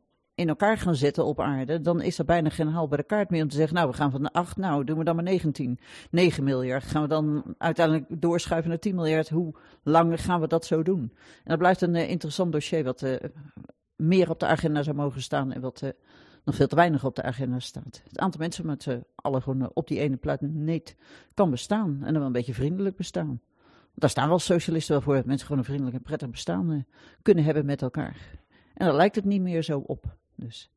in elkaar gaan zetten op aarde, dan is er bijna geen haalbare kaart meer om te zeggen, nou, we gaan van de 8, nou, doen we dan maar 19, 9 miljard. Gaan we dan uiteindelijk doorschuiven naar 10 miljard? Hoe lang gaan we dat zo doen? En dat blijft een uh, interessant dossier wat uh, meer op de agenda zou mogen staan en wat uh, nog veel te weinig op de agenda staat. Het aantal mensen met alle gewoon op die ene planeet kan bestaan en dan wel een beetje vriendelijk bestaan. Daar staan wel socialisten wel voor, dat mensen gewoon een vriendelijk en prettig bestaan kunnen hebben met elkaar. En daar lijkt het niet meer zo op. Dus.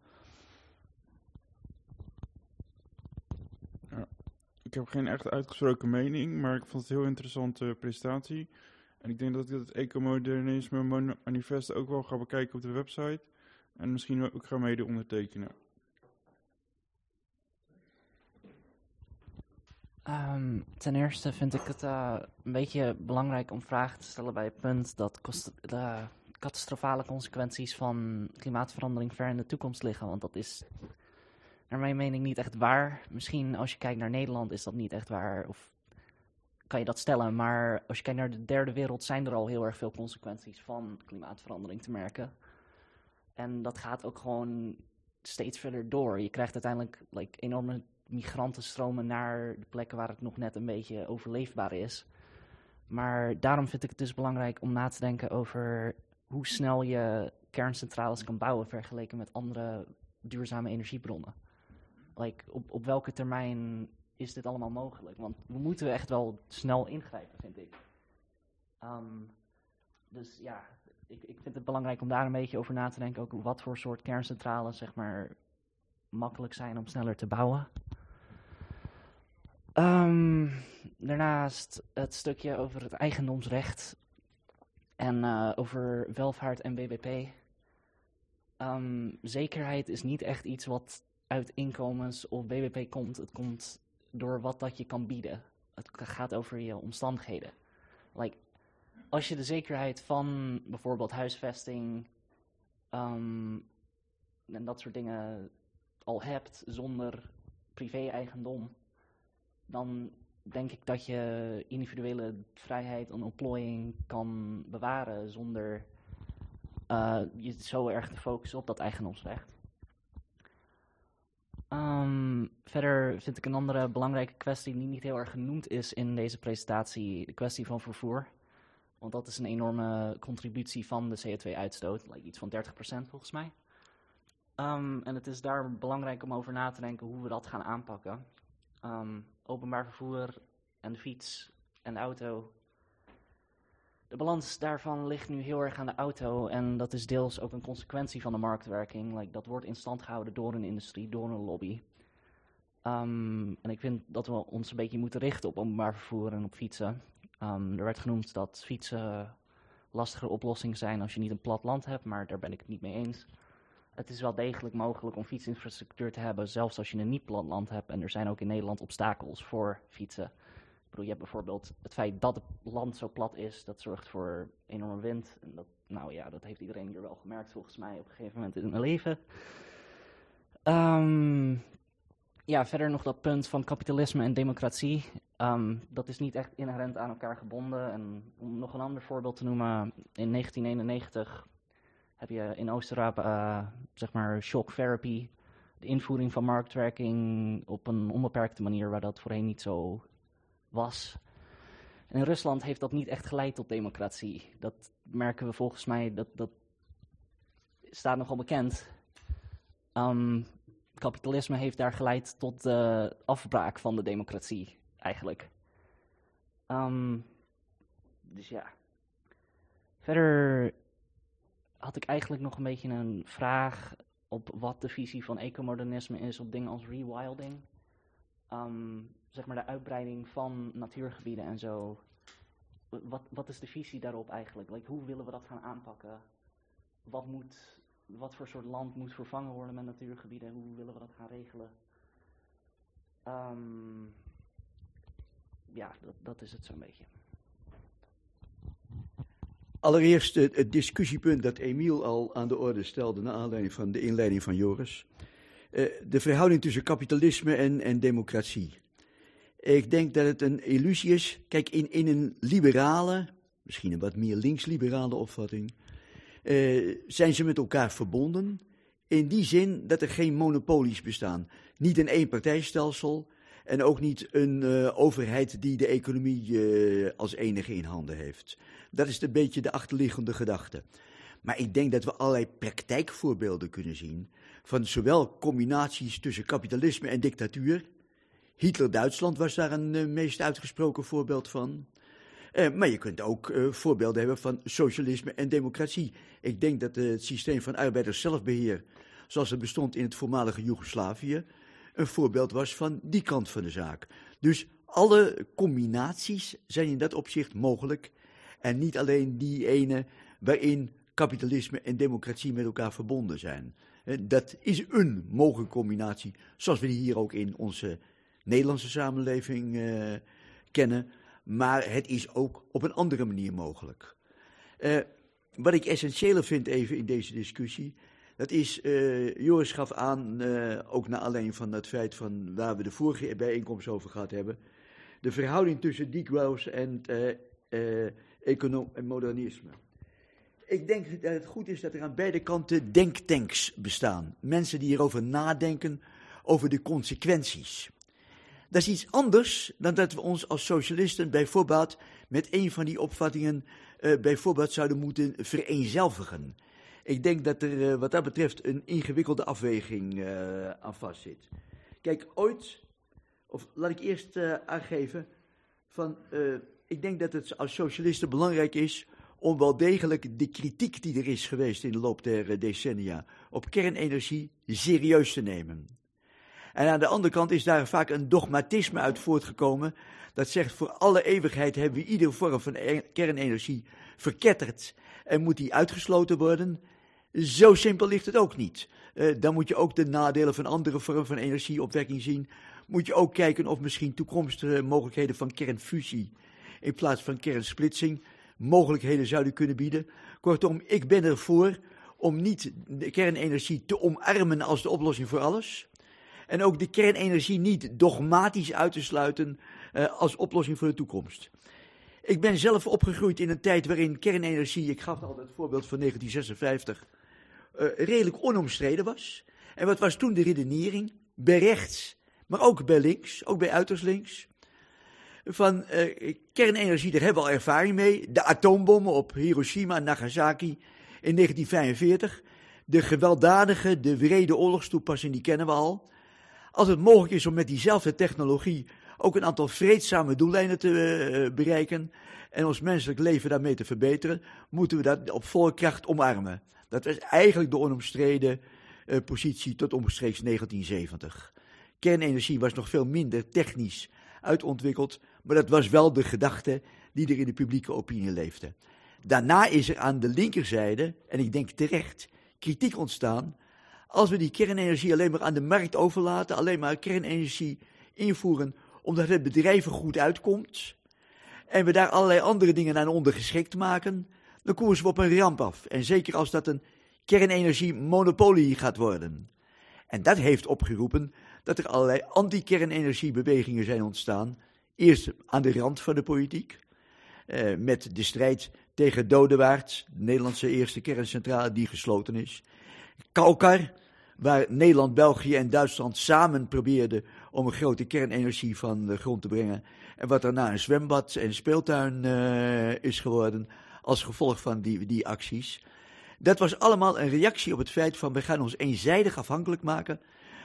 Ik heb geen echt uitgesproken mening, maar ik vond het een heel interessante presentatie. En ik denk dat ik het ecomodernisme manifest ook wel ga bekijken op de website. En misschien ook ga mede ondertekenen. Um, ten eerste vind ik het uh, een beetje belangrijk om vragen te stellen bij het punt dat uh, catastrofale consequenties van klimaatverandering ver in de toekomst liggen. Want dat is naar mijn mening niet echt waar. Misschien als je kijkt naar Nederland is dat niet echt waar. Of kan je dat stellen. Maar als je kijkt naar de derde wereld zijn er al heel erg veel consequenties van klimaatverandering te merken. En dat gaat ook gewoon steeds verder door. Je krijgt uiteindelijk like, enorme migrantenstromen naar de plekken waar het nog net een beetje overleefbaar is. Maar daarom vind ik het dus belangrijk om na te denken over hoe snel je kerncentrales kan bouwen vergeleken met andere duurzame energiebronnen. Like, op, op welke termijn is dit allemaal mogelijk? Want we moeten echt wel snel ingrijpen, vind ik. Um, dus ja, ik, ik vind het belangrijk om daar een beetje over na te denken. Ook wat voor soort kerncentrales, zeg maar, makkelijk zijn om sneller te bouwen. Um, daarnaast het stukje over het eigendomsrecht en uh, over welvaart en BBP. Ehm, zekerheid is niet echt iets wat uit inkomens of BBP komt. Het komt door wat dat je kan bieden. Het gaat over je omstandigheden. Like, als je de zekerheid van bijvoorbeeld huisvesting um, en dat soort dingen al hebt zonder privé-eigendom, dan denk ik dat je individuele vrijheid en ontplooiing kan bewaren zonder eh, je zo erg te focussen op dat eigendomsrecht. Ehm, verder vind ik een andere belangrijke kwestie die niet heel erg genoemd is in deze presentatie, de kwestie van vervoer. Want dat is een enorme contributie van de CO2-uitstoot, like iets van 30% volgens mij. Ehm, en het is daar belangrijk om over na te denken hoe we dat gaan aanpakken. Ehm, openbaar vervoer en fiets en auto. De balans daarvan ligt nu heel erg aan de auto en dat is deels ook een consequentie van de marktwerking. Like, dat wordt in stand gehouden door een industrie, door een lobby. Ehm, en ik vind dat we ons een beetje moeten richten op openbaar vervoer en op fietsen. Ehm, er werd genoemd dat fietsen lastige oplossingen zijn als je niet een plat land hebt, maar daar ben ik het niet mee eens. Het is wel degelijk mogelijk om fietsinfrastructuur te hebben, zelfs als je een niet plat land hebt. En er zijn ook in Nederland obstakels voor fietsen. Ik bedoel, je hebt bijvoorbeeld het feit dat het land zo plat is, dat zorgt voor enorme wind. En dat, nou ja, dat heeft iedereen hier wel gemerkt volgens mij op een gegeven moment in hun leven. Ehm, ja, verder nog dat punt van kapitalisme en democratie. Ehm, dat is niet echt inherent aan elkaar gebonden. En om nog een ander voorbeeld te noemen, in 1991 heb je in Oost-Europa, uh, zeg maar, shock therapy. De invoering van marktwerking op een onbeperkte manier waar dat voorheen niet zo was. En in Rusland heeft dat niet echt geleid tot democratie. Dat merken we volgens mij, dat, dat staat nogal bekend. Um, kapitalisme heeft daar geleid tot de afbraak van de democratie, eigenlijk. Um, dus ja. Verder had ik eigenlijk nog een beetje een vraag op wat de visie van ecomodernisme is op dingen als rewilding. Um, zeg maar de uitbreiding van natuurgebieden en zo. Wat, wat is de visie daarop eigenlijk? Hoe willen we dat gaan aanpakken? Wat, moet, wat voor soort land moet vervangen worden met natuurgebieden? Hoe willen we dat gaan regelen? Um, ja, dat, dat is het zo'n beetje. Allereerst het, discussiepunt dat Emiel al aan de orde stelde, naar aanleiding van de inleiding van Joris. Uh, de verhouding tussen kapitalisme en, en democratie. Ik denk dat het een illusie is. Kijk, in, in een liberale, misschien een wat meer links-liberale opvatting, uh, zijn ze met elkaar verbonden. In die zin dat er geen monopolies bestaan. Niet een eenpartijstelsel en ook niet een uh, overheid die de economie uh, als enige in handen heeft. Dat is een beetje de achterliggende gedachte. Maar ik denk dat we allerlei praktijkvoorbeelden kunnen zien van zowel combinaties tussen kapitalisme en dictatuur. Hitler-Duitsland was daar een uh, meest uitgesproken voorbeeld van. Maar je kunt ook voorbeelden hebben van socialisme en democratie. Ik denk dat het systeem van arbeiders zelfbeheer, zoals het bestond in het voormalige Joegoslavië, een voorbeeld was van die kant van de zaak. Dus alle combinaties zijn in dat opzicht mogelijk. En niet alleen die ene waarin kapitalisme en democratie met elkaar verbonden zijn. Dat is een mogelijke combinatie, zoals we die hier ook in onze Nederlandse samenleving uh, kennen. Maar het is ook op een andere manier mogelijk. Uh, wat ik essentiëler vind even in deze discussie, dat is, uh, Joris gaf aan, uh, ook naar alleen van het feit van waar we de vorige bijeenkomst over gehad hebben, de verhouding tussen degrowth en uh, en modernisme. Ik denk dat het goed is dat er aan beide kanten denktanks bestaan. Mensen die hierover nadenken, over de consequenties. Dat is iets anders dan dat we ons als socialisten bijvoorbeeld met een van die opvattingen bijvoorbeeld zouden moeten vereenzelvigen. Ik denk dat er uh, wat dat betreft een ingewikkelde afweging uh, aan vastzit. Kijk, ooit, of laat ik eerst aangeven, van, ik denk dat het als socialisten belangrijk is om wel degelijk de kritiek die er is geweest in de loop der decennia op kernenergie serieus te nemen. En aan de andere kant is daar vaak een dogmatisme uit voortgekomen. Dat zegt voor alle eeuwigheid hebben we iedere vorm van e-, kernenergie verketterd en moet die uitgesloten worden. Zo simpel ligt het ook niet. Uh, dan moet je ook de nadelen van andere vormen van energieopwekking zien. Moet je ook kijken of misschien toekomstige mogelijkheden van kernfusie in plaats van kernsplitsing mogelijkheden zouden kunnen bieden. Kortom, ik ben ervoor om niet de kernenergie te omarmen als de oplossing voor alles. En ook de kernenergie niet dogmatisch uit te sluiten uh, als oplossing voor de toekomst. Ik ben zelf opgegroeid in een tijd waarin kernenergie, ik gaf al het voorbeeld van 1956, uh, redelijk onomstreden was. En wat was toen de redenering? Bij rechts, maar ook bij links, ook bij uiterst links. Van uh, kernenergie, daar hebben we al ervaring mee. De atoombommen op Hiroshima en Nagasaki in 1945. De gewelddadige, de wrede oorlogstoepassing, die kennen we al. Als het mogelijk is om met diezelfde technologie ook een aantal vreedzame doeleinden te uh, bereiken en ons menselijk leven daarmee te verbeteren, moeten we dat op volle kracht omarmen. Dat was eigenlijk de onomstreden uh, positie tot omstreeks 1970. Kernenergie was nog veel minder technisch uitontwikkeld, maar dat was wel de gedachte die er in de publieke opinie leefde. Daarna is er aan de linkerzijde, en ik denk terecht, kritiek ontstaan. Als we die kernenergie alleen maar aan de markt overlaten, alleen maar kernenergie invoeren omdat het bedrijven goed uitkomt, en we daar allerlei andere dingen aan ondergeschikt maken, dan koersen we op een ramp af. En zeker als dat een kernenergie-monopolie gaat worden. En dat heeft opgeroepen dat er allerlei anti-kernenergiebewegingen zijn ontstaan. Eerst aan de rand van de politiek, eh, met de strijd tegen Dodewaard, de Nederlandse eerste kerncentrale die gesloten is. Kalkar, waar Nederland, België en Duitsland samen probeerden om een grote kernenergie van de grond te brengen. En wat daarna een zwembad en speeltuin uh, is geworden als gevolg van die, die acties. Dat was allemaal een reactie op het feit van we gaan ons eenzijdig afhankelijk maken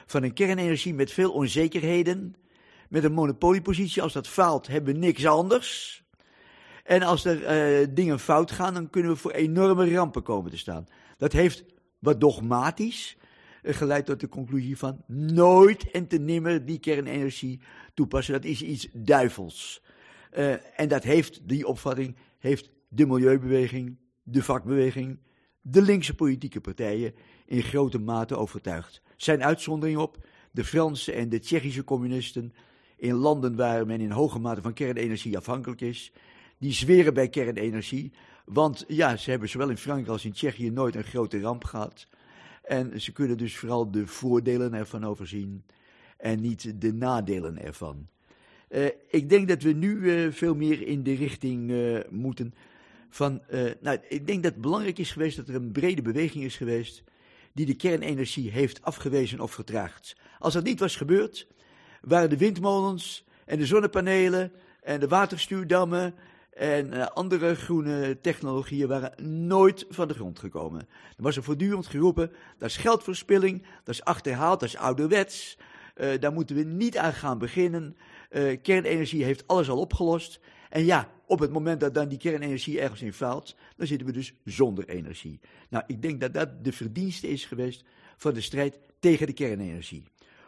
van een kernenergie met veel onzekerheden, met een monopoliepositie. Als dat faalt, hebben we niks anders. En als er uh, dingen fout gaan, dan kunnen we voor enorme rampen komen te staan. Dat heeft wat dogmatisch geleid tot de conclusie van nooit en te nimmer die kernenergie toepassen. Dat is iets duivels. Uh, en dat heeft, die opvatting, heeft de milieubeweging, de vakbeweging, de linkse politieke partijen in grote mate overtuigd. Zijn uitzonderingen op de Franse en de Tsjechische communisten in landen waar men in hoge mate van kernenergie afhankelijk is, die zweren bij kernenergie, want ja, ze hebben zowel in Frankrijk als in Tsjechië nooit een grote ramp gehad. En ze kunnen dus vooral de voordelen ervan overzien en niet de nadelen ervan. Uh, ik denk dat we nu uh, veel meer in de richting uh, moeten van. nou, ik denk dat het belangrijk is geweest dat er een brede beweging is geweest die de kernenergie heeft afgewezen of vertraagd. Als dat niet was gebeurd, waren de windmolens en de zonnepanelen en de waterstuurdammen en uh, andere groene technologieën waren nooit van de grond gekomen. Er was er voortdurend geroepen, dat is geldverspilling, dat is achterhaald, dat is ouderwets, uh, daar moeten we niet aan gaan beginnen. Uh, kernenergie heeft alles al opgelost. En ja, op het moment dat dan die kernenergie ergens in faalt, dan zitten we dus zonder energie. Nou, ik denk dat dat de verdienste is geweest van de strijd tegen de kernenergie.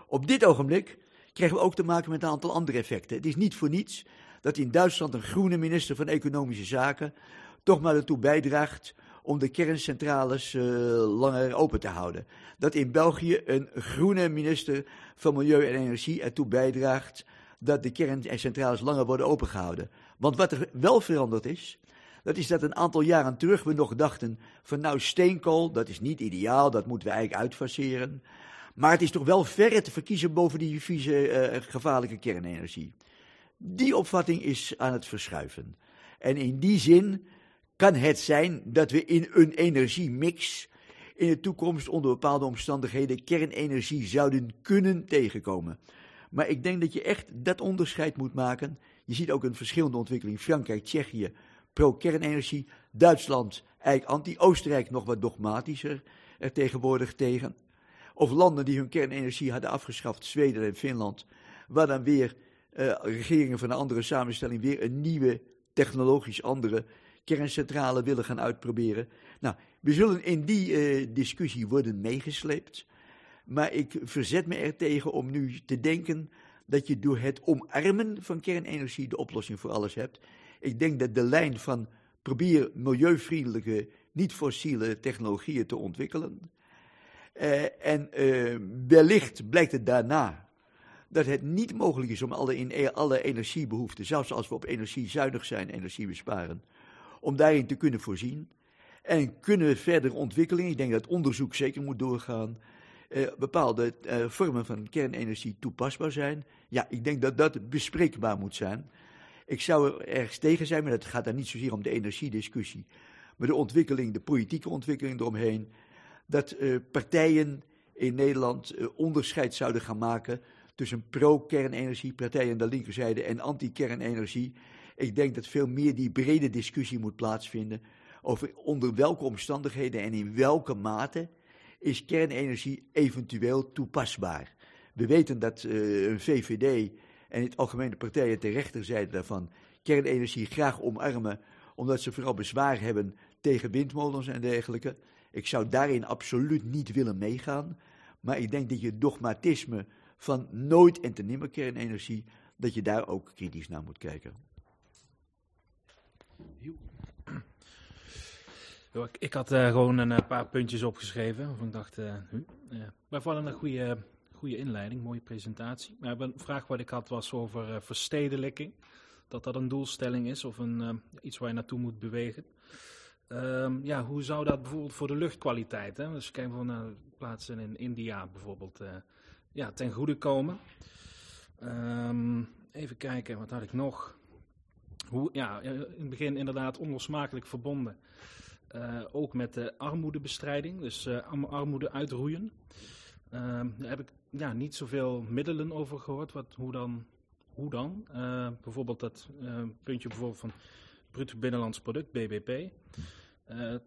Op dit ogenblik krijgen we ook te maken met een aantal andere effecten. Het is niet voor niets dat in Duitsland een groene minister van Economische Zaken toch maar ertoe bijdraagt om de kerncentrales uh, langer open te houden. Dat in België een groene minister van Milieu en Energie ertoe bijdraagt dat de kerncentrales langer worden opengehouden. Want wat er wel veranderd is, dat is dat een aantal jaren terug we nog dachten van nou steenkool, dat is niet ideaal, dat moeten we eigenlijk uitfaseren. Maar het is toch wel verre te verkiezen boven die vieze, uh, gevaarlijke kernenergie. Die opvatting is aan het verschuiven. En in die zin kan het zijn dat we in een energiemix in de toekomst onder bepaalde omstandigheden kernenergie zouden kunnen tegenkomen. Maar ik denk dat je echt dat onderscheid moet maken. Je ziet ook een verschillende ontwikkeling. Frankrijk, Tsjechië, pro-kernenergie. Duitsland, eigenlijk anti. Oostenrijk nog wat dogmatischer er tegenwoordig tegen. Of landen die hun kernenergie hadden afgeschaft, Zweden en Finland. Waar dan weer uh, regeringen van een andere samenstelling weer een nieuwe, technologisch andere kerncentrale willen gaan uitproberen. Nou, we zullen in die uh, discussie worden meegesleept. Maar ik verzet me er tegen om nu te denken dat je door het omarmen van kernenergie de oplossing voor alles hebt. Ik denk dat de lijn van probeer milieuvriendelijke, niet-fossiele technologieën te ontwikkelen. Uh, en uh, wellicht blijkt het daarna dat het niet mogelijk is om alle, alle energiebehoeften, zelfs als we op energie zuinig zijn, energie besparen, om daarin te kunnen voorzien. En kunnen verder ontwikkeling, ik denk dat onderzoek zeker moet doorgaan, uh, bepaalde uh, vormen van kernenergie toepasbaar zijn. Ja, ik denk dat dat bespreekbaar moet zijn. Ik zou er ergens tegen zijn, maar het gaat dan niet zozeer om de energiediscussie, maar de ontwikkeling, de politieke ontwikkeling eromheen, dat uh, partijen in Nederland uh, onderscheid zouden gaan maken tussen pro-kernenergie, partijen aan de linkerzijde, en anti-kernenergie. Ik denk dat veel meer die brede discussie moet plaatsvinden over onder welke omstandigheden en in welke mate is kernenergie eventueel toepasbaar. We weten dat uh, een VVD en het algemene partijen ter rechterzijde daarvan kernenergie graag omarmen, omdat ze vooral bezwaar hebben tegen windmolens en dergelijke. Ik zou daarin absoluut niet willen meegaan, maar ik denk dat je dogmatisme van nooit en te nimmer kernenergie, dat je daar ook kritisch naar moet kijken. [CLEARS THROAT] Ik had uh, gewoon een uh, paar puntjes opgeschreven. Of ik dacht, uh, vallen een goede, goede inleiding, mooie presentatie. Maar een vraag wat ik had was over verstedelijking. Dat dat een doelstelling is of een, iets waar je naartoe moet bewegen. Um, ja, hoe zou dat bijvoorbeeld voor de luchtkwaliteit, hè? dus kijken naar plaatsen in India bijvoorbeeld, ja, ten goede komen. Um, even kijken, wat had ik nog? Hoe, ja, in het begin inderdaad onlosmakelijk verbonden. Uh, ook met de armoedebestrijding, dus uh, armoede uitroeien. Uh, daar heb ik ja, niet zoveel middelen over gehoord. Wat, hoe dan? Hoe dan? Bijvoorbeeld dat puntje bijvoorbeeld van bruto binnenlands product, BBP.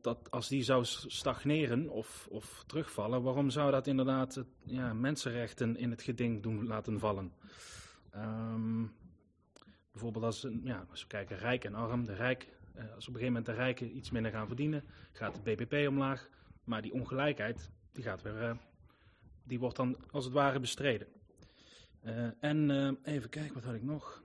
Dat als die zou stagneren of, of terugvallen, waarom zou dat inderdaad ja, mensenrechten in het geding doen laten vallen? Um, bijvoorbeeld als, ja, als we kijken rijk en arm, de rijk uh, als op een gegeven moment de rijken iets minder gaan verdienen, gaat de BBP omlaag. Maar die ongelijkheid, die, gaat weer, uh, die wordt dan als het ware bestreden. En even kijken, wat had ik nog?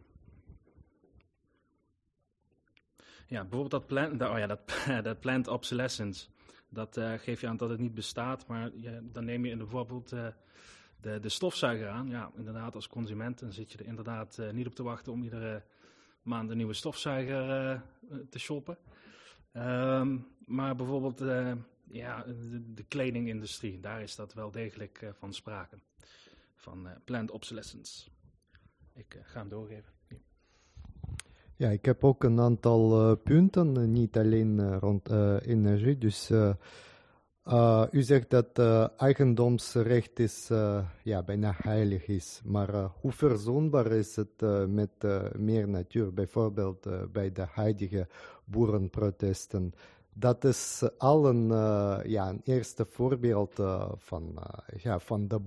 Ja, bijvoorbeeld dat plant, oh ja, dat, [LAUGHS] dat plant obsolescence. Dat geef je aan dat het niet bestaat, maar je, dan neem je bijvoorbeeld de, de stofzuiger aan. Ja, inderdaad, als consument dan zit je er inderdaad niet op te wachten om iedere maand een nieuwe stofzuiger uh, te shoppen. Um, maar bijvoorbeeld uh, ja, de, de, kledingindustrie, daar is dat wel degelijk uh, van sprake. Van planned obsolescence. Ik ga hem doorgeven. Ja, ik heb ook een aantal punten, niet alleen rond energie. Dus u zegt dat eigendomsrecht is, ja, bijna heilig is. Maar hoe verzoenbaar is het met meer natuur? Bijvoorbeeld bij de huidige boerenprotesten. Dat is al een, ja, een eerste voorbeeld van, ja, van de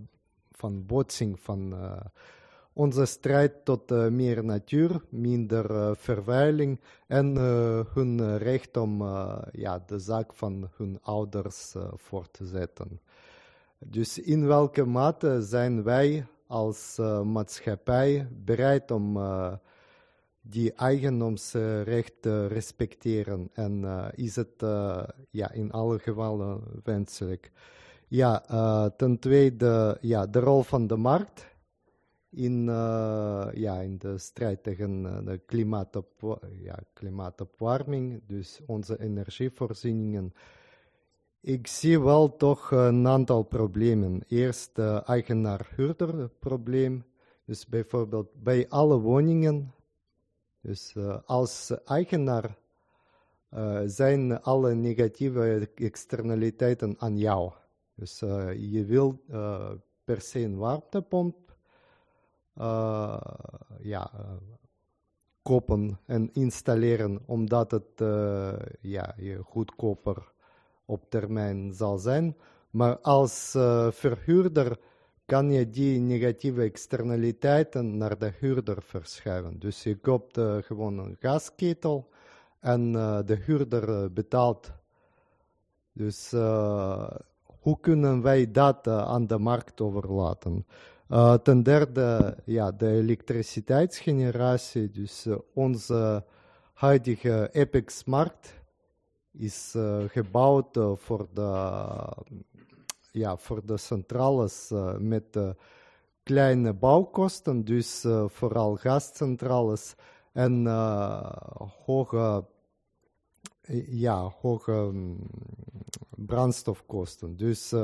van botsing van onze strijd tot meer natuur, minder uh, vervuiling en hun recht om ja, de zaak van hun ouders voor te zetten. Dus in welke mate zijn wij als maatschappij bereid om die eigendomsrecht te respecteren en is het ja, in alle gevallen wenselijk? Ja, ten tweede, ja, de rol van de markt in, uh, ja, in de strijd tegen uh, de ja, klimaatopwarming, dus onze energievoorzieningen. Ik zie wel toch een aantal problemen. Eerst het eigenaar-huurder probleem. Dus bijvoorbeeld bij alle woningen. Dus uh, als eigenaar zijn alle negatieve externaliteiten aan jou. Dus je wil per se een warmtepomp uh, ja, kopen en installeren, omdat het uh, ja, je goedkoper op termijn zal zijn. Maar als verhuurder kan je die negatieve externaliteiten naar de huurder verschuiven. Dus je koopt gewoon een gasketel en de huurder betaalt. Dus hoe kunnen wij dat aan de markt overlaten? Ten derde, ja, de elektriciteitsgeneratie. Dus onze huidige Apex-markt is uh, gebouwd voor, de, ja, voor de centrales met kleine bouwkosten, dus vooral gascentrales en hoge, ja, hoge um, brandstofkosten. Dus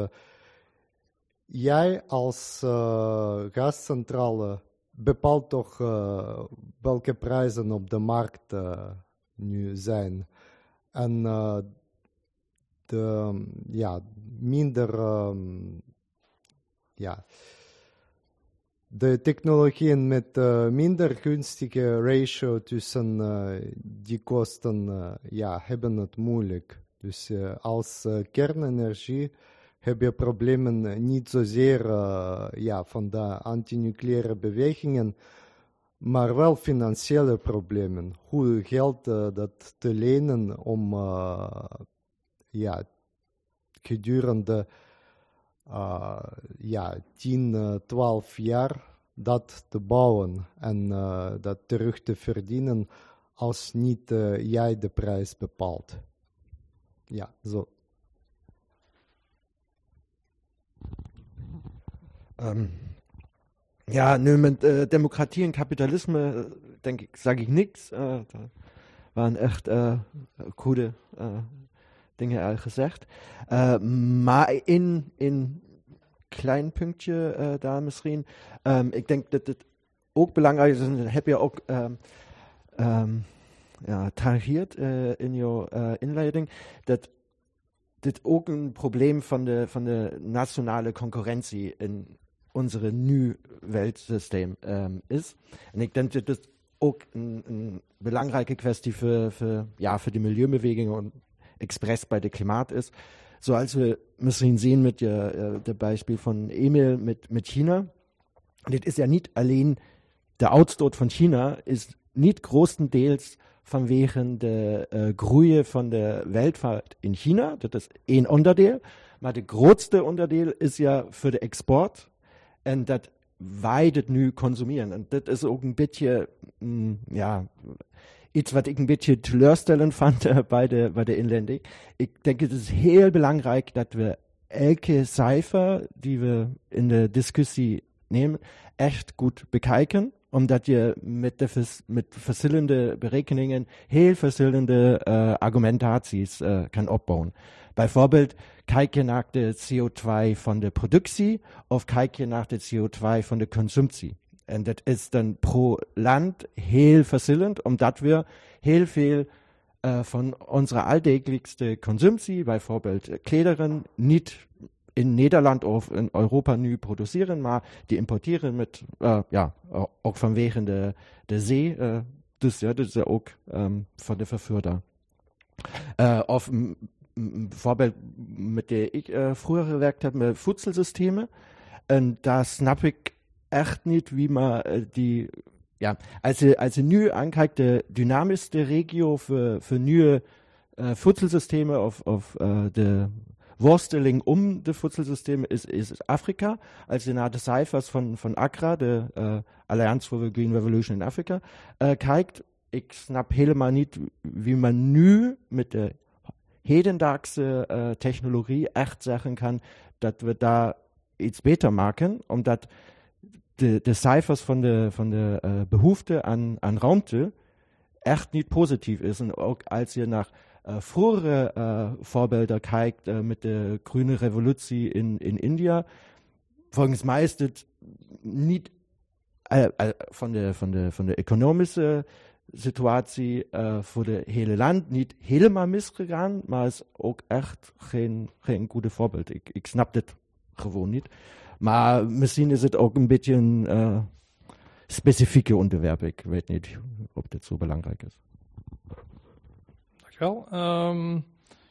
jij als uh, gascentrale bepaalt toch uh, welke prijzen op de markt uh, nu zijn. En de, ja, minder, um, ja, de technologieën met minder gunstige ratio tussen die kosten ja, hebben het moeilijk. Dus als kernenergie heb je problemen niet zozeer uh, ja, van de antinucleaire bewegingen, maar wel financiële problemen. Hoe geld uh, dat te lenen om ja, gedurende ja, 10, 12 jaar dat te bouwen en dat terug te verdienen als niet jij de prijs bepaalt. Ja, zo. Ähm, ja, nö, mit äh, Demokratie und Kapitalismus, äh, denke ich, sage ich nichts. Äh, da waren echt äh, coole äh, Dinge all gesagt. Äh, mal in, in kleinen Pünktchen äh, da, Misrin. Ähm, ich denke, dass das auch belangrijk is. En heb je ook um, um, ja, tariert uh, in je uh, inleiding. Dat dit ook een probleem van de, van de nationale concurrentie in unsere nu Weltsystem ähm, ist. Und ich denke, das ist auch eine ein belangrijke kwestie für, für, ja, für die Milieubewegung und Express bei der Klimat ist. So als wir müssen sehen mit der, der Beispiel von Emil mit, mit China. Und das ist ja nicht allein der Outstoot von China, ist nicht großenteils von wegen der äh, Grühe von der Weltfahrt in China. Das ist ein Unterteil. Aber der größte Unterteil ist ja für den Export en dat wij dit nu consumeren. En dat is ook een beetje, mm, ja, iets wat ik een beetje teleurstellend vond uh, bij, de, bij de inleiding. Ik denk het is heel belangrijk dat we elke cijfer die we in de discussie nemen, echt goed bekijken. Omdat je met, de met verschillende berekeningen heel verschillende uh, argumentaties uh, kan opbouwen. Bijvoorbeeld, kijk je naar de CO2 van de productie of kijk je naar de CO2 van de consumptie. En dat is dan pro land heel verschillend, omdat we heel veel uh, van onze alltäglichste consumptie, bijvoorbeeld klederen, niet in Nederland of in Europa nu produceren, maar die importeren met, uh, ja, ook vanwege de, de zee. Uh, dus ja, dat is ook um, van de vervoerder. Uh, of ein Vorbild, mit der ich äh, früher gewerkt habe, mit Futzelsysteme. Und da snapp ich echt nicht, wie man äh, die, ja, als ich, als ich nu ankijkt, dynamischste Regio für, für neue äh, Futzelsysteme auf, auf äh, de Worsteling um de Futzelsysteme ist, ist Afrika. Als je naar de cijfers van, van ACRA, de uh, Alliance for the Green Revolution in Afrika, uh, kijkt, ik snap helemaal niet wie man nu met de hedendaagse uh, technologie echt zeggen kan dat we daar iets beter maken, omdat de, de cijfers van de, van de uh, behoefte aan, aan ruimte echt niet positief is. En ook als je naar uh, vroegere uh, voorbeelden kijkt uh, met de groene revolutie in, in India, volgens mij is dit niet van, de, van, de, van de economische situatie uh, voor de hele land niet helemaal misgegaan, maar is ook echt geen, geen goede voorbeeld. Ik, ik snap dit gewoon niet. Maar misschien is het ook een beetje een uh, specifieke onderwerp. Ik weet niet of dit zo belangrijk is. Dankjewel. Um,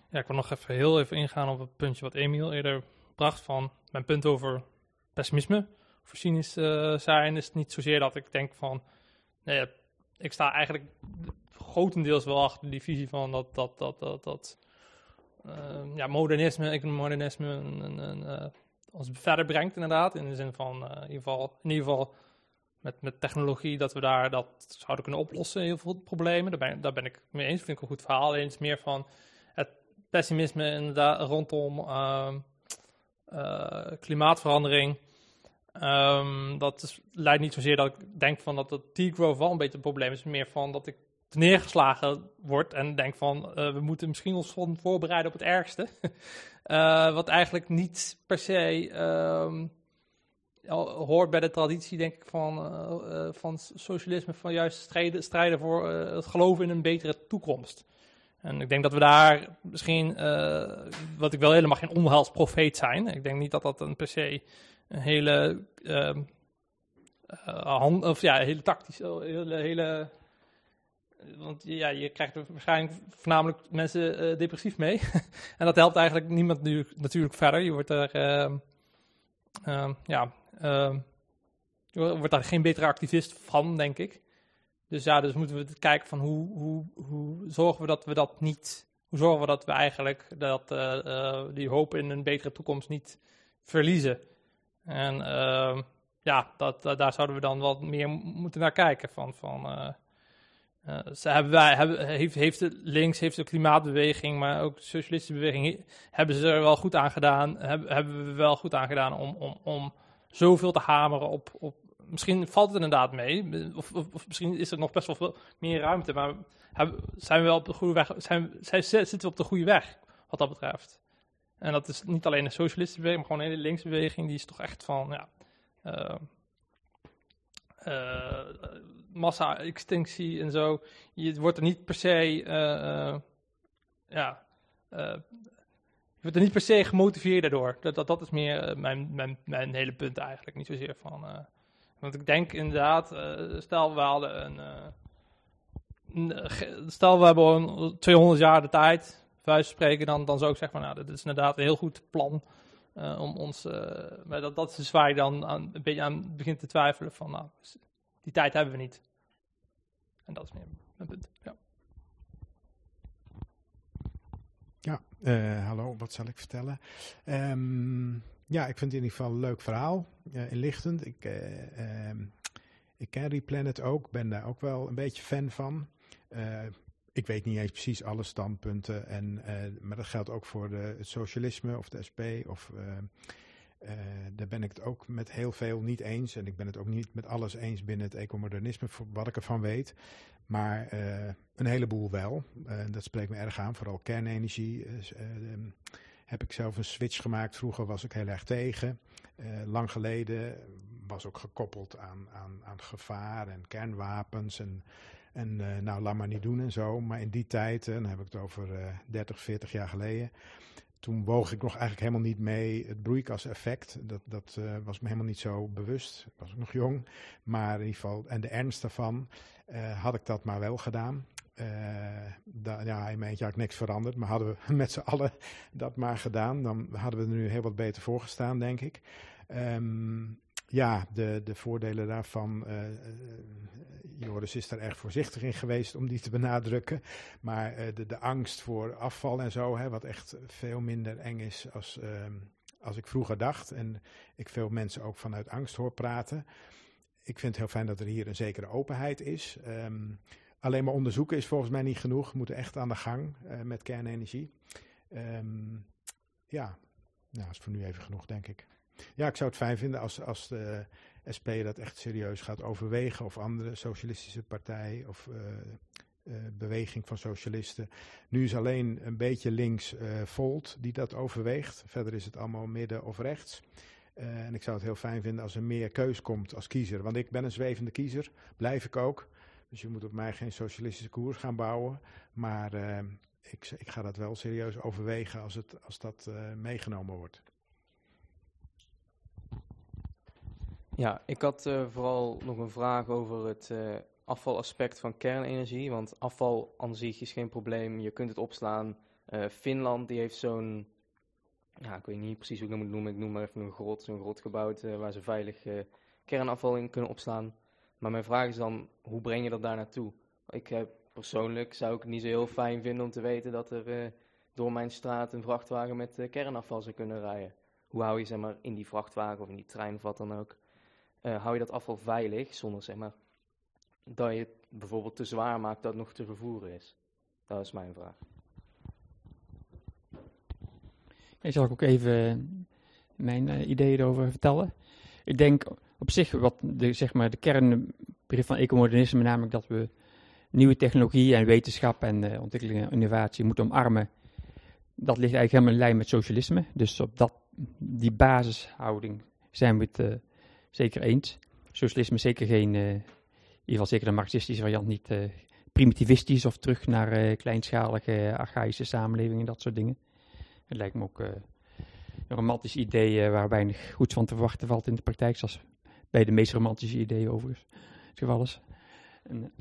ja, ik wil nog even heel even ingaan op het puntje wat Emiel eerder bracht van mijn punt over pessimisme. Voor cynisch uh, zijn is niet zozeer dat ik denk van, nee, ik sta eigenlijk grotendeels wel achter die visie van dat, dat, dat, dat, dat uh, ja, modernisme, economisme modernisme uh, ons verder brengt inderdaad. In de zin van uh, in, ieder geval, in ieder geval met, met technologie dat we daar dat zouden kunnen oplossen, heel veel problemen. Daar ben, daar ben ik mee eens, vind ik een goed verhaal. Alleen meer van het pessimisme inderdaad rondom ehm, eh, klimaatverandering Um, dat is, leidt niet zozeer dat ik denk van dat het T-growth wel een beetje een probleem is. Meer van dat ik neergeslagen word en denk van uh, we moeten misschien ons voorbereiden op het ergste. uh, [LAUGHS] wat eigenlijk niet per se al- hoort bij de traditie, denk ik, van, eh, eh, van socialisme, van juist strijden, strijden voor eh, het geloven in een betere toekomst. En ik denk dat we daar misschien, wat ik wel helemaal geen onheilsprofeet zijn. Ik denk niet dat dat een per se een hele, ehm, eh, hand, of ja, hele tactische, hele, hele want ja, je krijgt er waarschijnlijk voornamelijk mensen depressief mee. [LAUGHS] en dat helpt eigenlijk niemand nu, natuurlijk verder. Je wordt er, ehm, ehm, ja, wordt daar geen betere activist van, denk ik. Dus ja, dus moeten we kijken van hoe, hoe, hoe zorgen we dat we dat niet, hoe zorgen we dat we eigenlijk dat, eh, eh, die hoop in een betere toekomst niet verliezen. En ehm, ja, dat, daar zouden we dan wat meer moeten naar kijken van, van eh, ze hebben hebben, heeft, de links, heeft de klimaatbeweging, maar ook de socialistische beweging, he- hebben ze er wel goed aan gedaan, hebben we wel goed aan gedaan om, om, om zoveel te hameren op, op, misschien valt het inderdaad mee, of, of, misschien is er nog best wel veel meer ruimte, maar zijn we wel op de goede weg, zijn, zijn, zitten we op de goede weg, wat dat betreft. En dat is niet alleen een socialistische beweging, maar gewoon een hele linkse beweging, die is toch echt van, ja, eh, massa-extinctie en zo. Je wordt er niet per se, eh, ja, wordt er niet per se gemotiveerd daardoor. Dat, dat, dat is meer eh, mijn, mijn, mijn hele punt eigenlijk. Niet zozeer van, eh, want ik denk inderdaad, eh, stel we hadden een, stel we hebben een 200 jaar de tijd, van spreken, dan, dan zou ik zeggen van, nou, dit is inderdaad een heel goed plan. om ons, maar dat, dat is waar je dan een beetje aan begint te twijfelen van, nou, die tijd hebben we niet. En dat is meer mijn punt. Ja. Ja, eh, hallo, wat zal ik vertellen? Ehm, ja, ik vind het in ieder geval een leuk verhaal, eh, inlichtend. Ik, eh, ehm, ken Replanet ook, ben daar ook wel een beetje fan van. Ik weet niet eens precies alle standpunten, en, maar dat geldt ook voor de, het socialisme of de SP. Of, eh, daar ben ik het ook met heel veel niet eens. En ik ben het ook niet met alles eens binnen het ecomodernisme, wat ik ervan weet. Maar eh, een heleboel wel. Eh, dat spreekt me erg aan, vooral kernenergie. s- eh, ehm, heb ik zelf een switch gemaakt. Vroeger was ik heel erg tegen. Lang geleden was ook gekoppeld aan, aan, aan gevaar en kernwapens. En, en nou, laat maar niet doen en zo. Maar in die tijd, dan heb ik het over eh 30, 40 jaar geleden. Toen woog ik nog eigenlijk helemaal niet mee het broeikaseffect. Dat, dat eh, was me helemaal niet zo bewust. Ik was nog jong. Maar in ieder geval, en de ernst daarvan, eh, had ik dat maar wel gedaan. Eh, ja, in mijn eentje had ik niks veranderd. Maar hadden we [LAUGHS] met z'n allen dat maar gedaan, dan hadden we er nu heel wat beter voor gestaan, denk ik. Ehm, ja, de, de voordelen daarvan. Joris is daar erg voorzichtig in geweest om die te benadrukken. Maar eh, de, de angst voor afval en zo, hè, wat echt veel minder eng is als, ehm, als ik vroeger dacht. En ik veel mensen ook vanuit angst hoor praten. Ik vind het heel fijn dat er hier een zekere openheid is. Ehm, alleen maar onderzoeken is volgens mij niet genoeg. We moeten echt aan de gang eh, met kernenergie. Ehm, ja, nou, is voor nu even genoeg, denk ik. Ja, ik zou het fijn vinden als, als de SP dat echt serieus gaat overwegen. Of andere socialistische partij of eh, eh, beweging van socialisten. Nu is alleen een beetje links eh Volt die dat overweegt. Verder is het allemaal midden of rechts. En ik zou het heel fijn vinden als er meer keus komt als kiezer. Want ik ben een zwevende kiezer, blijf ik ook. Dus je moet op mij geen socialistische koers gaan bouwen. Maar ik, ik ga dat wel serieus overwegen als, het, als dat meegenomen wordt. Ja, ik had eh, vooral nog een vraag over het eh, afvalaspect van kernenergie. Want afval aan zich is geen probleem, je kunt het opslaan. Eh, Finland die heeft zo'n, ja, ik weet niet precies hoe ik dat moet noemen, ik noem maar even een grot, zo'n grot gebouwd waar ze veilig kernafval in kunnen opslaan. Maar mijn vraag is dan, hoe breng je dat daar naartoe? Ik heb persoonlijk zou ik het niet zo heel fijn vinden om te weten dat er door mijn straat een vrachtwagen met kernafval zou kunnen rijden. Hoe hou je zeg maar in die vrachtwagen of in die trein of wat dan ook, eh, hou je dat afval veilig zonder zeg maar dat je het bijvoorbeeld te zwaar maakt dat het nog te vervoeren is? Dat is mijn vraag. Ik zal ook even mijn eh, ideeën erover vertellen. Ik denk op zich wat de, zeg maar, de kernbegrip van ecomodernisme, namelijk dat we nieuwe technologie en wetenschap en eh, ontwikkeling en innovatie moeten omarmen. Dat ligt eigenlijk helemaal in lijn met socialisme. Dus op dat, die basishouding zijn we eh, zeker eens. Socialisme is zeker geen, eh, in ieder geval zeker de marxistische variant, niet eh, primitivistisch of terug naar eh, kleinschalige, archaïsche samenlevingen, dat soort dingen. Het lijkt me ook een romantisch idee waar weinig goeds van te verwachten valt in de praktijk, zoals bij de meest romantische ideeën overigens het is. En,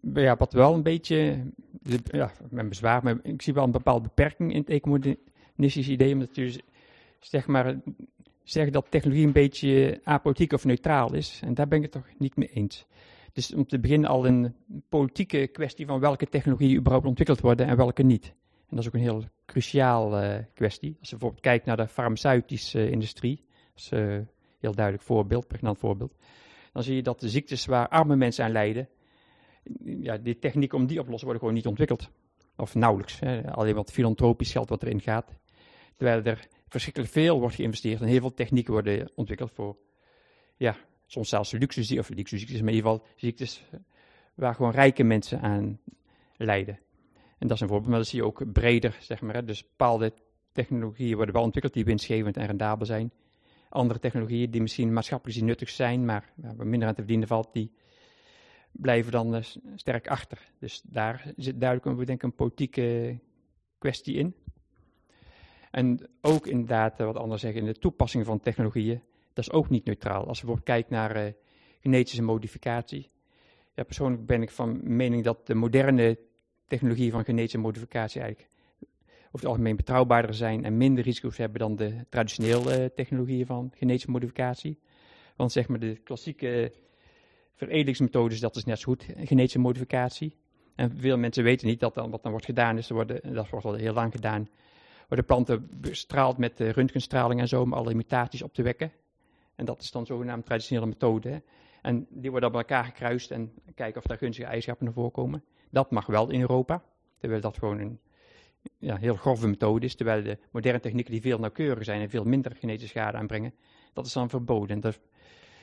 maar ja, wat wel een beetje, ja, mijn bezwaar, maar ik zie wel een bepaalde beperking in het ecomodernistisch idee, omdat je dus, zeg maar zegt dat technologie een beetje apolitiek of neutraal is. En daar ben ik het toch niet mee eens. Dus om te beginnen al een politieke kwestie van welke technologieën überhaupt ontwikkeld worden en welke niet. En dat is ook een heel cruciaal eh, kwestie. Als je bijvoorbeeld kijkt naar de farmaceutische industrie, dat is eh, een heel duidelijk voorbeeld, pregnant voorbeeld. Dan zie je dat de ziektes waar arme mensen aan lijden, ja, die techniek om die op te lossen worden gewoon niet ontwikkeld. Of nauwelijks. Hè. Alleen wat filantropisch geld wat erin gaat. Terwijl er verschrikkelijk veel wordt geïnvesteerd en heel veel technieken worden ontwikkeld voor, ja, soms zelfs luxe of luxe ziektes, maar in ieder geval ziektes waar gewoon rijke mensen aan lijden. En dat is een voorbeeld, maar dat zie je ook breder, zeg maar. Hè. Dus bepaalde technologieën worden wel ontwikkeld die winstgevend en rendabel zijn. Andere technologieën die misschien maatschappelijk nuttig zijn, maar waar minder aan te verdienen valt, die blijven dan eh, sterk achter. Dus daar zit duidelijk een, een politieke kwestie in. En ook inderdaad, eh, wat anderen zeggen, in de toepassing van technologieën, dat is ook niet neutraal. Als je bijvoorbeeld kijkt naar eh, genetische modificatie. Ja, persoonlijk ben ik van mening dat de moderne technologieën van genetische modificatie eigenlijk over het algemeen betrouwbaarder zijn en minder risico's hebben dan de traditionele eh, technologieën van genetische modificatie. Want zeg maar de klassieke veredelingsmethodes, dat is net zo goed genetische modificatie. En veel mensen weten niet dat dan, wat dan wordt gedaan is, worden, en dat wordt al heel lang gedaan, worden planten bestraald met röntgenstraling en zo om alle mutaties op te wekken. En dat is dan zogenaamd traditionele methode. hè. En die worden bij elkaar gekruist en kijken of daar gunstige eigenschappen naar voren komen. Dat mag wel in Europa, terwijl dat gewoon een ja, heel grove methode is. Terwijl de moderne technieken die veel nauwkeuriger zijn en veel minder genetische schade aanbrengen, dat is dan verboden. En dat-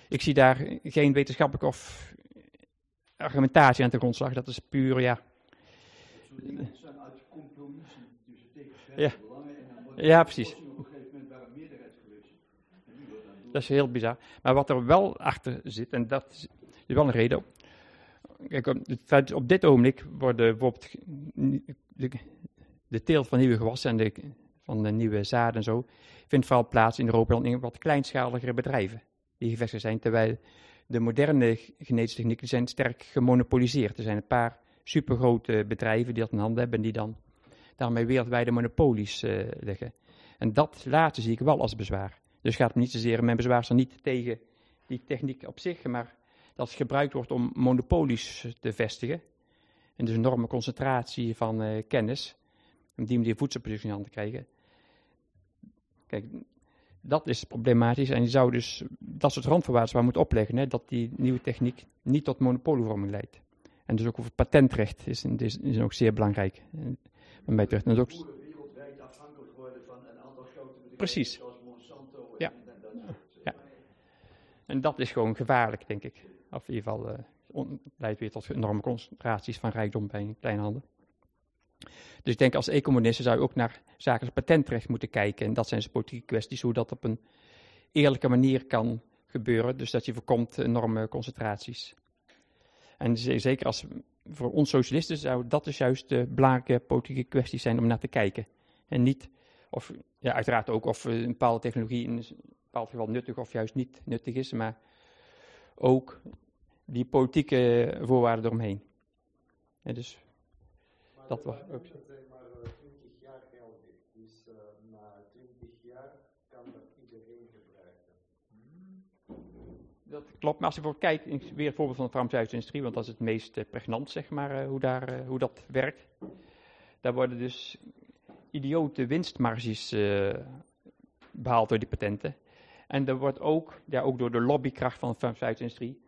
ik zie daar geen wetenschappelijke of argumentatie aan de grondslag. Dat is puur, ja, zijn uit compromissen tussen tegenstrijdige belangen en dan wordt Ja, precies. Dat is heel bizar. Maar wat er wel achter zit, en dat is, wel een reden. Kijk, op, dit ogenblik worden bijvoorbeeld de, de teelt van nieuwe gewassen en de, van de nieuwe zaden en zo, vindt vooral plaats in Europa in wat kleinschaligere bedrijven die gevestigd zijn. Terwijl de moderne genetische technieken zijn sterk gemonopoliseerd. Er zijn een paar supergrote bedrijven die dat in handen hebben en die dan daarmee wereldwijde monopolies eh, leggen. En dat laatste zie ik wel als bezwaar. Dus gaat me niet zozeer, mijn bezwaar is dan niet tegen die techniek op zich, maar dat het gebruikt wordt om monopolies te vestigen. En dus een enorme concentratie van eh, kennis, om die manier voedselproductie in handen te krijgen. Kijk, dat is problematisch en je zou dus dat soort randvoorwaarden waar moeten opleggen, hè, dat die nieuwe techniek niet tot monopolievorming leidt. En dus ook over patentrecht is, is, is ook zeer belangrijk. Een aantal grote bedrijven Precies. zoals Monsanto en, Ja. en dat soort. Ja. En dat is gewoon gevaarlijk, denk ik. Of in ieder geval on- leidt weer tot enorme concentraties van rijkdom bij handen. Dus ik denk als economisten zou je ook naar zaken als patentrecht moeten kijken. En dat zijn dus politieke kwesties, hoe dat op een eerlijke manier kan gebeuren. Dus dat je voorkomt enorme concentraties. En ze- zeker als voor ons socialisten zou dat dus juist de belangrijke politieke kwesties zijn om naar te kijken. En niet, of ja, uiteraard ook of eh, een bepaalde technologie in een bepaald geval nuttig of juist niet nuttig is, maar ook die politieke voorwaarden eromheen. Ja, dus dat was ook zo. zijn maar 20 jaar geldig, dus na 20 jaar kan dat iedereen gebruiken. Dat klopt, maar als je bijvoorbeeld kijkt, weer een voorbeeld van de farmaceutische industrie, want dat is het meest eh, pregnant, zeg maar, eh, hoe, daar, eh, hoe dat werkt. Daar worden dus idiote winstmarges eh, behaald door die patenten. En er wordt ook, ja, ook door de lobbykracht van de farmaceutische industrie,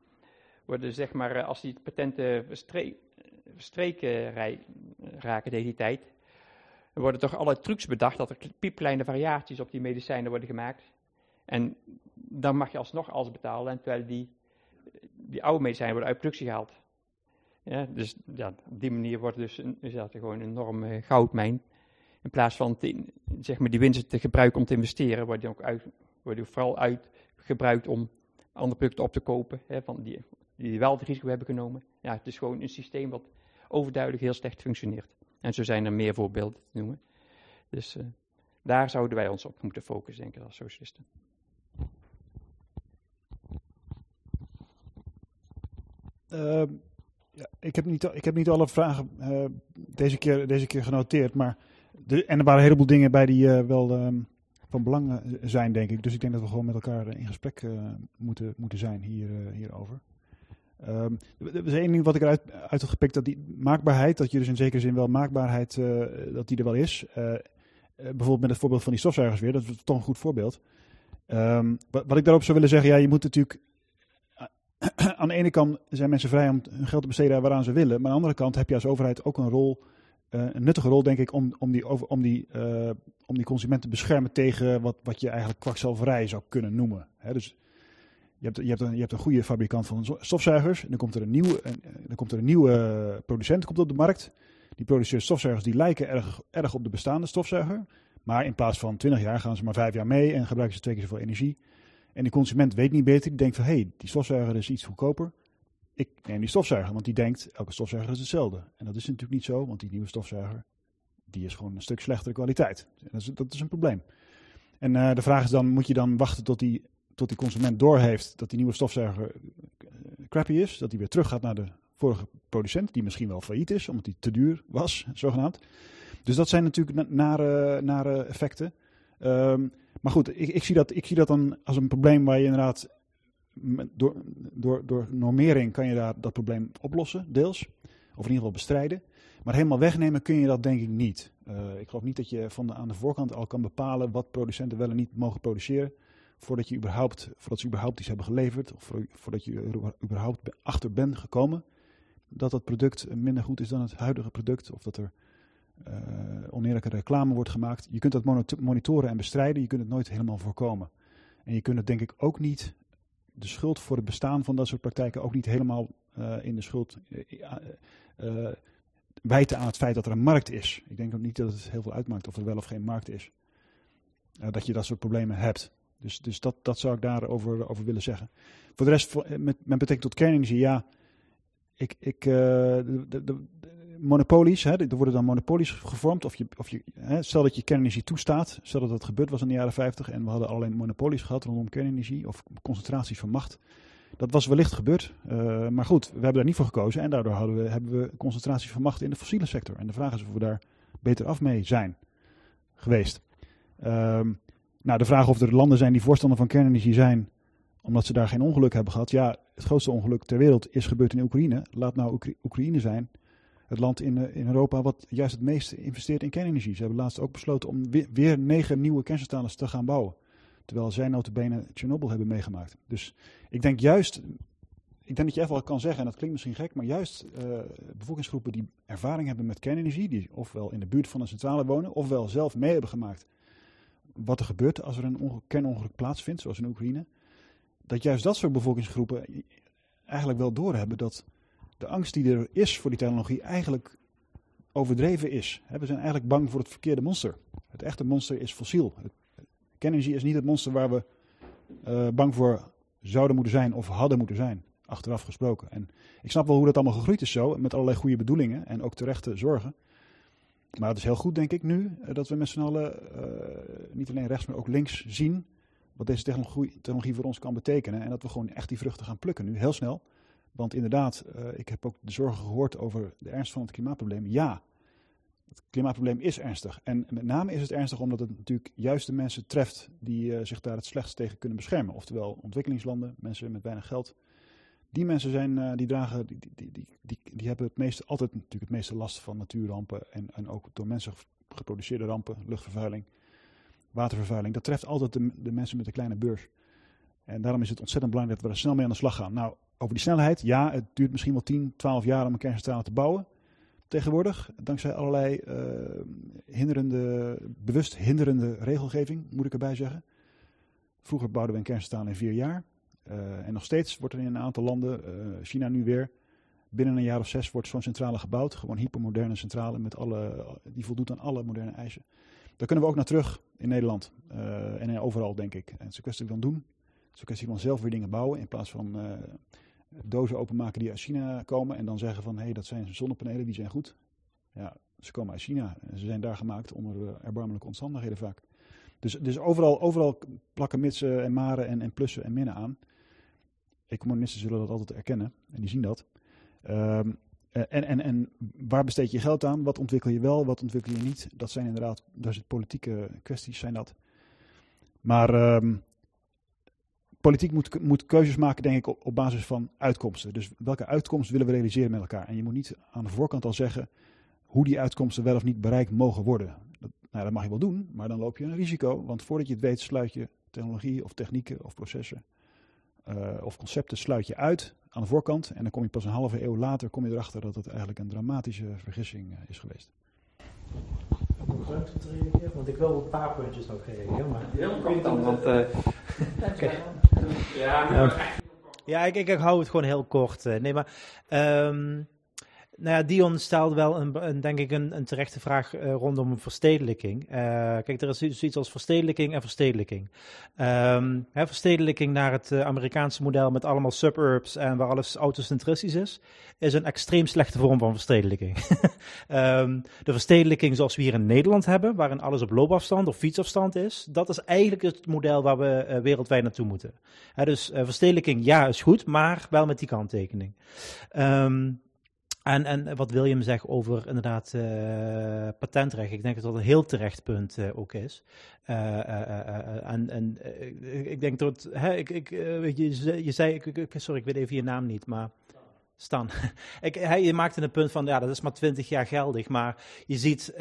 worden zeg maar, als die patenten verstre- verstreken raken die tijd, er worden toch allerlei trucs bedacht dat er piepkleine variaties op die medicijnen worden gemaakt. En dan mag je alsnog alles betalen, en terwijl die, die oude medicijnen worden uit productie gehaald. Dus ja, op die manier wordt dus een, is dat gewoon een enorme goudmijn. In plaats van zeg maar, die winsten te gebruiken om te investeren, wordt die ook uit, worden vooral uit gebruikt om andere producten op te kopen, hè, van die, die wel het risico hebben genomen. Ja, het is gewoon een systeem wat overduidelijk heel slecht functioneert. En zo zijn er meer voorbeelden te noemen. Dus uh, daar zouden wij ons op moeten focussen, denk ik, als socialisten. Uh, ja, ik, heb niet, ik heb niet alle vragen uh, deze, keer, deze keer genoteerd, maar en er waren een heleboel dingen bij die uh, wel um, van belang zijn, denk ik. Dus ik denk dat we gewoon met elkaar in gesprek moeten, moeten zijn hier, hierover. Um, er is één ding wat ik eruit uit had gepikt, dat die maakbaarheid, dat je dus in zekere zin wel maakbaarheid, dat die er wel is. bijvoorbeeld met het voorbeeld van die stofzuigers weer, dat is toch een goed voorbeeld. Wat, wat, ik daarop zou willen zeggen, ja, je moet natuurlijk [CLEARS THROAT] aan de ene kant zijn mensen vrij om hun geld te besteden waaraan ze willen. Maar aan de andere kant heb je als overheid ook een rol, uh, een nuttige rol, denk ik, om, om, die, over, om, die, uh, om die consument te beschermen tegen wat, wat je eigenlijk kwakzalverij zou kunnen noemen. Dus je hebt, je, hebt een, je hebt een goede fabrikant van stofzuigers. En dan komt er een nieuwe, een, dan komt er een nieuwe producent komt op de markt. Die produceert stofzuigers die lijken erg, erg op de bestaande stofzuiger. Maar in plaats van 20 jaar gaan ze maar 5 jaar mee en gebruiken ze twee keer zoveel energie. En de consument weet niet beter, die denkt van hé, hey, die stofzuiger is iets goedkoper. Ik neem die stofzuiger, want die denkt elke stofzuiger is hetzelfde. En dat is natuurlijk niet zo, want die nieuwe stofzuiger die is gewoon een stuk slechtere kwaliteit. Dat is, dat is een probleem. En uh, de vraag is dan, moet je dan wachten tot die, tot die consument doorheeft dat die nieuwe stofzuiger uh, crappy is, dat die weer terug gaat naar de vorige producent, die misschien wel failliet is, omdat die te duur was, zogenaamd. Dus dat zijn natuurlijk nare, nare effecten. Um, maar goed, ik, ik, zie dat, ik zie dat dan als een probleem waar je inderdaad door, door, door normering kan je daar dat probleem oplossen, deels. Of in ieder geval bestrijden. Maar helemaal wegnemen kun je dat denk ik niet. Uh, ik geloof niet dat je van aan de voorkant al kan bepalen wat producenten wel en niet mogen produceren. Voordat, je überhaupt, voordat ze überhaupt iets hebben geleverd. Of voordat je er überhaupt achter bent gekomen. Dat dat product minder goed is dan het huidige product. Of dat er uh, oneerlijke reclame wordt gemaakt. Je kunt dat monitoren en bestrijden, je kunt het nooit helemaal voorkomen. En je kunt het denk ik ook niet, de schuld voor het bestaan van dat soort praktijken ook niet helemaal uh, in de schuld uh, wijten aan het feit dat er een markt is. Ik denk ook niet dat het heel veel uitmaakt of er wel of geen markt is. dat je dat soort problemen hebt. Dus, dus dat, dat zou ik daarover over willen zeggen. Voor de rest, met, met betrekking tot kernenergie, ja. Ik, ik, de, de, monopolies, hè, er worden dan monopolies gevormd. Of je, of je, hè, stel dat je kernenergie toestaat, stel dat dat gebeurd was in de jaren 50 en we hadden alleen monopolies gehad rondom kernenergie of concentraties van macht. Dat was wellicht gebeurd, uh, maar goed, we hebben daar niet voor gekozen en daardoor hadden we, hebben we concentraties van macht in de fossiele sector. En de vraag is of we daar beter af mee zijn geweest. Um, nou, de vraag of er landen zijn die voorstander van kernenergie zijn, omdat ze daar geen ongeluk hebben gehad. Ja, het grootste ongeluk ter wereld is gebeurd in Oekraïne. Laat nou Oekra Oekraïne zijn het land in, eh, in Europa wat juist het meest investeert in kernenergie. Ze hebben laatst ook besloten om weer, negen nieuwe kerncentrales te gaan bouwen. Terwijl zij notabene Chernobyl hebben meegemaakt. Dus ik denk juist, ik denk dat je echt wel kan zeggen, en dat klinkt misschien gek, maar juist uh, bevolkingsgroepen die ervaring hebben met kernenergie, die ofwel in de buurt van een centrale wonen, ofwel zelf mee hebben gemaakt wat er gebeurt als er een kernongeluk plaatsvindt, zoals in Oekraïne, dat juist dat soort bevolkingsgroepen eigenlijk wel doorhebben dat de angst die er is voor die technologie eigenlijk overdreven is. We zijn eigenlijk bang voor het verkeerde monster. Het echte monster is fossiel. Kernenergie is niet het monster waar we uh, bang voor zouden moeten zijn of hadden moeten zijn, achteraf gesproken. En ik snap wel hoe dat allemaal gegroeid is zo, met allerlei goede bedoelingen en ook terechte zorgen. Maar het is heel goed, denk ik, nu eh, dat we met z'n allen uh, niet alleen rechts, maar ook links zien wat deze technologie voor ons kan betekenen. En dat we gewoon echt die vruchten gaan plukken nu, heel snel. Want inderdaad, uh, ik heb ook de zorgen gehoord over de ernst van het klimaatprobleem. Ja, het klimaatprobleem is ernstig. En met name is het ernstig omdat het natuurlijk juist de mensen treft die uh, zich daar het slechtst tegen kunnen beschermen. Oftewel ontwikkelingslanden, mensen met weinig geld. Die mensen zijn, uh, die dragen, die, die, die, die, die hebben het meeste, altijd natuurlijk het meeste last van natuurrampen. En, en ook door mensen geproduceerde rampen, luchtvervuiling, watervervuiling. Dat treft altijd de, de mensen met de kleine beurs. En daarom is het ontzettend belangrijk dat we er snel mee aan de slag gaan. Nou, over die snelheid, ja, het duurt misschien wel 10, 12 jaar om een kerncentrale te bouwen. Tegenwoordig, dankzij allerlei uh, hinderende, bewust hinderende regelgeving, moet ik erbij zeggen. Vroeger bouwden we een kerncentrale in vier jaar. Uh, en nog steeds wordt er in een aantal landen, uh, China nu weer, binnen een jaar of zes wordt zo'n centrale gebouwd. Gewoon hypermoderne centrale met alle, die voldoet aan alle moderne eisen. Daar kunnen we ook naar terug in Nederland en overal, denk ik. En het is een kwestie van doen. Het is een kwestie van zelf weer dingen bouwen in plaats van dozen openmaken die uit China komen en dan zeggen van hé, hey, dat zijn zonnepanelen, die zijn goed. Ja, ze komen uit China ze zijn daar gemaakt onder erbarmelijke omstandigheden vaak. Dus, dus overal, overal plakken mitsen en maren en, en plussen en minnen aan. Economisten zullen dat altijd erkennen en die zien dat. Um, en, en, en waar besteed je geld aan? Wat ontwikkel je wel, wat ontwikkel je niet? Dat zijn inderdaad, daar zit politieke kwesties, zijn dat. Maar um, politiek moet, moet keuzes maken, denk ik, op, basis van uitkomsten. Dus welke uitkomst willen we realiseren met elkaar? En je moet niet aan de voorkant al zeggen hoe die uitkomsten wel of niet bereikt mogen worden. Dat, nou, dat mag je wel doen, maar dan loop je een risico. Want voordat je het weet, sluit je technologie of technieken of processen uh, of concepten sluit je uit aan de voorkant. En dan kom je pas een halve eeuw later kom je erachter dat het eigenlijk een dramatische vergissing uh, is geweest. Te reageren? Want ik wil een paar puntjes nog reageren. Maar... Heel kort dan, want... [LAUGHS] Uh... okay. Ja, maar... ja ik, ik, ik, hou het gewoon heel kort. nee, maar... Um, nou ja, Dion stelde wel een, een denk ik een, een terechte vraag uh, rondom verstedelijking. Uh, kijk, er is zoiets als verstedelijking en verstedelijking. Um, hè, verstedelijking naar het uh, Amerikaanse model met allemaal suburbs en waar alles autocentristisch is, is een extreem slechte vorm van verstedelijking. um, [LAUGHS] de verstedelijking zoals we hier in Nederland hebben, waarin alles op loopafstand of fietsafstand is, dat is eigenlijk het model waar we wereldwijd naartoe moeten. Hè, dus verstedelijking, ja, is goed, maar wel met die kanttekening. Um, en, en wat William zegt over inderdaad uh, patentrecht, ik denk dat dat een heel terecht punt uh, ook is. Uh, en en ik denk dat, hè, ik, ik, je, je zei, ik, sorry, ik weet even je naam niet, maar Stan. [LAUGHS] Ik, hij, maakte een punt van, ja, dat is maar 20 jaar geldig. Maar je ziet, uh,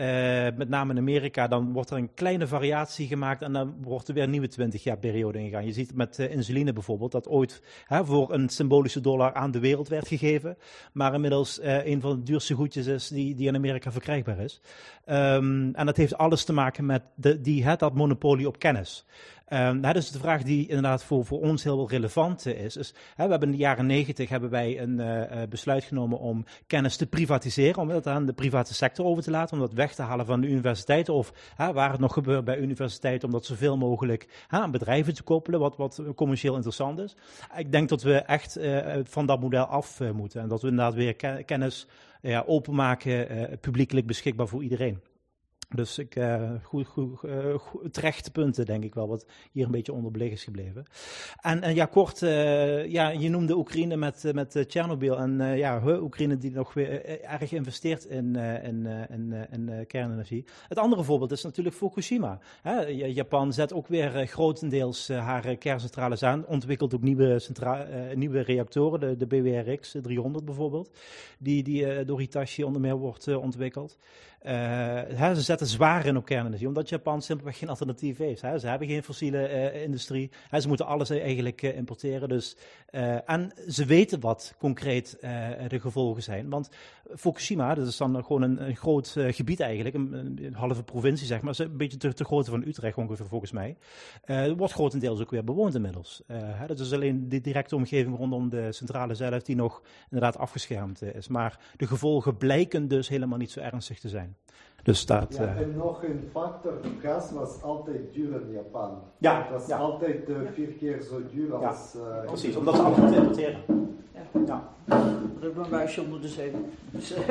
met name in Amerika, dan wordt er een kleine variatie gemaakt en dan wordt er weer een nieuwe 20 jaar periode ingegaan. Je ziet met uh, insuline bijvoorbeeld, dat ooit hè, voor een symbolische dollar aan de wereld werd gegeven. Maar inmiddels uh, een van de duurste goedjes is die, die in Amerika verkrijgbaar is. Um, en dat heeft alles te maken met de, die, hè, dat monopolie op kennis. Um, nou, dus de vraag die inderdaad voor, voor ons heel relevant is, is hè, we hebben in de jaren negentig hebben wij een uh, besluit genomen om kennis te privatiseren, om dat aan de private sector over te laten, om dat weg te halen van de universiteiten of hè, waar het nog gebeurt bij universiteiten, om dat zoveel mogelijk hè, aan bedrijven te koppelen, wat, wat commercieel interessant is. Ik denk dat we echt van dat model af moeten en dat we inderdaad weer kennis ja, openmaken, publiekelijk beschikbaar voor iedereen. Dus ik, uh, goed, goed, uh, goed, terechte punten, denk ik wel, wat hier een beetje onderbelig is gebleven. En, en ja, kort, uh, ja, je noemde Oekraïne met, met Tsjernobyl. En ja, Oekraïne die nog weer erg investeert in, in, in, kernenergie. Het andere voorbeeld is natuurlijk Fukushima. Hè? Japan zet ook weer grotendeels haar kerncentrales aan. Ontwikkelt ook nieuwe, nieuwe reactoren, de, de BWRX 300 bijvoorbeeld. Die, die door Hitachi onder meer wordt ontwikkeld. Uh, ze zetten zwaar in op kernenergie, omdat Japan simpelweg geen alternatief heeft. Ze hebben geen fossiele uh, industrie. Ze moeten alles eigenlijk uh, importeren. Dus, en ze weten wat concreet de gevolgen zijn. Want Fukushima, dat is dan gewoon een, groot gebied eigenlijk, een, halve provincie zeg maar, een beetje te, te van Utrecht ongeveer volgens mij. wordt grotendeels ook weer bewoond inmiddels. Dat is alleen de directe omgeving rondom de centrale zelf die nog inderdaad afgeschermd is. Maar de gevolgen blijken dus helemaal niet zo ernstig te zijn. Dus staat. Ja, en nog een factor: gas was altijd duur in Japan. Ja, het was ja. altijd uh, vier keer zo duur als. Ja, uh, precies, omdat ze alles moeten importeren. Ja. ja. Dat is een buisje onder de zee. Dus, [LAUGHS] en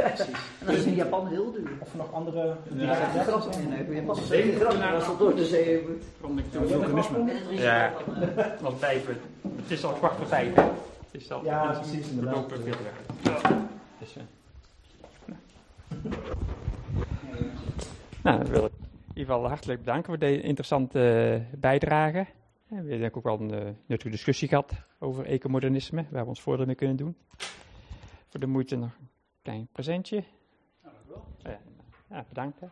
dat is in Japan heel duur. Of nog andere. Ja, ja, grappig. Nee, nee, Japan is heel als dat door de zee moet. Ja, want vijf. Het is al kwart voor vijf. Het is al. Ja, precies. Veel weg. Dus, [LAUGHS] nou, dan wil ik in ieder geval hartelijk bedanken voor deze interessante bijdrage. We hebben denk ik ook wel een uh, nuttige discussie gehad over ecomodernisme, waar we ons voordeel mee kunnen doen. Voor de moeite nog een klein presentje. Ja, ja bedankt. Hè.